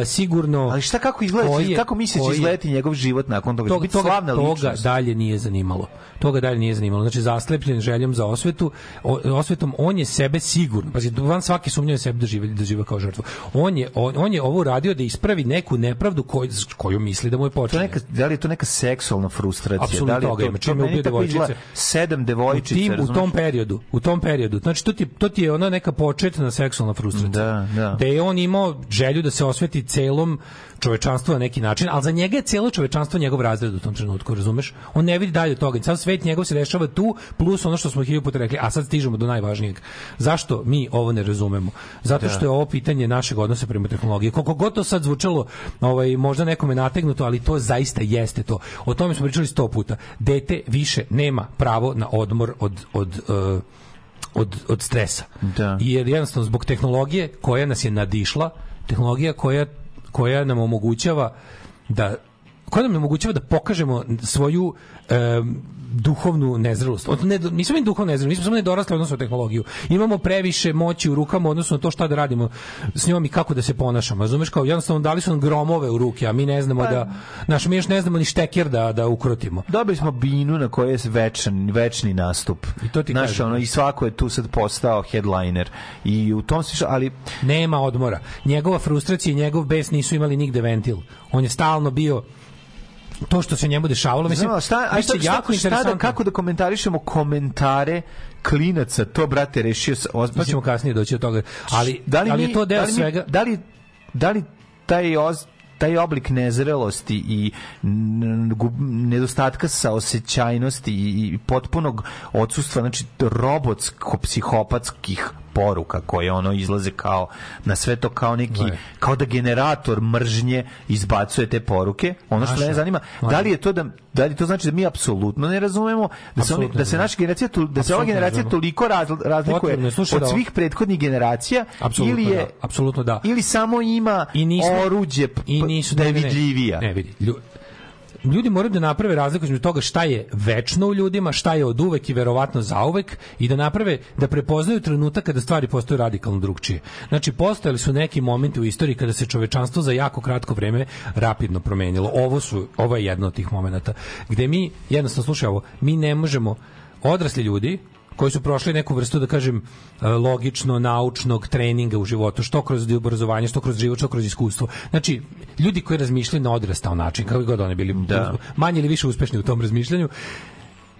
e, sigurno Ali šta kako izgleda, koji je- kako misliš da izgledati njegov život nakon toga? Toga, toga, slavna toga ličnost. dalje nije zanimalo. Toga dalje nije zanimalo. Znači, zaslepljen željom za osvetu, o, osvetom, on je sebe sigurno, pazi, van svake sumnje je sebe doživa, doživa kao žrtvu. On je, on, on je ovo radio da ispravi neku nepravdu koju, koju misli da mu je To je počinjena. neka, da li je to neka seksualna frustracija? Apsolutno da li je toga to, ima. to Čime ubio devojčice. Sedam u, devojčica, tim, u razumeš? tom periodu, u tom periodu. Znači to ti to ti je ona neka početna seksualna frustracija. Da, da. Da je on imao želju da se osveti celom čovečanstvu na neki način, ali za njega je celo čovečanstvo njegov razred u tom trenutku, razumeš? On ne vidi dalje od toga. Sad svet njegov se dešava tu, plus ono što smo hiljadu puta rekli, a sad stižemo do najvažnijeg. Zašto mi ovo ne razumemo? Zato što je ovo pitanje našeg odnosa prema tehnologiji. Koliko god to sad zvučalo, ovaj, možda nekome nategnuto, ali to zaista jeste to. O tome smo pričali sto puta. Dete više nema pravo na odmor od, od eh, od, od stresa. Da. I jer jednostavno zbog tehnologije koja nas je nadišla, tehnologija koja, koja nam omogućava da koja nam omogućava da pokažemo svoju em, duhovnu nezrelost. Od ne, nismo mi duhovno nezreli, mi smo samo nedorasli u odnosu na tehnologiju. Imamo previše moći u rukama u odnosu na to šta da radimo s njom i kako da se ponašamo. Razumeš kao jednostavno dali su nam gromove u ruke, a mi ne znamo Pa- da naš mi još ne znamo ni štekir da da ukrotimo. Dobili smo binu na kojoj je večan, večni nastup. I to ti kažem. ono, I svako je tu sad postao headliner. I u tom smislu, ali Nema odmora. Njegova frustracija i njegov bes nisu imali nigde ventil. On je stalno bio to što se njemu dešavalo, mislim, Znam, šta, a biće šta, šta, jako šta da, interesantno. kako da komentarišemo komentare klinaca, to brate rešio sa os- To ćemo kasnije doći od toga. Ali, da li ali mi- je to deo da li mi- svega... da li da li taj oz, taj oblik nezrelosti i nedostatka saosećajnosti i potpunog odsustva znači robotsko psihopatskih poruka koje ono izlaze kao na sve to kao neki Ne. kao da generator mržnje izbacuje te poruke ono što mene zanima da li je to da da li to znači da mi apsolutno ne razumemo da se oni, da se ne. naša generacija tu- da se ova ne generacija toliko razl- razlikuje Potrebno je, od svih prethodnih generacija Apsolutno ili je da, apsolutno da. ili samo ima I nismo- oruđe i nisu da je ne, ne, ne. vidljivija. Ne, vidi. Lju- ljudi moraju da naprave razliku između toga šta je večno u ljudima, šta je od uvek i verovatno zauvek i da naprave, da prepoznaju trenutak kada stvari postaju radikalno drugčije. Znači, postojali su neki momenti u istoriji kada se čovečanstvo za jako kratko vreme rapidno promenilo. Ovo su, ovo je jedno od tih momenata gde mi, jednostavno, slušaj ovo, mi ne možemo, odrasli ljudi, koji su prošli neku vrstu, da kažem, e, logično, naučnog treninga u životu, što kroz obrazovanje, što kroz život, što kroz iskustvo. Znači, ljudi koji razmišljaju na odrastao način, kako god oni bili Da. manje ili više uspešni u tom razmišljanju,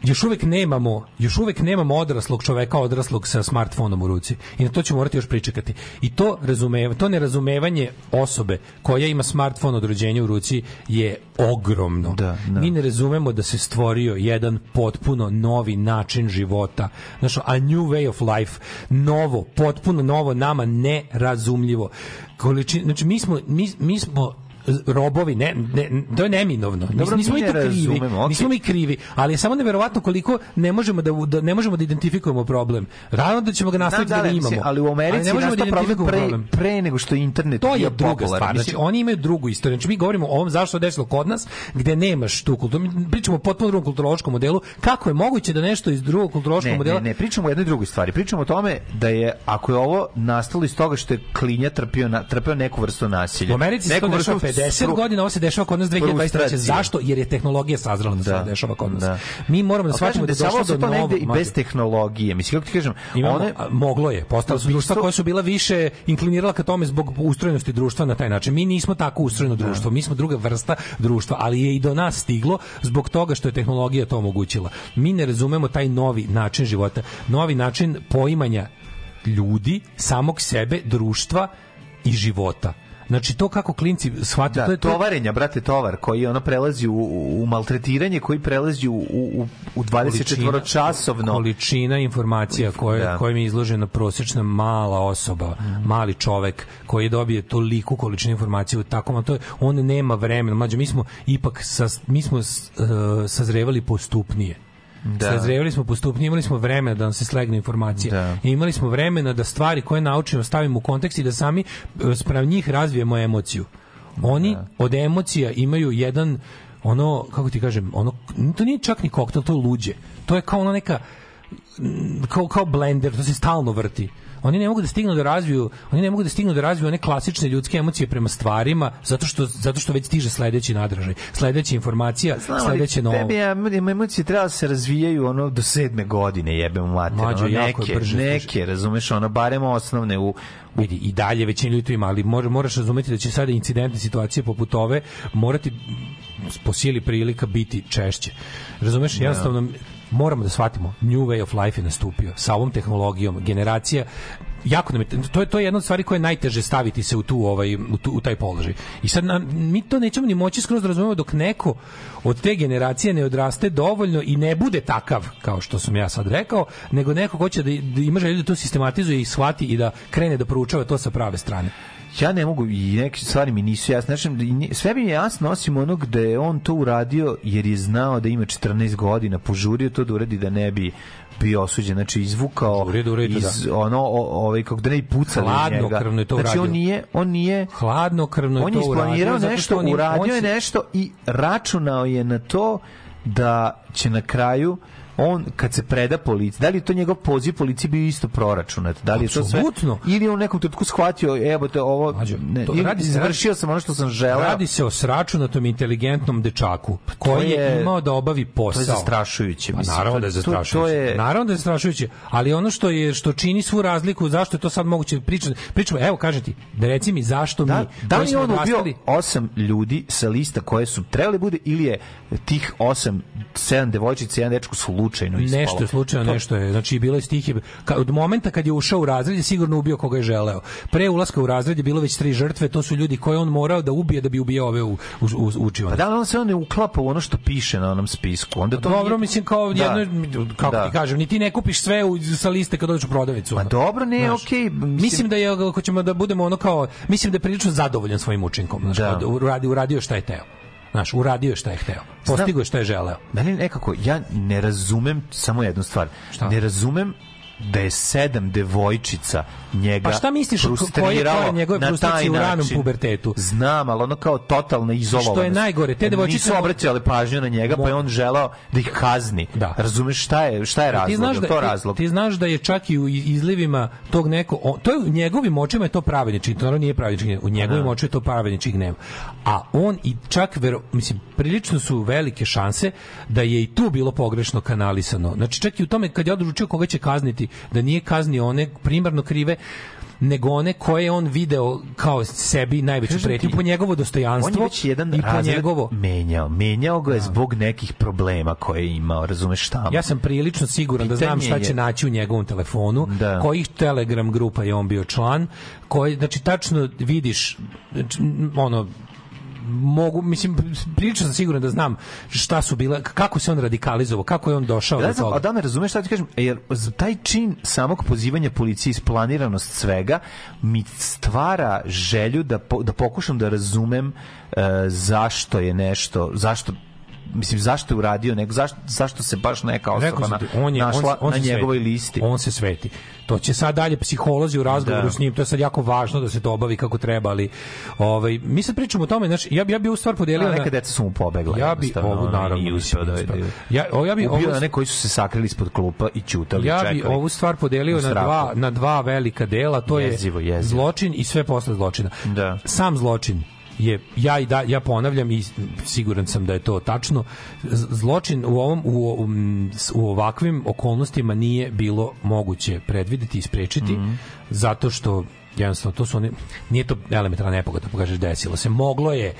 još uvek nemamo, još uvek nemamo odraslog čoveka odraslog sa smartfonom u ruci. I na to ćemo morati još pričekati. I to razume, to nerazumevanje osobe koja ima smartfon od rođenja u ruci je ogromno. Da, da. Mi ne razumemo da se stvorio jedan potpuno novi način života. Znaš, a new way of life. Novo, potpuno novo, nama nerazumljivo. Količin, znači, mi smo, mi, mi smo robovi, ne, ne, to je neminovno. Dobro, nismo mi ne tu krivi, okej. nismo mi krivi, ali je samo neverovatno koliko ne možemo da, da ne možemo da identifikujemo problem. Rano da ćemo ga nastaviti da, da, imamo. ali u Americi ne je možemo da problem identifikujemo pre, pre nego što je internet to je druga popularan. stvar. Znači, oni imaju drugu istoriju. Znači, mi govorimo o ovom zašto se desilo kod nas, gde nemaš tu kulturu. Mi pričamo o potpuno drugom kulturološkom modelu. Kako je moguće da nešto iz drugog kulturološkog ne, modela ne, ne, pričamo o jednoj drugoj stvari. Pričamo o tome da je, ako je ovo nastalo iz toga što je klinja trpio, na, trpio neku vrstu nasilja. U Americi se neku to dešava vrstu 50 spru- godina, ovo se dešava kod nas 2023. frustracije. Zašto? Jer je tehnologija sazrela da se Da, dešava kod nas. da. Mi moramo da shvatimo da je dešavalo došlo do negde i novog bez tehnologije. Mislim, kako ti kažem, Imamo, one, a, moglo je. Postala su društva koja su bila više inklinirala ka tome zbog ustrojenosti društva na taj način. Mi nismo tako ustrojeno društvo, mi smo druga vrsta društva, ali je i do nas stiglo zbog toga što je tehnologija to omogućila. Mi ne razumemo taj novi način života, novi način poimanja ljudi, samog sebe, društva i života. Znači to kako klinci shvataju, da, to je to, tovarenja, brate, tovar, koji ono prelazi u, u, maltretiranje, koji prelazi u, u, u 24-časovno. količina informacija koje Da. kojim je izložena prosječna mala osoba, mali čovek koji dobije toliku količinu informacija u takvom, to je, on nema vremena. Mlađe, mi smo ipak sas, mi smo uh, sazrevali postupnije. Da. Sazrevali smo postupnije, imali smo vremena da nam se slegne informacija. Da. I imali smo vremena da stvari koje naučimo stavimo u kontekst i da sami e, spram njih razvijemo emociju. Oni od emocija imaju jedan ono, kako ti kažem, ono, to nije čak ni koktel, to je luđe. To je kao ono neka, kao, kao blender, to se stalno vrti. Oni ne mogu da stignu da razviju, oni ne mogu da stignu da razviju one klasične ljudske emocije prema stvarima zato što zato što već stiže sledeći nadražaj, sledeća informacija, Znam, sledeće novo. Tebi ja, emocije treba da se razvijaju ono do sedme godine, jebem mater. Mlađo, ono, je neke, brže, neke, razumeš, ono, barem osnovne u, vidi i dalje većina ljudi to ima, ali mora, moraš razumeti da će sada incidentne situacije poput ove morati po sili prilika biti češće. Razumeš, jednostavno moramo da shvatimo new way of life je nastupio sa ovom tehnologijom, generacija jako nam je, to je to je jedna od stvari koja je najteže staviti se u tu ovaj u, tu, u taj položaj. I sad nam, mi to nećemo ni moći skroz da razumemo dok neko od te generacije ne odraste dovoljno i ne bude takav kao što sam ja sad rekao, nego neko ko će da, da ima želju da to sistematizuje i shvati i da krene da proučava to sa prave strane. Ja ne mogu i neke stvari mi nisu jasne. Znači, sve mi je jasno osim onog gde je on to uradio jer je znao da ima 14 godina, požurio to da uradi da ne bi bio osuđen, znači izvukao Požurio da to, iz ono o- ovaj kako da ne pucali u njega. Hladnokrvno je to znači on uradio. nije on nije Hladnokrvno je on to je isplanirao uradio, zato što nešto, on uradio on je nešto i računao je na to da će na kraju on kad se preda policiji, da li je to njegov poziv policiji bio isto proračunat? Da li je to sve? Ili u nekom trenutku shvatio, evo te ovo, ne, to ili radi se- izvršio sam ono što sam želeo. Radi se o sračunatom inteligentnom dečaku koji je, je- imao da obavi posao. to je zastrašujuće, Pa naravno to- da je to- to zastrašujuće. je- Naravno da je zastrašujuće, ali ono što je što čini svu razliku, zašto je to sad moguće pričati, pričamo, evo kaže ti, da reci mi zašto Da, mi da li on ubio osam ljudi sa lista koje su trebali bude ili je tih osam, sedam devojčica jedan dečko slučajno ispalo? Nešto je slučajno, To- nešto je. Znači, bilo je. Ka, od momenta kad je ušao u razred je sigurno ubio koga je želeo. Pre ulaska u razred je bilo već tri žrtve, to su ljudi koje on morao da ubije da bi ubio ove u, u, u, učione. Pa da li on se on ne uklapa u ono što piše na onom spisku? Onda to Dobro, nije- mislim kao Da. jedno kako Da. ti kažem, ni ti ne kupiš sve u, sa liste kad dođeš u prodavnicu. Pa ono. dobro, ne, Znaš, okej, mislim- Mislim da je ako ćemo da budemo ono kao mislim da je prilično zadovoljan svojim učinkom, znači Da. uradio uradio šta je hteo. Znaš, uradio je šta je hteo. Postigao je šta je želeo. Meni nekako, ja ne razumem samo jednu stvar. Ne razumem da je sedam devojčica njega Pa šta misliš, ko- koje- frustriralo koje je njegove na frustracije u ranom pubertetu? Znam, ali ono kao totalna izolovanost. Što je najgore, te devojčice- Nisu obraćale pažnju na njega, pa je on želeo da ih kazni. Da. Razumeš šta je, šta je razlog? ti znaš da to ti- razlog? Ti, znaš da je čak i u izlivima tog neko on, to je u njegovim očima je to pravedni čin, to naravno nije pravedni čin, u njegovim očima je to pravedni čin gneva. A on i čak vero, mislim prilično su velike šanse da je i tu bilo pogrešno kanalisano. Znači čak i u tome kad je odlučio koga će kazniti, da nije kaznio one primarno krive nego one koje je on video kao sebi najveću pretnju po njegovo dostojanstvo On je već jedan i po njegovo menjao. Menjao ga je zbog nekih problema koje je imao. Razumeš šta? Ja sam prilično siguran da znam Pitanje šta je- će naći u njegovom telefonu, Da. kojih Telegram grupa je on bio član, koji, znači, tačno vidiš, znači, ono, mogu, mislim, prilično sam siguran da znam šta su bile, kako se on radikalizovao, kako je on došao Ja do toga. a da me razumeš šta ti kažem, jer z- taj čin samog pozivanja policije isplaniranost svega mi stvara želju da, po- da pokušam da razumem e, zašto je nešto, zašto mislim zašto je uradio nego zašto, zašto se baš neka osoba na, on je, on, našla se- on na njegovoj sveti. listi. On se sveti. To će sad dalje psiholozi u razgovoru Da. s njim, to je sad jako važno da se to obavi kako treba, ali ovaj, mi sad pričamo o tome, znači, ja, bi- ja bi ovu stvar podelio A na... neka deca su mu pobegla. Ja bi ovu, naravno, i uspeo da, da, Ja, o, ja bi ubio ovu- koji su se sakrili ispod klupa i ćutali, ja čekali. bi ovu stvar podelio u na dva, na dva velika dela, to Jezivo, je jezivo. zločin i sve posle zločina. Da. Sam zločin je ja i da ja ponavljam i siguran sam da je to tačno. Zločin u ovom u, u, ovakvim okolnostima nije bilo moguće predvideti i sprečiti Mhm. zato što jednostavno to su one nije to elementarna nepogoda pa kažeš desilo se. Moglo je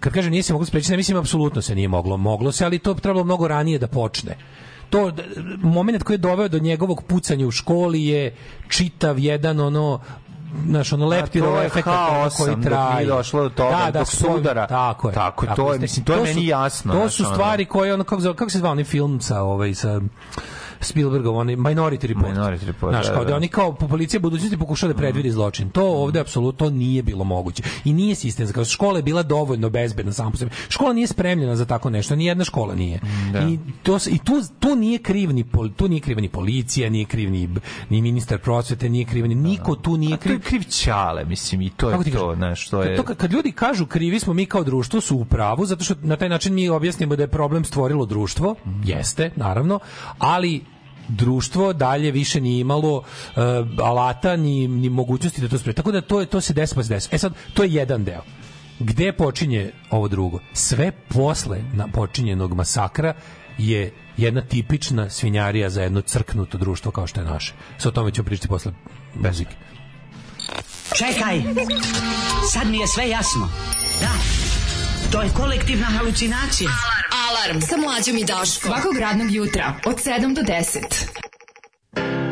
kad kažem nije se moglo sprečiti ne mislim apsolutno se nije moglo. Moglo se ali to trebalo mnogo ranije da počne. To moment koji je doveo do njegovog pucanja u školi je čitav jedan ono naš ono je efekt haos koji dok traje. nije došlo do toga, dok su oni- sudara. Tako je. Tako to je, mislim, to je meni jasno, To su stvari koje ono kako, kako se zvao onaj film sa ovaj sa Spielbergom, onaj Minority Report. Minority Report, Znaš, da, kao da. da oni kao po policija budućnosti pokušao da predvidi zločin. To ovde apsolutno nije bilo moguće. I nije sistemska. Škola je bila dovoljno bezbedna sama po sebi. Škola nije spremljena za tako nešto. Ni jedna škola nije. Da. I to i tu tu nije kriv ni pol, tu nije kriv ni policija, nije kriv ni, ni ministar prosvete, nije kriv ni niko tu nije A to je kriv. kriv Ćale, mislim, i to je to, znaš, to je... to, kad ljudi kažu krivi smo mi kao društvo su u pravu zato što na taj način mi objasnimo da je problem stvorilo društvo, jeste, naravno, ali društvo dalje više nije imalo uh, alata ni, ni mogućnosti da to spreči. Tako da to, je, to se desi pa se desi. E sad, to je jedan deo. Gde počinje ovo drugo? Sve posle na počinjenog masakra je jedna tipična svinjarija za jedno crknuto društvo kao što je naše. Sa o tome ćemo pričati posle muzike. Čekaj, sad mi je sve jasno. Da, to je kolektivna halucinacija. Alarm sa mlađom i Daškom. Svakog radnog jutra od 7 do 10.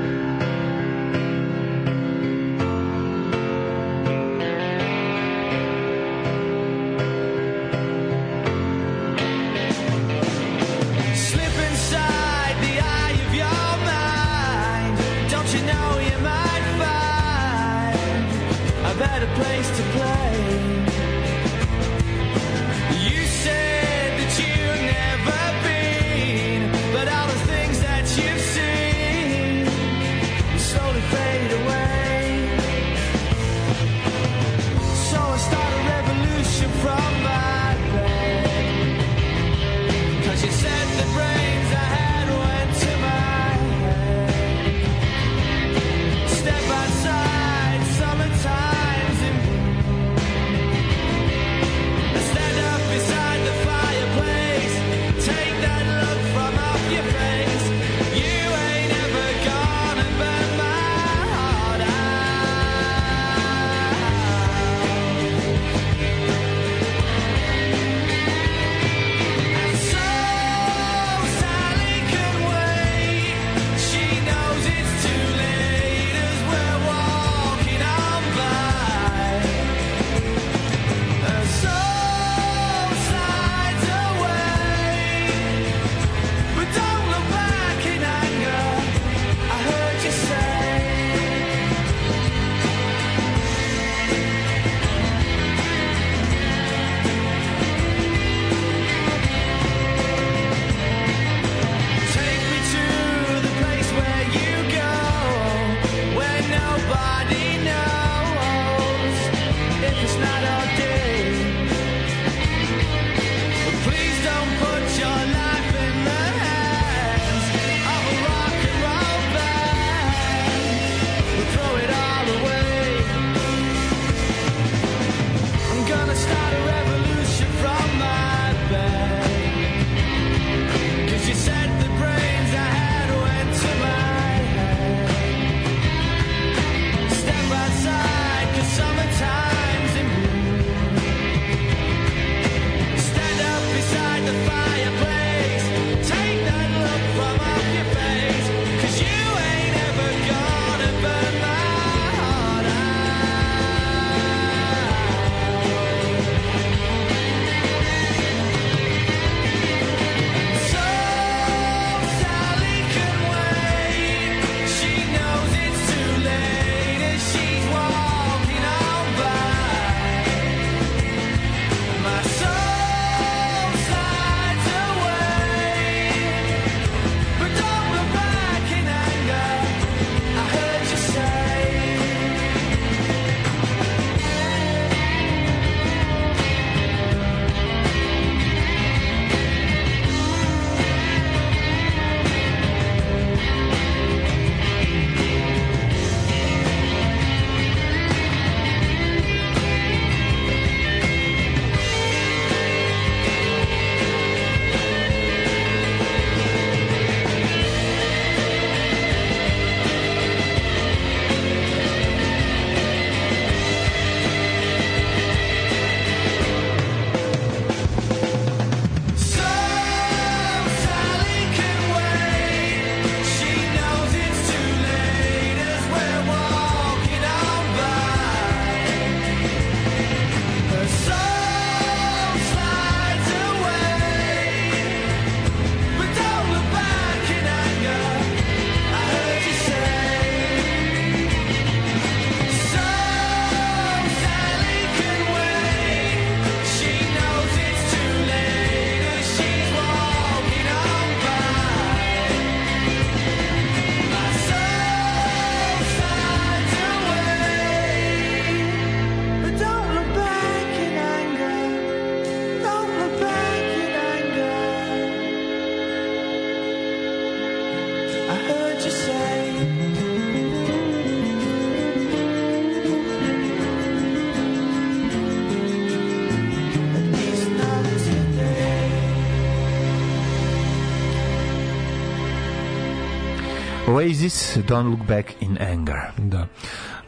Oasis, Don't Look Back in Anger. Da.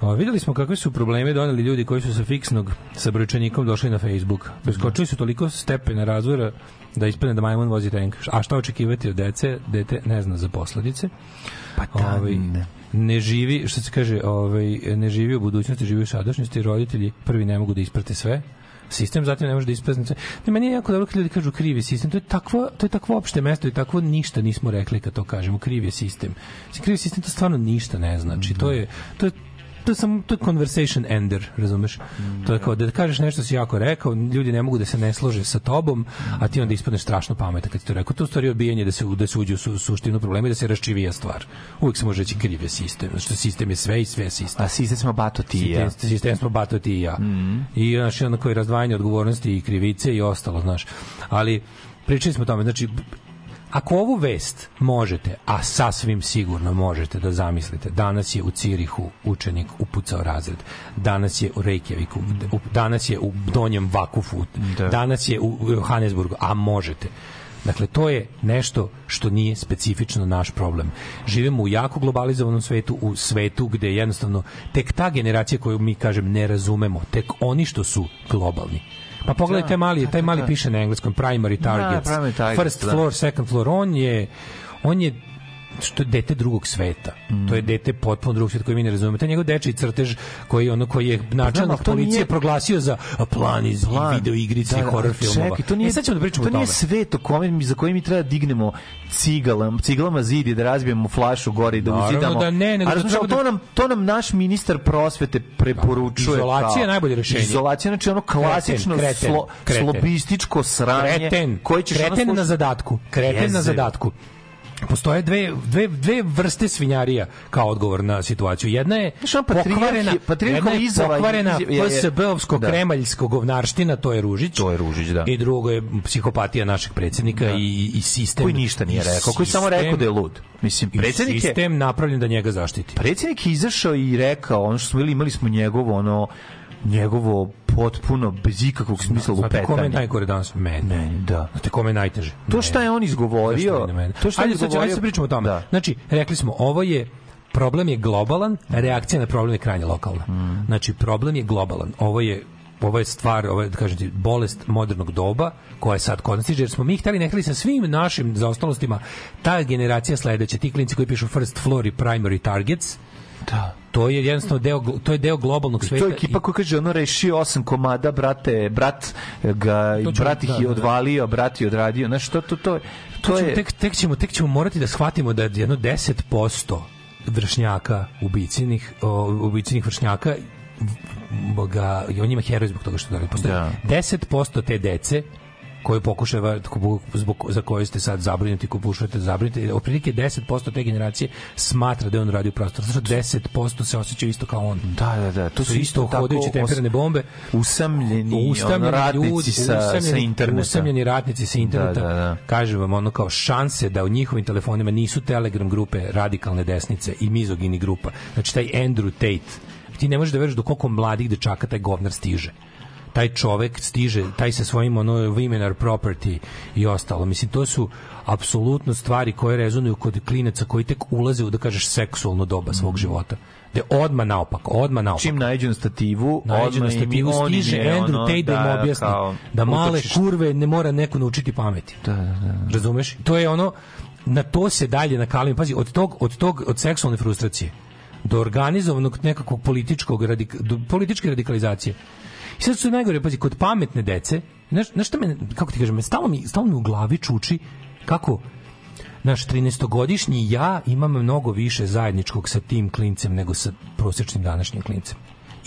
O, videli smo kakve su probleme doneli ljudi koji su sa fiksnog sa brojčanikom došli na Facebook. Preskočili su toliko stepena razvoja da ispadne da majmun vozi tank. A šta očekivati od dece? Dete ne zna za posledice. Pa da, ne. ne živi, što se kaže, ovaj, ne živi u budućnosti, živi u sadašnjosti, roditelji prvi ne mogu da isprate sve, sistem zatim ne može da isprazni sve. Ne, meni je jako dobro kad ljudi kažu krivi sistem, to je takvo, to je takvo opšte mesto i takvo ništa nismo rekli kad to kažemo, kriv je sistem. Krivi sistem to stvarno ništa ne znači, to je, to je to je samo to je conversation ender, razumeš? To je kao da kažeš nešto si jako rekao, ljudi ne mogu da se ne slože sa tobom, a ti onda ispadneš strašno pametan kad ti to rekao. To je stvari odbijanje da se da se uđe u su, suštinu problema i da se raščivija stvar. Uvijek se može reći kriv je sistem, zato što sistem je sve i sve je sistem. A sistem smo bato ti i ja. Sistem, sistem smo bato ti i ja. I znaš, ono koji razdvajanje odgovornosti i krivice i ostalo, znaš. Ali pričali smo o tome, znači Ako ovu vest možete, a sasvim sigurno možete da zamislite, danas je u Cirihu učenik upucao razred, danas je u Reykjaviku, danas je u Donjem Vakufu, Da. danas je u Johannesburgu, a možete. Dakle, to je nešto što nije specifično naš problem. Živimo u jako globalizovanom svetu, u svetu gde jednostavno tek ta generacija koju mi, kažem, ne razumemo, tek oni što su globalni. Pa pogledajte taj mali, taj mali piše na engleskom primary targets, primary targets, first da. floor, second floor, on je on je što je dete drugog sveta. To je dete potpuno drugog sveta koji mi ne razumemo. Taj njegov dečiji crtež koji ono koji je načelnik to policije nije- proglasio za plan iz Plan. video igrice Da, i da, horror filmova. Čekaj, to nije, e, sad ćemo da pričamo to o tome. nije svet o kome mi, za koji mi treba da dignemo cigalama, ciglama zid i da razbijemo flašu gore i da Naravno uzidamo. da ne, nego da treba to, da- nam, to nam naš ministar prosvete preporučuje. Izolacija kao- je najbolje rešenje. Izolacija, znači ono klasično Kreten, kreten, slo, kreten. slobističko sranje. kreten, koji ćeš ono kreten na zadatku. Kreten na zadatku. Postoje dve, dve, dve vrste svinjarija kao odgovor na situaciju. Jedna je je- pokvarena, jedna je pokvarena iz- je- je- PSB-ovsko da. govnarština, to je Ružić. To je Ružić, da. I drugo je psihopatija našeg predsjednika i, i sistem. Koji ništa nije rekao, koji samo sistem- rekao da je lud. Mislim, predsjednik je... sistem napravljen da njega zaštiti. Predsjednik je izašao i rekao, ono što smo bili, imali smo njegovo, ono, njegovo potpuno, bez ikakvog smisla Znate kome je lupetanje. najgore danas? Meni. Meni, da. Znate kome je najteže? To šta je on izgovorio, to šta je sad, ćemo- ajde izgovorio- sad pričamo o tome. Da. Znači, rekli smo, ovo je problem je globalan, reakcija na problem je krajnje lokalna. Mm. Znači, problem je globalan. Ovo je ovo je stvar, ovo je, da kažem ti, bolest modernog doba koja je sad kod nas jer smo mi hteli ne hteli sa svim našim zaostalostima ta generacija sledeća, ti klinci koji pišu first floor i primary targets, Da. to je jednostavno deo, to je deo globalnog sveta. To je ekipa koja kaže ono rešio osam komada, brate, brat ga, ćemo- brat ih da, je da, da. odvalio, brat je odradio. Znaš, to, to, to, To to je... tek, tek, ćemo, tek ćemo morati da shvatimo da jedno 10% vršnjaka ubicinih, ubicinih vršnjaka ga, i on ima heroj zbog toga što da postoji. Da. 10% te dece koje pokušava zbog za koje ste sad zabrinuti, ko pokušavate da zabrinete, otprilike 10% te generacije smatra da je on radio prostor. Što 10% se osjećaju isto kao on. Da, da, da. To su isto hodajuće temperane bombe. Usamljeni, ono, ratnici sa, sa usamljeni- interneta. Usamljeni ratnici sa interneta. Da, da, da. Kažem vam, ono kao šanse da u njihovim telefonima nisu telegram grupe radikalne desnice i mizogini grupa. Znači, taj Andrew Tate, ti ne možeš da veruješ do koliko mladih dečaka taj govnar stiže taj čovek stiže, taj sa svojim ono women are property i ostalo. Mislim, to su apsolutno stvari koje rezonuju kod klinaca koji tek ulaze u, da kažeš, seksualno doba svog života. Da je odma naopako, odma naopako. Čim naiđu na stativu, Naiđe na stativu, stiže je Andrew ono, Tate da, im objasni kao da male utočište. kurve ne mora neko naučiti pameti. Da, da, da. Razumeš? To je ono na to se dalje nakalimo. Pazi, od tog od tog od seksualne frustracije do organizovanog nekakvog političkog radik, do političke radikalizacije. I sad su najgore, pazi, kod pametne dece, znaš, znaš šta me, kako ti kažem, stalno mi, stalno mi u glavi čuči kako naš 13-godišnji ja imam mnogo više zajedničkog sa tim klincem nego sa prosječnim današnjim klincem.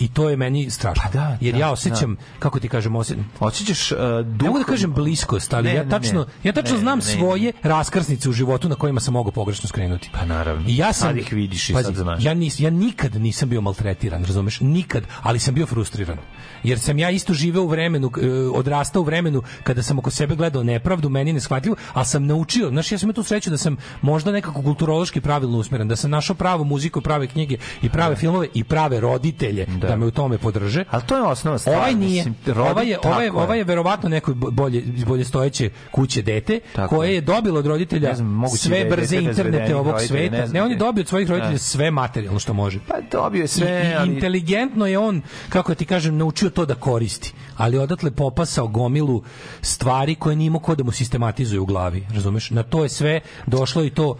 I to je meni strašno. Pa da, jer da, ja osjećam, kako ti kažem, osjećam, Osjećaš uh, duh... ne mogu da kažem bliskost, ali Ne, ja ne, tačno, ne. ja tačno Ne, znam ne, ne. svoje raskrsnice u životu na kojima sam mogao pogrešno skrenuti. Pa naravno. I ja sam Sad ih vidiš i pazi, sad znaš. Ja nis, ja nikad nisam bio maltretiran, razumeš? Nikad, ali sam bio frustriran. Jer sam ja isto živeo u vremenu, e, odrastao u vremenu kada sam oko sebe gledao nepravdu, meni neshvatljivo, ali sam naučio, znaš, ja sam imao tu sreću da sam možda nekako kulturološki pravilno usmeren, da sam našao pravu muziku, prave knjige i prave filmove i prave roditelje, da, da me u tome podrže. Ali to je osnova stvar. Ovaj nije. Ovaj je, ovaj, je- ovaj je verovatno neko bolje, bolje stojeće kuće dete Tako koje je. dobilo od roditelja Ne znam, da sve je brze internete ovog sveta. ne Ne, on je dobio od svojih roditelja Da. sve materijalno što može. Pa dobio je sve, i ali... inteligentno je on, kako ti kažem, naučio to da koristi. Ali odatle popasao gomilu stvari koje nije imao ko da mu sistematizuje u glavi. Razumeš? Na to je sve došlo i to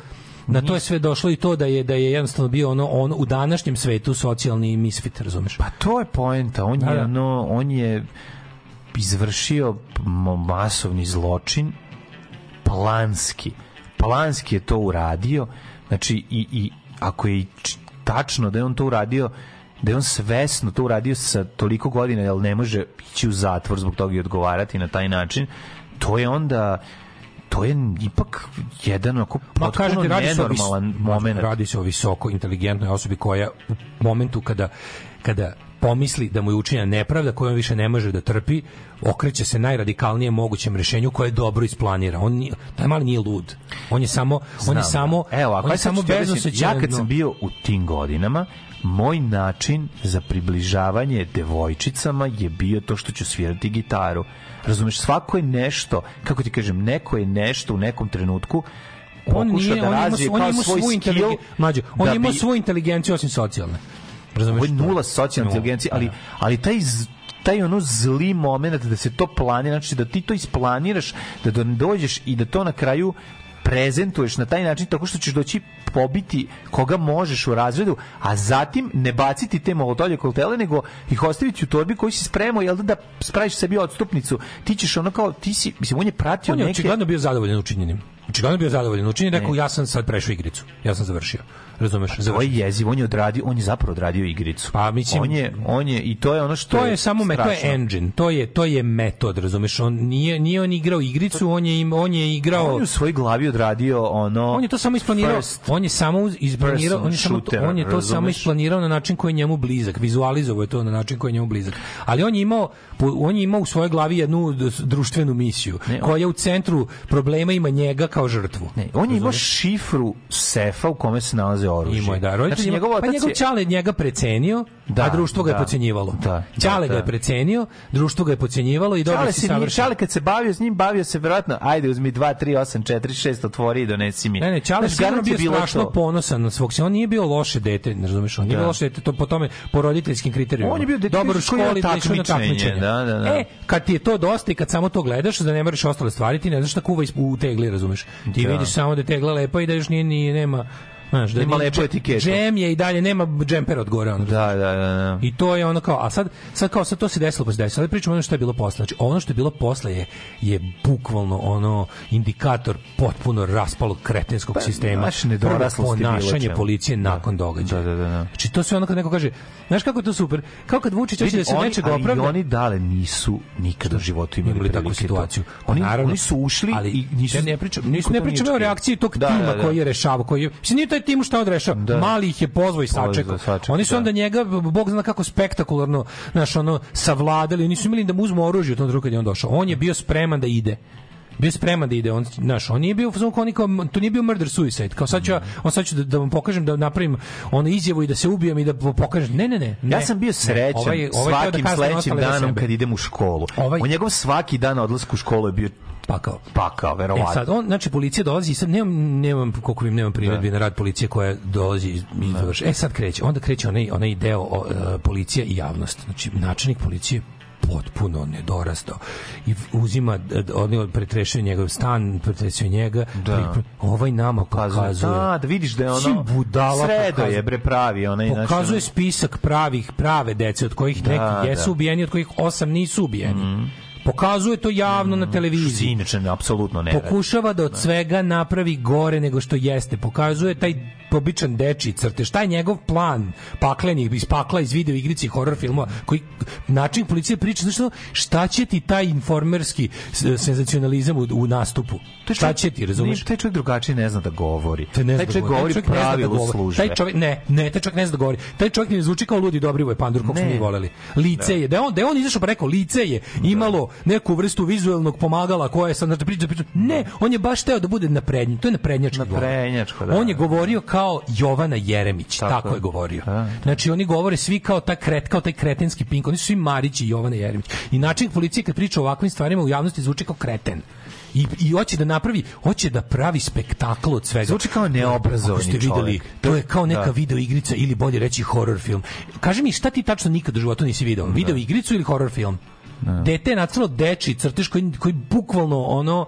na to je sve došlo i to da je da je jednostavno bio ono on u današnjem svetu socijalni misfit, razumeš? Pa to je poenta. On Da, je, da. ono, on je izvršio masovni zločin planski. Planski je to uradio. Znači, i, i ako je tačno da je on to uradio da je on svesno to uradio sa toliko godina, jer ne može ići u zatvor zbog toga i odgovarati na taj način, to je onda to je ipak jedan onako kažem potpuno ti, radi se o vis- nenormalan moment. Radi se o visoko inteligentnoj osobi koja u momentu kada, kada pomisli da mu je učinjena nepravda koju on više ne može da trpi, okreće se najradikalnijem mogućem rešenju koje je dobro isplanira. On nije, taj mali nije lud. On je samo on je Znam. samo Evo, ako on je samo bezosećan. Ja kad sam bio u tim godinama, moj način za približavanje devojčicama je bio to što ću svirati gitaru. Razumeš, svako je nešto, kako ti kažem, neko je nešto u nekom trenutku on nije, da on razvije on ima svoj svu skill mađo, on da ima bi- svu inteligenciju osim socijalne. Razumeš? Ovo je nula socijalne inteligencije, ali, Da. ali taj z- taj ono zli moment da se to planira, znači da ti to isplaniraš, da do- dođeš i da to na kraju prezentuješ na taj način tako što ćeš doći pobiti koga možeš u razredu, a zatim ne baciti te molotolje koktele, nego ih ostaviti u torbi koji si spremao, jel da, da spraviš sebi odstupnicu. Ti ćeš ono kao, ti si, mislim, on je pratio On je neke... očigledno bio zadovoljan učinjenim. Očigledno je bio zadovoljan učinjenim, rekao ja sam sad prešao igricu. Ja sam završio. Razumeš? To Završio. je jeziv, on je odradio, on je zapravo odradio igricu. Pa mislim on je, on je, i to je ono što to je samo me, to je engine, to je to je metod, razumeš? On nije nije on igrao igricu, on je im, on je igrao On je u svojoj glavi odradio ono... On je to samo isplanirao. first On je samo isplanirao, on je samo to, on je to samo razumeš? isplanirao na način koji je njemu blizak, vizualizovao je to na način koji je njemu blizak. Ali on je imao on je imao u svojoj glavi jednu društvenu misiju Ne, on- koja u centru problema ima njega kao žrtvu. Ne, on je imao šifru sefa u kome se nalaze oružje. Imao je, da. Roditelj Znači, njegov pa njegov je- ćale njega precenio, Da, a društvo ga je da, pocenjivalo. da, Ćale da, ga je da. precenio, društvo ga je pocenjivalo i dobro si savršen. Čale kad se bavio s njim, bavio se verovatno, ajde uzmi 2, 3, 8, 4, 6, otvori i donesi mi. Ne, ne, Čale je sigurno je bio strašno to. ponosan na svog. On nije bio loše dete, ne razumeš, on nije Da. bio loše dete, to po tome, po roditeljskim kriterijumima. On je bio dete dobar u je školi, da išao na takmičenje, da, da, da. E, kad ti je to dosta i kad samo to gledaš, da ne moraš ostale stvari, ti ne znaš šta kuva u tegli, razumeš. Ti Da. vidiš samo da je tegla lepa i da još nije, nije nema, znaš, da Nema nije- lepu etiketu. Džem je i dalje, nema džemper od gore, ono. Da, da, da, da. I to je ono kao, a sad, sad kao sad to se desilo pa se desilo. Sad pričamo ono što je bilo posle. Znači, ono što je bilo posle je, je bukvalno ono indikator potpuno raspalog kretenskog Pa, sistema. znaš, nedoraslosti ponašanje policije nakon događaja. Da, da, da, da. Znači, to sve ono kad neko kaže, znaš kako je to super? Kao kad Vučić hoće da se nečega ali opravda. oni dale nisu nikada u životu imali, imali takvu prilike to. situaciju. Oni, Naravno. oni su ušli ali i nisu... ja ne pričam, nisu ne pričam o reakciji tog Da, tima da, da. koji je rešavao, koji je, mislim nije taj tim šta on rešava. Da. Mali ih je pozvao i sačekao. sačekao, Oni su da. onda njega bog zna kako spektakularno, znaš, ono savladali, nisu imali da mu uzmu oružje u tom trenutku kad je on došao. On je bio spreman da ide bio spreman da ide on znaš on nije bio u fazonu kao to nije bio murder suicide kao sad ću ja, on sad ću da, da vam pokažem da napravim onu izjavu i da se ubijem i da pokažem ne ne ne, ne. Ja sam bio srećan ovaj je- ovaj je da svakim kazni sledećim danom kad idem u školu. Ovaj- On njegov svaki dan odlasku u školu je bio pakao pakao, E verovatno. sad, on, znači, policija dolazi i sad nemam, nemam koliko im nemam primjedbi na rad policije koja dolazi iz završi. E sad kreće, onda kreće onaj, onaj deo o, e, policija i javnost. Znači, načelnik policije potpuno nedorastao i uzima e, oni pretrešaju njegov stan pretresaju njega Da. pri- ovaj nama pokazuje Da, da vidiš da je ono... Budala Sredo je, bre, pravi. Onaj, znaš, pokazuje ono- spisak pravih prave dece od kojih Da, neki jesu da. ubijeni od kojih osam nisu ubijeni pokazuje to javno na televiziji. inače apsolutno ne pokušava da od svega napravi gore nego što jeste. Pokazuje taj običan dečiji crtež, taj njegov plan paklenih iz pakla iz video igrice i horror filmova koji način policije priča znači šta će ti taj informerski senzacionalizam u, u nastupu Taj šta će ti razumeš Taj čovjek drugačije ne zna da govori. Taj ne zna taj da čovjek govori. govori Taj čovjek da pravilu govori. službe. Taj čovjek ne, ne, taj čovjek ne zna da govori. Taj čovjek ne zvuči kao ludi Dobrivoje Pandur kog smo mi voleli. Lice je, da je on da je on izašao pa rekao lice je imalo neku vrstu vizuelnog pomagala koje je sad znači priča priča. Ne, on je baš teo da bude naprednji. To je naprednjački. Naprednjačko, da, On je da. govorio kao kao Jovana Jeremić, tako, je. je govorio. Znači oni govore svi kao taj kret, kao taj kretenski pink, oni su svi Marić i Jovana Jeremić. I način policije kad priča o ovakvim stvarima u javnosti zvuči kao kreten. I, i hoće da napravi, hoće da pravi spektakl od svega. Zvuči kao neobrazovani Ako ste videli, to je kao neka Da. video igrica ili bolje reći horror film. Kaži mi šta ti tačno nikad u životu nisi video? Video igricu ili horror film? Dete je nacrlo deči crtež koji, koji bukvalno ono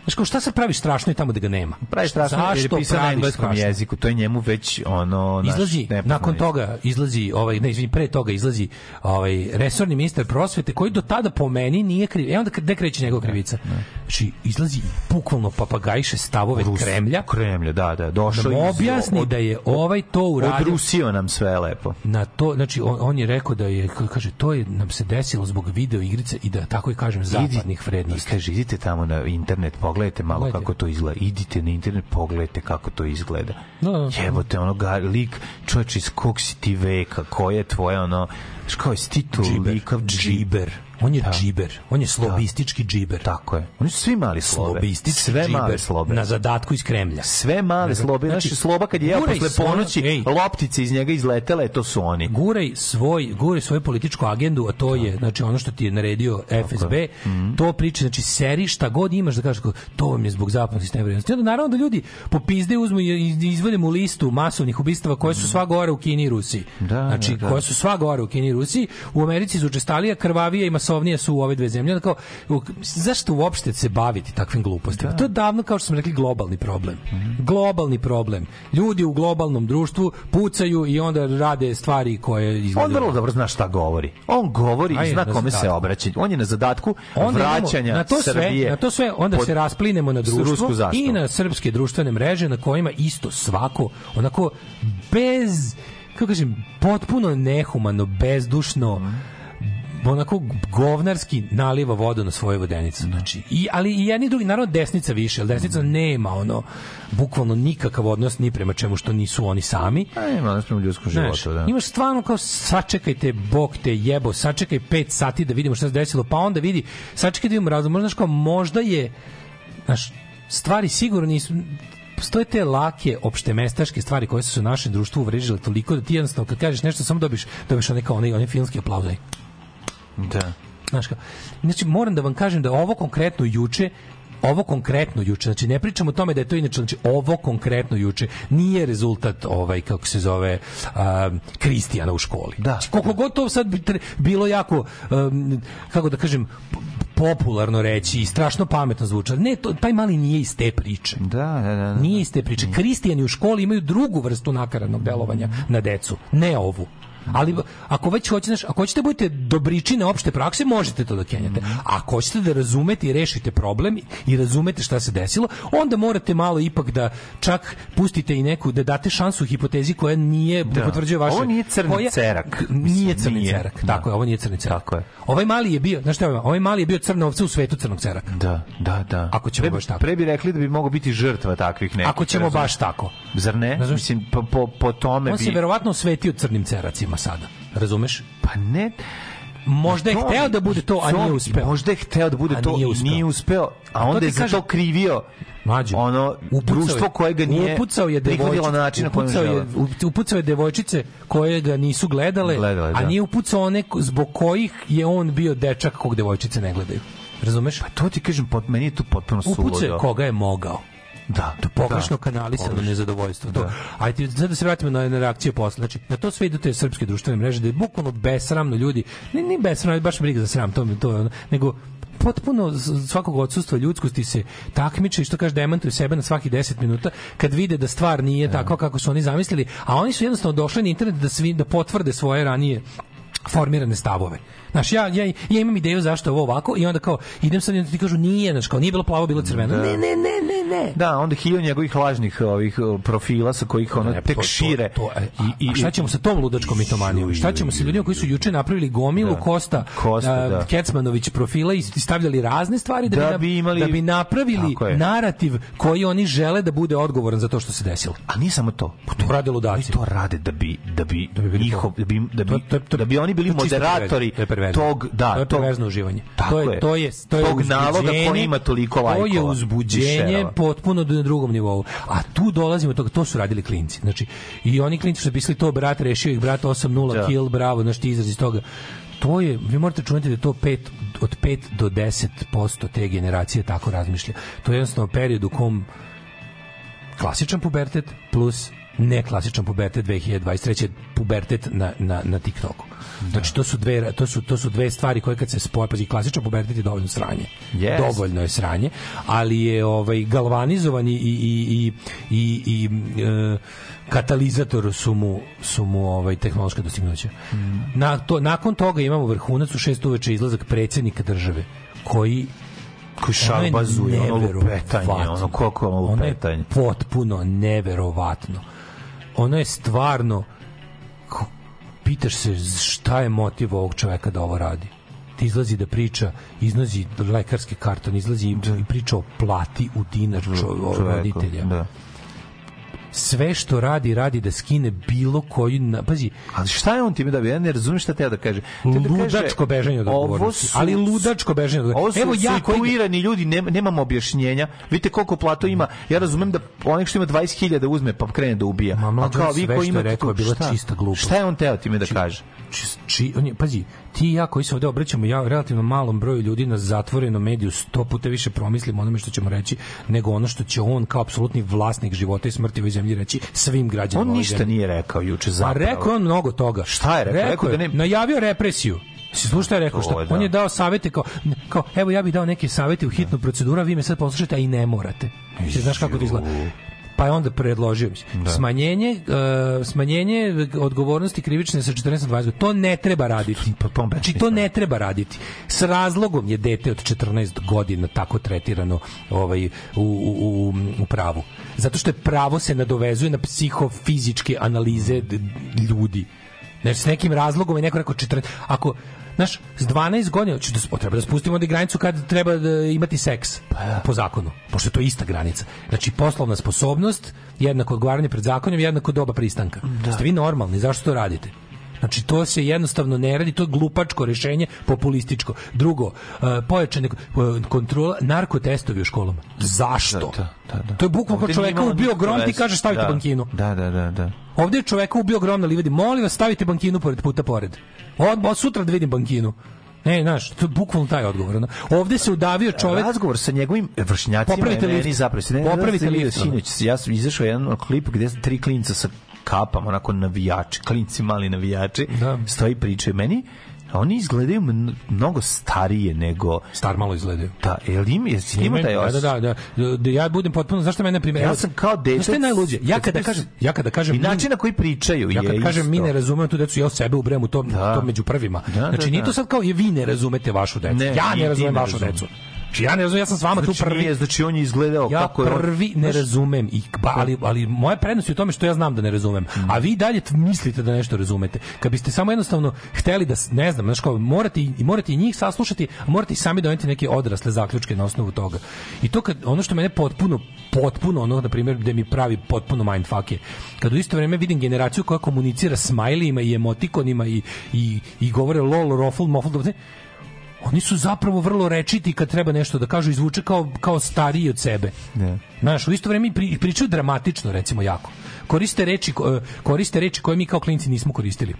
Znaš kao, šta se pravi strašno i tamo da ga nema? Pravi strašno jer je Zašto pisao na engleskom strašno? jeziku, to je njemu već ono... naš, izlazi nakon toga izlazi ovaj ne izvini pre toga izlazi ovaj resorni ministar prosvete koji do tada po meni nije kriv. E onda gde kreće njegova krivica? Znači izlazi bukvalno papagajše stavove Rus- Kremlja. Kremlja, da, da, došao da mu iz- objasni od- da je ovaj to uradio. Odrusio nam sve lepo. Na to, znači on, on je rekao da je kaže to je nam se desilo zbog video igrice i da tako i kažem zapadnih I vrednosti. kaže, idite tamo na internet, pogledajte malo Pogledajte. kako to izgleda. Idite na internet, pogledajte kako to izgleda. Da, da. Jebote, ono ga, lik, čovječ, iz kog si ti veka, ko je tvoje, ono, kao je titul Džiber, likav džiber. On je džiber. On je slobistički džiber. Tako je. Oni su svi mali slobe. Slobistički Sve male džiber slobe. Na zadatku iz Kremlja. Sve male slobe. Znači, Znači, sloba kad je jeo posle ponoći, ej. loptice iz njega izletele, to su oni. guraj svoj guraj svoju političku agendu a to je znači ono što ti je naredio FSB Mhm. to priča znači seri šta god imaš da kažeš to vam je zbog zapadnog sistema vrednosti onda naravno da ljudi popizde uzmu i iz- izvade mu listu masovnih ubistava koje su sva gore u Kini i Rusiji Da, znači da, da. koje su sva gore u Kini i Rusiji u Americi su učestalije krvavije i masovnije su u ove dve zemlje Onda kao zašto uopšte se baviti takvim glupostima to je davno kao što smo rekli globalni problem globalni problem ljudi u globalnom društvu pucaju i onda rade stvari koje On izgledaju vrlo dobro zna šta govori. On govori i zna na kome se obraća. On je na zadatku onda imamo- vraćanja na to Srbije. sve, na to sve onda se rasplinemo na društvo zastavu. i na srpske društvene mreže na kojima isto svako onako bez kako kažem potpuno nehumano bezdušno onako govnarski naliva vodu na svoju vodenicu znači i ali i jedni drugi naravno desnica više ali desnica nema ono bukvalno nikakav odnos ni prema čemu što nisu oni sami A ima nas prema ljudskom životu, da. imaš stvarno kao sačekajte, bog te jebo, sačekaj pet sati da vidimo šta se desilo, pa onda vidi, sačekaj da vidimo razlog. Možda, kao, možda je, znaš, stvari sigurno nisu, postoje te lake opštemestaške stvari koje su se u našem društvu uvrežile toliko da ti jednostavno kad kažeš nešto samo dobiš dobiš onaj kao onaj, onaj filmski aplauz. Da. Znaš kao, znači moram da vam kažem da ovo konkretno juče ovo konkretno juče, znači ne pričamo o tome da je to inače, znači ovo konkretno juče nije rezultat ovaj kako se zove a, Kristijana u školi. Da. Znači, koliko god to sad bilo jako um, kako da kažem popularno reći i strašno pametno zvuči. ali Ne, to, taj mali nije iz te priče. Da, da, da. da. Nije iz te priče. Kristijani u školi imaju drugu vrstu nakaradnog delovanja na decu, ne ovu. Ali ako već hoćete, znaš, ako hoćete da budete dobričine opšte prakse, možete to da kenjate. A ako hoćete da razumete i rešite problem i razumete šta se desilo, onda morate malo ipak da čak pustite i neku, da date šansu hipotezi koja nije Da. potvrđuje vaše... Ovo nije crni koja- cerak. Nije crni nije. cerak. Da. Tako je, ovo nije crni cerak. Tako je. Ovaj mali je bio, znaš šta? Ovaj mali je bio crna ovca u svetu crnog ceraka. Da, da, da. Ako ćemo pre, baš tako. Pre bi rekli da bi mogao biti žrtva takvih nekih. Ako ćemo razumeš? baš tako. Zar ne? Razumeš? Mislim, po, po, po tome On bi... se verovatno osvetio crnim ceracima sada. Razumeš? Pa ne... Možda je To- hteo da bude to, a nije uspeo. Možda je hteo da bude A to nije uspeo. nije uspeo, a onda je za to krivio Mlađo, ono upucao društvo je- koje ga nije upucao je devojčice, na način na upucao je, u- upucao je devojčice koje ga nisu gledale, Gledale, a da. nije upucao one zbog kojih je on bio dečak kog devojčice ne gledaju. Razumeš? Pa to ti kažem, pot, meni je tu potpuno suludo. Upucao je koga je mogao. Da, To pogrešno da. kanalisano Pogrešno. nezadovoljstvo. To. Da. Ajde, sad da se vratimo na, na reakciju posle. Znači, na to sve idu te srpske društvene mreže, da je bukvalno besramno ljudi, ne, ne besramno, baš briga za sram, to, mi- to, nego potpuno svakog odsustva ljudskosti se takmiče i što kaže demantuju sebe na svaki 10 minuta kad vide da stvar nije tako kako su oni zamislili, a oni su jednostavno došli na internet da svi da potvrde svoje ranije formirane stavove. Znaš, ja, ja, ja imam ideju zašto je ovo ovako i onda kao idem sad i onda ti kažu nije, znaš, kao nije bilo plavo, bilo crveno. Da. Ne, ne, ne, ne, ne. Da, onda hilju njegovih lažnih ovih profila sa kojih ono Ne, tek to- to- šire. To, e, I, i, šta ćemo sa tom ludačkom mitomanijom? Šta ćemo sa ljudima koji su juče napravili gomilu Da. Kosta, Kosta, a, da. Kecmanović profila i stavljali razne stvari da, Da bi, bi imali- da bi napravili narativ koji oni žele da bude odgovoran za to što se desilo. A nije samo to. Pa to rade Oni ludaci. to rade da bi da bi, Da bi njihov da bi da bi, To- to- to- da bi oni bili to moderatori perverzno, tog da to je tog- perverzno uživanje. Tako to je, to je, to je tog naloga koji ima toliko To je lajkova uzbuđenje potpuno na drugom nivou. A tu dolazimo do toga, to su radili klinci. Znači, i oni klinci su pisali to, brat, rešio ih, brat, 8-0, Da. kill, bravo, znaš ti izraz iz toga. To je, vi morate čunati da je to pet, od 5 do 10% te generacije tako razmišlja. To je jednostavno period u kom klasičan pubertet plus neklasičan pubertet 2023 pubertet na, na, na TikToku. Znači to su dve to su to su dve stvari koje kad se spoje pazi klasičan pubertet je dovoljno sranje. Yes. Dovoljno je sranje, ali je ovaj galvanizovan i i i i, i e, katalizator su mu su mu ovaj tehnološka dostignuća. Na to nakon toga imamo vrhunac u 6 uveče izlazak predsjednika države koji Koji šarbazuje, ono lupetanje, ono koliko ono Ono je lupetanje. potpuno neverovatno. Ono je stvarno pitaš se šta je motiv ovog čoveka da ovo radi. Ti izlazi da priča, izlazi lekarski karton, izlazi i i priča o plati u dinar čo, roditelja. Da. Sve što radi, radi da skine bilo koju... Na, pazi, Ali šta je on time da bi, ja ne razumijem šta teo da kaže. Da kaže, ludačko bežanje od ovo odgovornosti. su- Ali ludačko bežanje od Ovo odgovornosti. Evo ja koji... ljudi, nema, nemam objašnjenja. Vidite koliko plato ima. Ja razumem da onaj što ima 20.000 uzme pa krene da ubija. Ma, A mlađe, kao vi koji imate rekao tu- bila šta? čista glupost. Šta je on teo time da kaže? či, či, on je, pazi, ti i ja koji se ovde obraćamo ja relativno malom broju ljudi na zatvorenom mediju sto puta više promislimo o onome što ćemo reći nego ono što će on kao apsolutni vlasnik života i smrti zemlji reći svim građanima On ništa nije rekao juče A zapravo. rekao je on mnogo toga. Šta je rekao? Rekao je, da ne- najavio represiju. Si slušao je rekao? Šta? Da. On je dao savete kao, kao, evo ja bih dao neke savete u hitnu proceduru, a vi me sad poslušajte, a i ne morate. Ti znaš kako to izgleda? Pa je onda predložio mislim, smanjenje uh, smanjenje odgovornosti krivične sa 14 na 20 godina. To ne treba raditi. Pa, Znači to ne treba raditi. S razlogom je dete od 14 godina tako tretirano ovaj u, u, u, u pravu. Zato što je pravo se nadovezuje na psihofizičke analize ljudi. Znači, s nekim razlogom je neko rekao 14... Ako, znaš, s 12 godina, ću da, treba da spustimo i granicu kad treba da imati seks po zakonu, pošto je to ista granica. Znači, poslovna sposobnost, jednako odgovaranje pred zakonom, jednako doba pristanka. Ste vi normalni, zašto to radite? Znači to se jednostavno ne radi, to je glupačko rešenje, populističko. Drugo, uh, pojačane uh, kontrola, narkotestovi u školama. Zašto? Da, da, da. To je bukvalno Ovdje čoveka ubio grom, ti kaže stavite Da. bankinu. Da, da, da, da. Ovdje je čoveka ubio grom na livadi. Molim vas, stavite bankinu pored puta pored. Od, od sutra da vidim bankinu. Ne, znaš, to je bukvalno taj odgovor. ono. Ovde se udavio čovek... Razgovor sa njegovim vršnjacima Popravite je meni zapravo. Ne, Popravite lift. Sinoć, ja sam izašao jedan klip gde tri klinca sa kapama, onako navijači, klinci mali navijači, Da. stoji pričaju meni, oni izgledaju mn- mnogo starije nego... Star malo izgledaju. Da, jel im, jesi ima taj da, osjećaj? da, da, da, da, ja budem potpuno, zašto mene primjer? Ja sam kao dete... Šta je najluđe? Ja kada kažem, ja kada kažem, I način na koji pričaju Ja je kad kažem mi ne razumemo tu decu, ja sebe ubrem u to, Da. to među prvima. Da, znači da, nije da. to sad kao je vi ne razumete vašu decu. Ne, ja ne razumem vašu decu. Znači ja ne razumem, ja sam s vama Znači, tu prvi. nije, znači on je izgledao ja kako je on- prvi ne Znaš, razumem i ba, ali ali moja prednost je u tome što ja znam da ne razumem. Mm. A vi dalje mislite da nešto razumete. Kad biste samo jednostavno hteli da ne znam, znači kao morate i morate i njih saslušati, a morate i sami doneti neke odrasle zaključke na osnovu toga. I to kad ono što mene potpuno potpuno ono na primjer da mi pravi potpuno mindfuck je kad u isto vrijeme vidim generaciju koja komunicira smajlijima i emotikonima i, i, i govore lol, rofl, mofl, oni su zapravo vrlo rečiti kad treba nešto da kažu, izvuče kao, kao stariji od sebe. Ne. Znaš, u isto vrijeme pri, pričaju dramatično, recimo, jako. Koriste reči, ko- koriste reči koje mi kao klinci nismo koristili.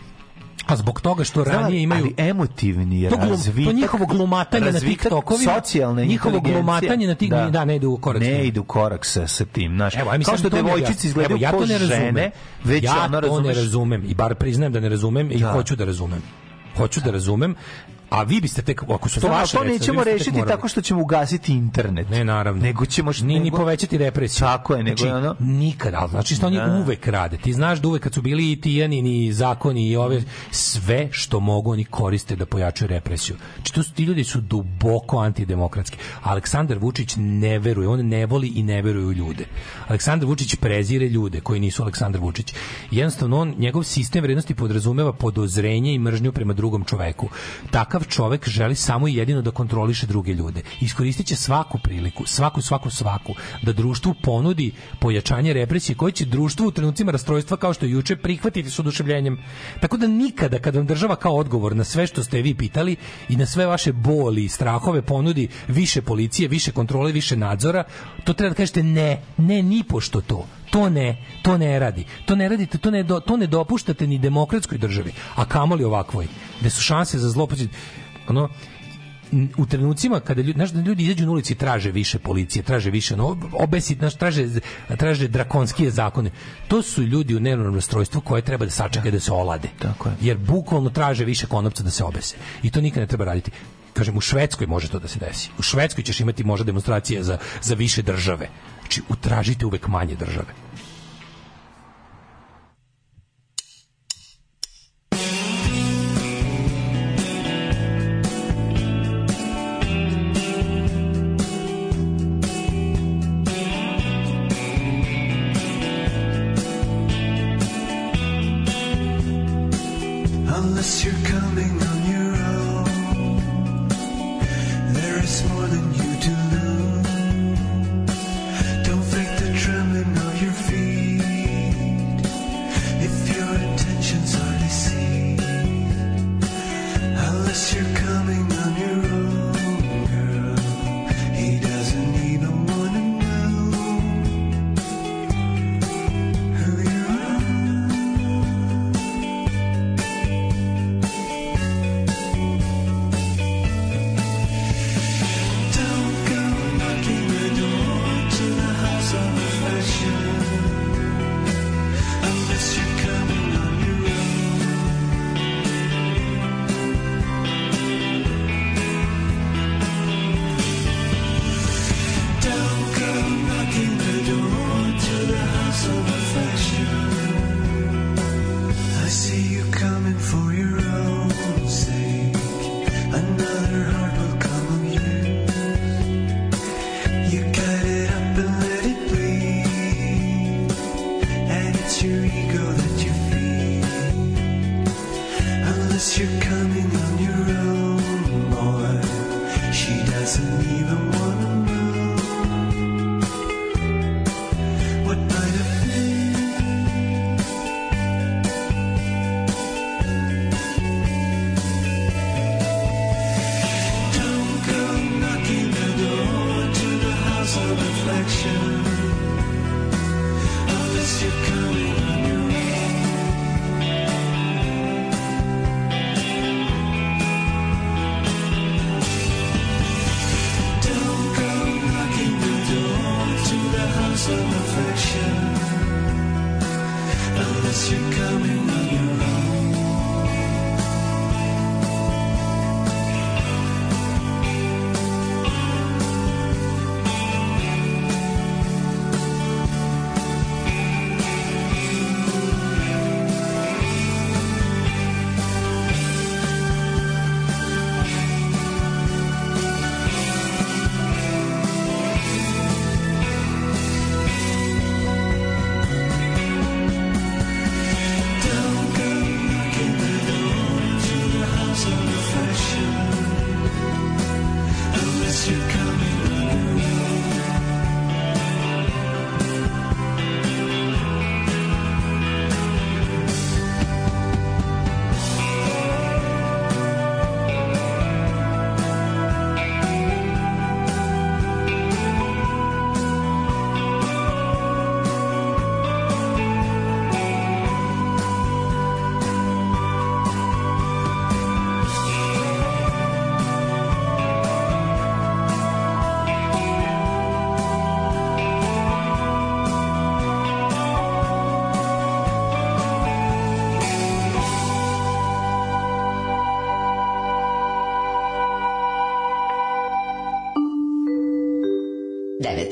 A zbog toga što Znam, ranije imaju... ali emotivni To, glum, razvitak, to njihovo glumatanje na TikTokovima, socijalne njihovo glumatanje na tik, da. ne ide u korak. Ne tim. ide u korak sa, sa tim, znaš. Evo, Kao što devojčice izgledaju Evo, ja to ne razumem. žene, već ja ono to ne razumem i bar priznajem da ne razumem i Da. hoću da razumem. Hoću da razumem, a vi biste tek, ako su to Znam, vaše to nećemo rešiti tako što ćemo ugasiti internet. Ne, naravno. Nego ćemo... ni, ni nego- povećati represiju. Tako je, nego znači, ono- Nikad, ali znači što oni Da. uvek rade. Ti znaš da uvek kad su bili i tijani, ni zakoni i ove, sve što mogu oni koriste da pojačaju represiju. Znači to su, ti ljudi su duboko antidemokratski. Aleksandar Vučić ne veruje, on ne voli i ne veruje u ljude. Aleksandar Vučić prezire ljude koji nisu Aleksandar Vučić. Jednostavno on, njegov sistem vrednosti podrazumeva podozrenje i mržnju prema drugom čoveku. Takav takav čovek želi samo i jedino da kontroliše druge ljude. Iskoristit će svaku priliku, svaku, svaku, svaku, da društvu ponudi pojačanje represije koje će društvu u trenucima rastrojstva kao što je juče prihvatiti s oduševljenjem. Tako da nikada kad vam država kao odgovor na sve što ste vi pitali i na sve vaše boli i strahove ponudi više policije, više kontrole, više nadzora, to treba da kažete ne, ne ni pošto to. To ne, to ne radi. To ne radite, to ne, do, to ne dopuštate ni demokratskoj državi, a kamoli ovakvoj, gde su šanse za zloupotrebu ono u trenucima kada ljudi, znaš, da ljudi izađu na ulici traže više policije, traže više, no, obesit, znaš, traže, traže drakonskije zakone. To su ljudi u nenormalnom rastrojstvu koje treba da sačekaju da se olade. Tako je. Jer bukvalno traže više konopca da se obese. I to nikad ne treba raditi. Kažem, u Švedskoj može to da se desi. U Švedskoj ćeš imati možda demonstracije za, za više države. Znači, utražite uvek manje države.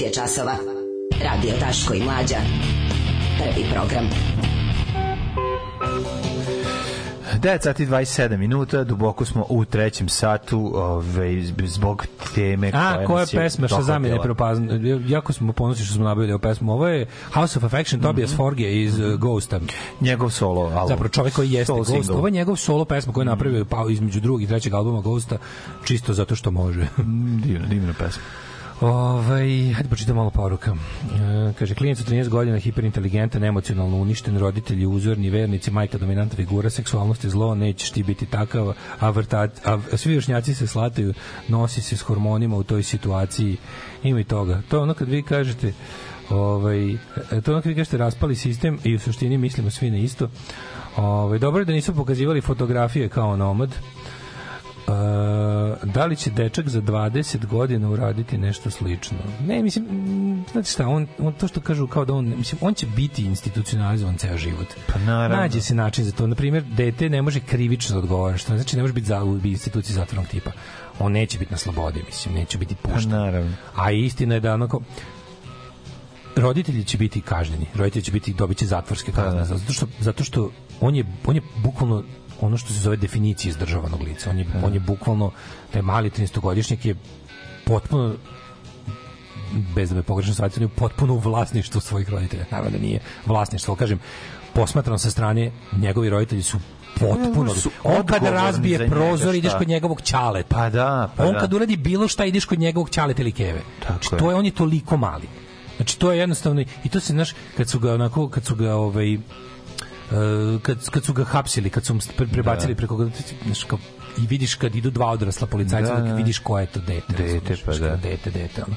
Je časova. Radio Daško i Mlađa. Prvi program. 9 sati 27 minuta, duboko smo u trećem satu ove, zbog teme A, koja je nas je pesma što zamene dohvatila. propazna? Jako smo ponosni što smo nabavili ovu pesmu. Ovo je House of Affection, Tobias Forge iz uh, Ghosta. Njegov solo album. Zapravo čovjek koji jeste Solo Ghost. single. Ovo je njegov solo pesma koju je napravio pa između drugog i trećeg albuma Ghosta, čisto zato što može. Divna, divna pesma. Ovaj, hajde počitam malo poruka. E, kaže, klinac od 13 godina, hiperinteligentan, emocionalno uništen, roditelji uzorni, vernici, majka dominantna figura, seksualnost je zlo, nećeš ti biti takav, a, vrta, a svi vršnjaci se slataju, nosi se s hormonima u toj situaciji, ima i toga. To je ono kad vi kažete, ovaj, e, to je ono kad vi kažete raspali sistem i u suštini mislimo svi na isto. Ovaj, dobro je da nisu pokazivali fotografije kao nomad, Uh, da li će dečak za 20 godina uraditi nešto slično? Ne, mislim, znate šta, on, on to što kažu kao da on, mislim, on će biti institucionalizovan ceo život. Pa naravno. Nađe se način za to. Na primjer, dete ne može krivično da odgovara, što znači ne može biti za, u instituciji zatvornog tipa. On neće biti na slobodi, mislim, neće biti Pa pušten. naravno. A istina je da onako, roditelji će biti kažnjeni. Roditelji će biti dobit će zatvorske Pa kazne zato što zato što on je on je bukvalno ono što se zove definicija izdržavanog lica. On je on je bukvalno taj mali 13-godišnjak je potpuno bez da me pogrešno shvatite, on je potpuno u vlasništvu svojih roditelja. Naravno da nije vlasništvo, kažem, posmatrano sa strane, njegovi roditelji su potpuno... Su On kad razbije prozor, ideš kod njegovog ćaleta. Pa da, pa on da. kad uradi bilo šta, ideš kod njegovog ćaleta ili keve. Znači, to je, on je toliko mali. Znači, to je jednostavno, i to se, znaš, kad su ga onako, kad su ga, ovaj, kad, kad su ga hapsili, kad su mu pre- prebacili Da. preko ga, znaš, kao, i vidiš kad idu dva odrasla policajca, Da, da, vidiš ko je to dete. Dete, pa da. Dete, dete, ono.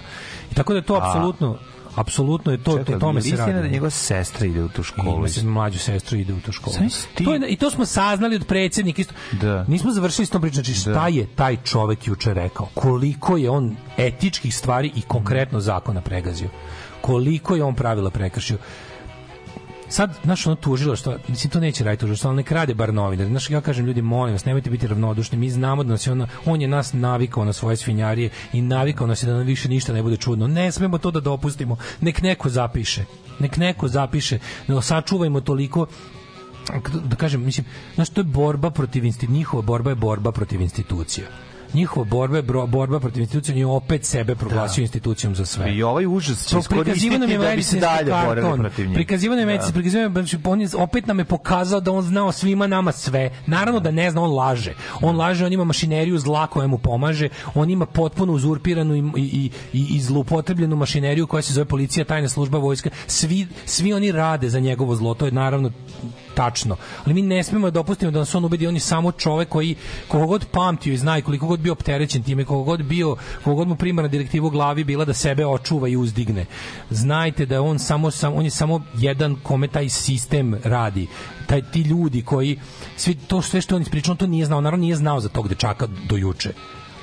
I tako da je to apsolutno, apsolutno je to, Čekaj, to tome se radi. da njegova sestra ide u tu školu? Ima se mlađu sestru ide u tu školu. Ti- To je, I to smo saznali od predsjednika isto. Da. Nismo završili s tom pričom. Znači, šta Da. je taj čovek juče rekao? Koliko je on etičkih stvari i konkretno zakona pregazio? Koliko je on pravila prekršio? Sad, znaš, ono tužilo što, mislim, to neće raditi tužilo, ali nek rade bar novinar. Znaš, ja kažem ljudi, molim vas, nemojte biti ravnodušni, mi znamo da nas je on je nas navikao na svoje svinjarije i navikao nas je da nam više ništa ne bude čudno. Ne smemo to da dopustimo. Nek neko zapiše. Nek neko zapiše. No, sačuvajmo toliko da kažem, mislim, znaš, to je borba protiv institucija, njihova borba je borba protiv institucija. Njihova borba je borba protiv institucija, on je opet sebe proglasio institucijom za sve. I ovaj užas će iskoristiti da bi se dalje borili protiv njih. Prikazivano je Da. medicinski, prikazivano je, znači, on je, opet nam je pokazao da on znao svima nama sve. Naravno da ne zna, on laže. On laže, on ima mašineriju zla koja mu pomaže, on ima potpuno uzurpiranu i, i, i, i zloupotrebljenu mašineriju koja se zove policija, tajna služba, vojska. Svi, svi oni rade za njegovo zlo, to je naravno tačno. Ali mi ne smemo da dopustimo da nas on ubedi, on je samo čovek koji koliko god pamtio i zna i koliko god bio opterećen time, koliko god bio, koliko god mu primarna direktiva u glavi bila da sebe očuva i uzdigne. Znajte da on samo, sam, on je samo jedan kome taj sistem radi. Taj, ti ljudi koji, svi to sve što on ispričao, to nije znao, naravno nije znao za tog dečaka do juče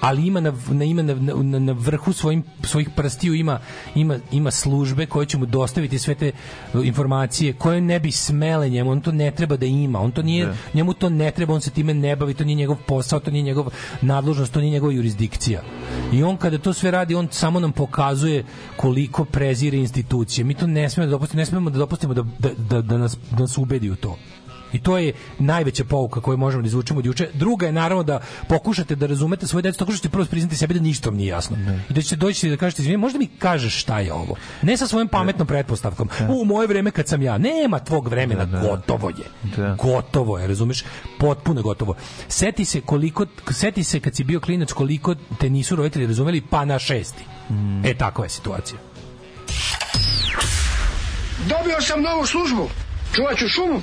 ali ima na, na ima na, na, na vrhu svojim svojih prstiju ima ima ima službe koje će mu dostaviti sve te uh, informacije koje ne bi smele njemu. On to ne treba da ima. On to nije Da. njemu to ne treba. On se time ne bavi. To nije njegov posao. To nije njegov nadležnost. To nije njegova jurisdikcija. I on kada to sve radi on samo nam pokazuje koliko prezire institucije. Mi to ne smemo da dopustimo. Ne smemo da dopustimo da, da, da, da nas da nas ubedi u to I to je najveća pouka koju možemo da izvučemo od juče. Druga je naravno da pokušate da razumete svoje decu, tako što ćete prvo priznati sebi da ništa vam nije jasno. I da ćete doći i da kažete, izvini, možda mi kažeš šta je ovo? Ne sa svojom pametnom pretpostavkom. U moje vreme kad sam ja. Nema tvog vremena, gotovo je. Da. Gotovo je, razumeš? Potpuno gotovo. Seti se koliko, seti se kad si bio klinac koliko te nisu roditelji razumeli, pa na šesti. E, takva je situacija. Dobio sam novu službu. Čuvat ću šumu.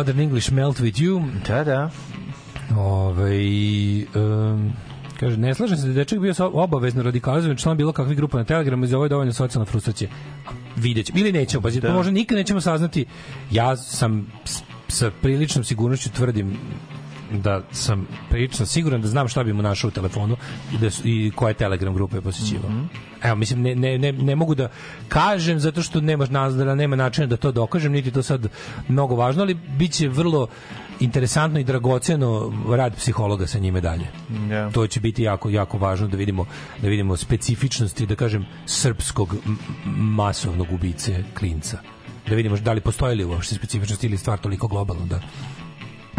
Modern English Melt With You. Da, da. Ove, um, kaže, ne slažem se da je dečak bio obavezno radikalizovan član bilo kakvih grupa na Telegramu i za ovo je dovoljno socijalna frustracija. Vidjet ćemo. Ili nećemo, pa to možda nikad nećemo saznati. Ja sam sa priličnom sigurnošću tvrdim da sam prilično siguran da znam šta bi mu našao u telefonu i, da, su- i koje Telegram grupe je posjećivao. Evo, mislim, ne, ne, ne, ne mogu da kažem zato što nema, nazora, nema načina da to dokažem, niti to sad mnogo važno, ali bit će vrlo interesantno i dragoceno rad psihologa sa njime dalje. Da. To će biti jako jako važno da vidimo da vidimo specifičnosti da kažem srpskog masovnog ubice klinca. Da vidimo da li postoji li uopšte specifičnosti ili stvar toliko globalno da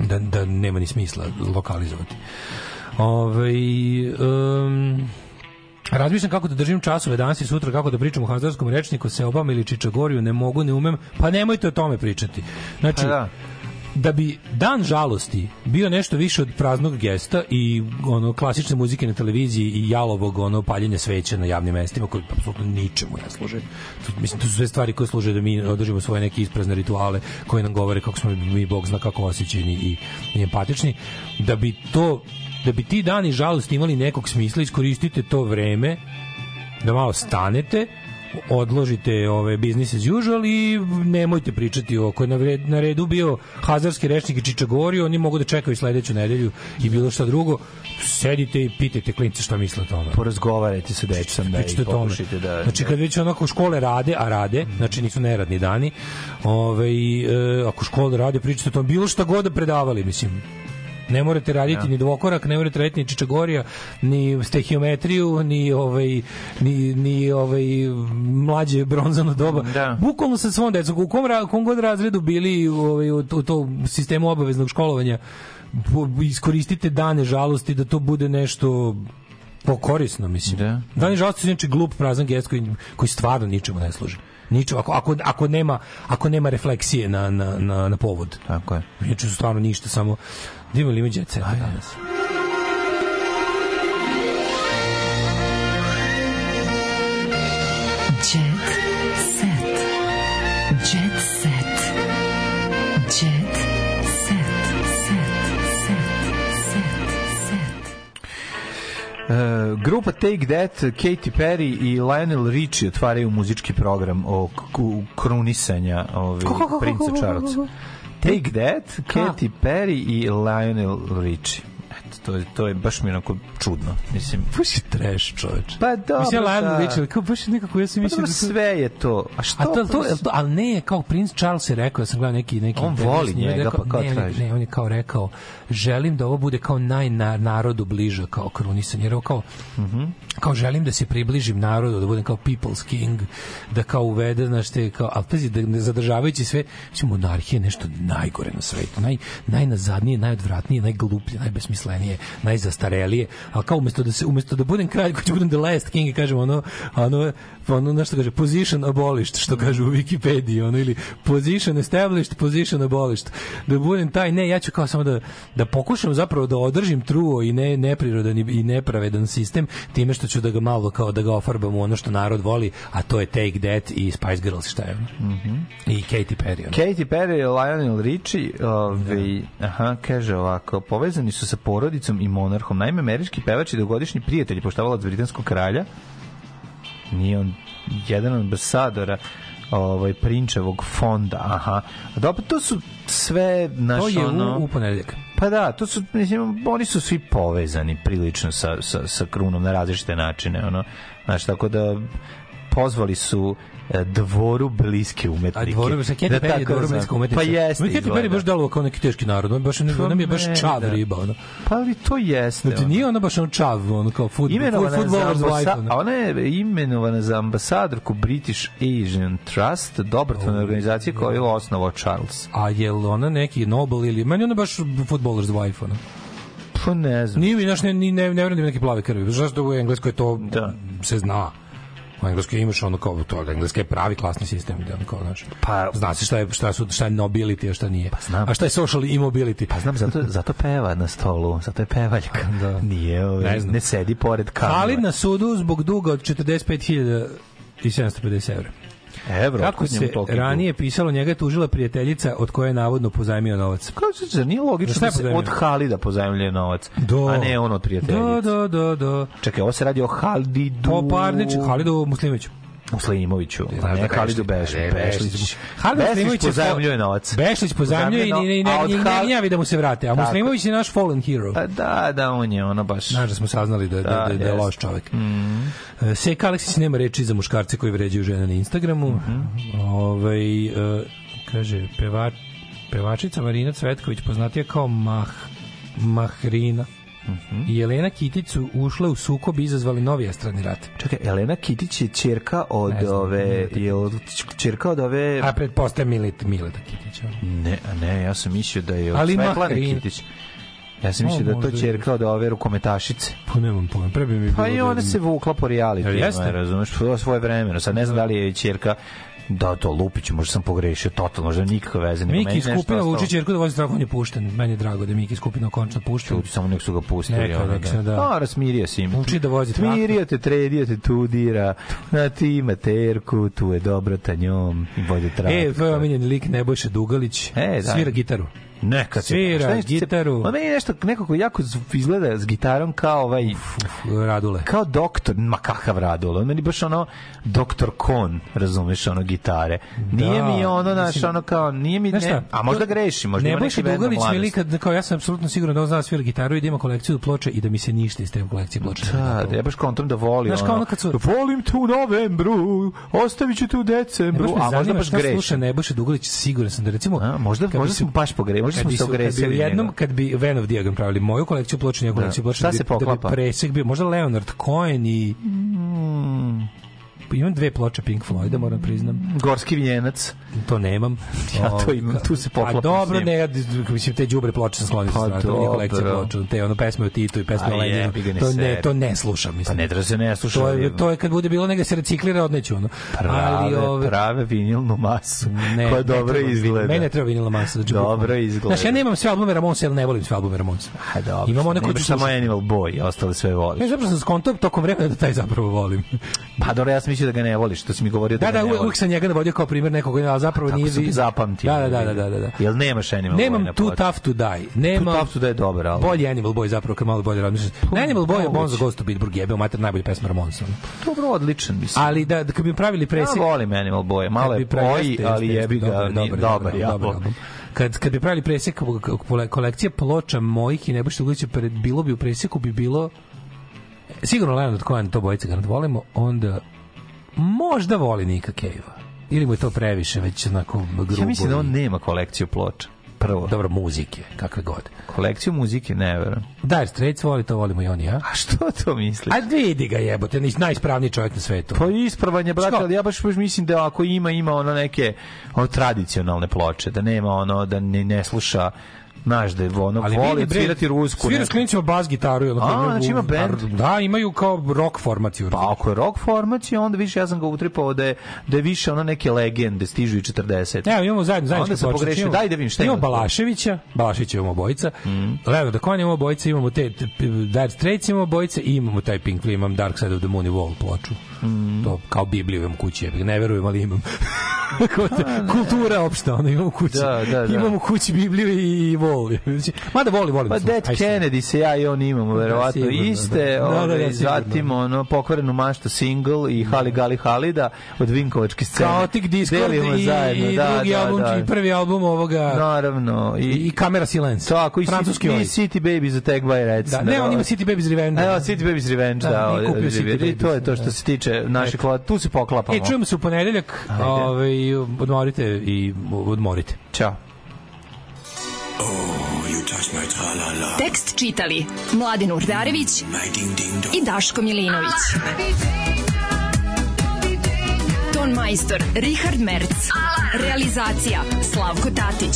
da, da nema ni smisla lokalizovati. Ove, um, Razmišljam kako da držim časove danas i sutra, kako da pričam u hazdarskom rečniku, se Obama ili Čičagoriju, ne mogu, ne umem, pa nemojte o tome pričati. Znači, Pa da. Da bi dan žalosti bio nešto više od praznog gesta i ono klasične muzike na televiziji i jalovog ono paljenja sveća na javnim mestima koji apsolutno ničemu ne služe. Mislim to su sve stvari koje služe da mi održimo svoje neke isprazne rituale koje nam govore kako smo mi bog zna kako osjećajni i, i empatični da bi to da bi ti dani žalosti imali nekog smisla iskoristite to vreme da malo stanete, odložite ove business as usual i nemojte pričati o ako je na, red, na redu bio hazarski rečnik i Čičagori, oni mogu da čekaju sledeću nedelju i bilo šta drugo. Sedite i pitajte klince šta misle o tome. Porazgovarajte sa decom da i pokušajte da... Znači kad već onako škole rade, a rade, znači nisu neradni dani, ovaj e, ako škole rade, pričajte o tome bilo šta god da predavali, mislim. Ne morate raditi Ja. ni dvokorak, ne morate raditi ni čičagorija, ni stehiometriju, ni ovaj ni ni ovaj mlađe bronzano doba. Da. Bukvalno sa svom decom, u kom, ra- kom god razredu bili ovaj, u, u tom sistemu obaveznog školovanja, iskoristite dane žalosti da to bude nešto po korisno, mislim. Da. Dani žalosti su inače glup prazan gest koji, koji stvarno ničemu ne služi. Ničemu, ako, ako, ako, nema, ako nema refleksije na, na, na, na povod. Tako je. Su stvarno ništa, samo da li ima jet seta danas. Jet set. Jet set. Jet set. Set. Set. Set. E, grupa Take That, Katy Perry i Lionel Richie otvaraju muzički program o krunisanja ovaj, princa Charlesa. Take That, Katy Perry i Lionel Richie. To je, to je baš mi onako čudno. Mislim, Baš je trash, čoveč. Pa dobro, Mislim, ja da. Lionel Richie, kao baš nekako, ja sam pa mislio dobro, da to... sve je to. A što? A to, to, to, ali ne, kao princ Charles je rekao, ja sam gledao neki neki On voli njim, njega, rekao- pa kao ne, traži. Ne, on je kao rekao, želim da ovo bude kao naj na- narodu bliže kao krunisanje. Jer kao, Mhm. Kao želim da se približim narodu, da budem kao people's king, da kao uvede, znaš, te, kao, ali pazi, da ne zadržavajući sve, mislim, monarhija je nešto najgore na svetu, naj, najnazadnije, najodvratnije, najgluplje, najbesmislenije, najzastarelije, ali kao umesto da se, umesto da budem kralj koji će budem the last king, i kažem ono, ono, ono, nešto kaže, position abolished, što kaže u Wikipediji, ono, ili position established, position abolished, da budem taj, ne, ja ću kao samo da, da pokušam zapravo da održim truo i ne, neprirodan i, i nepravedan sistem, time što ću da ga malo kao da ga ofarbam u ono što narod voli, a to je Take That i Spice Girls, šta je ono? I Katy Perry. Ono. Katy Perry Lionel Richie ovaj, aha, kaže ovako, povezani su sa porodicom i monarhom. Naime, američki pevač i dugogodišnji prijatelj poštovalac britanskog kralja, nije on jedan od ambasadora ovaj prinčevog fonda, aha. Dobro, to su sve naš To je ono... u, u ponedeljak. Pa da, to su, mislim, oni su svi povezani prilično sa, sa, sa krunom na različite načine, ono, znaš, tako da pozvali su dvoru bliske A umetnike. dvoru, sa Katy Da Perry je dvoru znam. bliska umetnica. Pa jeste. Katy Perry baš delovao kao neki teški narod. On baš ne, Pa ona mi je baš čav da. riba, ono. Pa ali to jeste. Znači, nije ona baš on čav, ono kao za footballer's wife. a ona je imenovana za ambasadorku British Asian Trust, dobrotvorne organizacije koju je osnovao Charles. A je li ona neki Nobel ili... Meni ona baš futboler's wife, ono. Pa ne znam. Nije mi, znaš, ne, ne, ne, ne vjerujem da ima neke plave krvi. Znaš da u Engleskoj to Da. se zna. U Engleskoj imaš ono kao to, da Engleska je pravi klasni sistem, da kao, znaš. Pa- zna se šta je, šta, su, šta je nobility, a šta nije. Pa znam. A šta je social immobility? Pa znam, zato, zato peva na stolu, zato je pevaljka. Da. Nije, ovaj, Ne ne, sedi pored kamera. Halid na sudu zbog duga od 45.750 evra. Evro, Kako se ranije pisalo, njega je tužila prijateljica od koje je navodno pozajmio novac. Kako se zar nije logično je da se od Halida pozajmljuje novac, Da. a ne on od prijateljice? Da, da, da, da. Čekaj, ovo se radi o Halidu... Po parnič, Halidu Muslimoviću. Muslimoviću, a ne da Halidu Beš, Bešlić. Halid je pozajmljuje novac. Bešlić pozajmljuje i ne, ne, A ne, ne, javi da mu se vrate. A. Muslimović je naš fallen hero. Pa da, da, on je ono baš... Znaš da smo saznali da, da, da, da je jest. loš čovek. E, Seka Aleksić nema reči za muškarce koji vređaju žene na Instagramu. Ovaj, e, kaže, pevač, pevačica Marina Cvetković, poznatija kao Mah, Mahrina, i Jelena Kitić su ušle u sukob i izazvali novi estradni rat. Čekaj, Elena Kitić je ćerka od Ne znam, ove... Je li ćerka od ove... A pretpostavljam Milet, Mileta Kitića. Ne, ne, ja sam mislio da je od Ali Svetlane Mahrin. Kitić. Ja sam mislio da to ćerka od ove rukometašice. Pa nemam pojma, pre bi mi Pa bilo i da- ona se vukla po reality, jeste? razumeš, po svoje vremeno. Sad ne znam da li je ćerka Da, to Lupić, možda sam pogrešio totalno, možda nikakve veze. meni Miki Skupina ostalo. Vučić Jerko da vozi strah, on je pušten. Meni je drago da Miki Skupina končno pušten. Čuti, samo nek su ga pustili. Neka, neka se da. A, rasmirio si im. Uči da vozi traktor. Smirio te, tredio te, tudira, na ti ima terku, tu je dobrota njom, i vode traktor. E, tvoj omiljeni lik Nebojša Dugalić E, da. svira gitaru. Neka Svira gitaru. On meni nešto nekako jako izgleda s gitarom kao ovaj Radule. kao doktor, ma kakav Radule. On meni baš ono doktor Kon, razumeš, ono gitare. Nije Da, mi ono naš mislim- ono kao nije mi ne, šta? a možda greši, možda ima neki bend na Dugalić mi mladost. likad, kao ja sam apsolutno siguran da on zna da svira gitaru i da ima kolekciju ploče i da mi se ništa iz te kolekcije ploče. ne Da, da, da, ja baš kontom da voli Znaš, ono kad su- Volim tu u novembru, ostavit ću tu u decembru, Baš a možda baš greši. sluša Nebojša Dugalić, siguran sam da recimo... A, možda, možda se- smo baš pogre, možda smo se su- kad bi ogresili. jednom njega. kad bi Van of Diagram pravili moju kolekciju ploča, njegovu Da. kolekciju ploča, Šta da bi- da bi presek bio, možda Leonard Cohen i Mm, imam dve ploče Pink Floyda, moram priznam. Gorski vijenac. To nemam. Ja to Ovaj, imam, tu se poklapam A dobro, ne, ja, mislim, te đubre ploče sam sklonio Pa to nije kolekcija dobro. ploča, te ono pesme o Titu i pesme o Leninu, ne to ne, to ne slušam, Pa mislim. ne treba se ne sluša. To je, to je kad bude bilo nega se reciklira, odneću ono. prave, ove- prave vinilnu masu Ne, koja ne dobro mi- izgleda. Mene ne treba vinilna masa. Znači, Dobro izgleda. Znaš, ja nemam sve albume Ramonsa, jer ne volim sve albume Ramonsa. A dobro, Imam one koje ću samo. Animal Boy, ostale sve voliš. Ja zapravo sam skontao tokom vremena da taj zapravo volim. Pa dobro, ja sam mislio da ga ne voliš, to si mi govorio da, Da, da, uvek, sam njega navodio kao primjer nekog, ali zapravo Tako nije... ti zapamtio. Da, da, da, da, da, da. Jel nemaš Animal Boy Nemam Too? Tough to Die. Nema Too Tough to Die je dobar album. Bolji Animal Boy zapravo kad malo bolje razmišljaš. Animal Boy je. Bonzo Ghost to Bitburg jebeo mater najbolji pesma Ramonsa. Dobro, odličan, mislim. Ali da, da kad bi pravili presek... Ja volim Animal Boy, malo je jeste, ali jebi ga, dobar, dobar. Kad, kad bi pravili presek kole- kolekcije ploča mojih i Nebojša Uglića, pred, bilo bi u preseku bi bilo sigurno Leonard Cohen, to bojice ga volimo, onda možda voli Nika Cave-a. Ili mu je to previše, već onako grubo. Ja mislim da on nema kolekciju ploča. Prvo. Dobro, muzike, kakve god. Kolekciju muzike ne verujem. Dire Straits voli, to volimo i oni, ja? A što to misliš? A vidi ga jebote, nis- najispravniji čovjek na svetu. Pa ispravan je, brate, ali ja baš, baš mislim da ako ima, ima ono neke ono, tradicionalne ploče, da nema ono, da ne, ne sluša Znaš da je ono, Ali voli bre, svirati rusku. Svira s klincima bas gitaru. i ono, A, znači ima bend? Da, imaju kao rock formaciju. Pa ako je rock formacija, onda više ja sam ga utripao da je, da je više ono neke legende, stižu i 40. Ne, imamo zajedno zajedno. Onda sam pogrešio. Daj da vidim šta imamo. ima. Balaševića, Balaševića imamo obojica. Mm. Leonard Cohen imamo obojica, imamo te, te Dire Straits imamo obojica i imamo taj Pink Floyd, imam Dark Side of the Moon i Wall ploču. Mm. To kao Bibliju imam kući, ne verujem, ali imam. Kao kultura opšta, ono imam u kući. Da, da, da. Imam u kući Bibliju i, i Wall. Znači, Mada voli, volim. Pa da. Dead sad. Kennedy se ja i on imamo, verovatno sigurno, iste. da. Da, da, ove, da, sigurno. zatim ono, pokvarenu maštu single i Hali Gali Halida od Vinkovačke scene. Chaotic Discord Delimo i, zajedno, i da, drugi da, album, da. i prvi album ovoga Naravno. i, i Kamera Silence. Tako, i, Francuski i ovaj. City Babies Attack by Reds. Da, ne, on ima City Babies Revenge. Evo, City Babies Revenge, Da, da. ovaj. I to je to što da. se tiče naših vla- Tu se poklapamo. E, čujemo se u ponedeljak, ovaj, odmorite i odmorite. Ćao. Tekst čitali Mladin Urdarević i Daško Milinović. Ton majstor Richard Merc. Realizacija Slavko Tatić.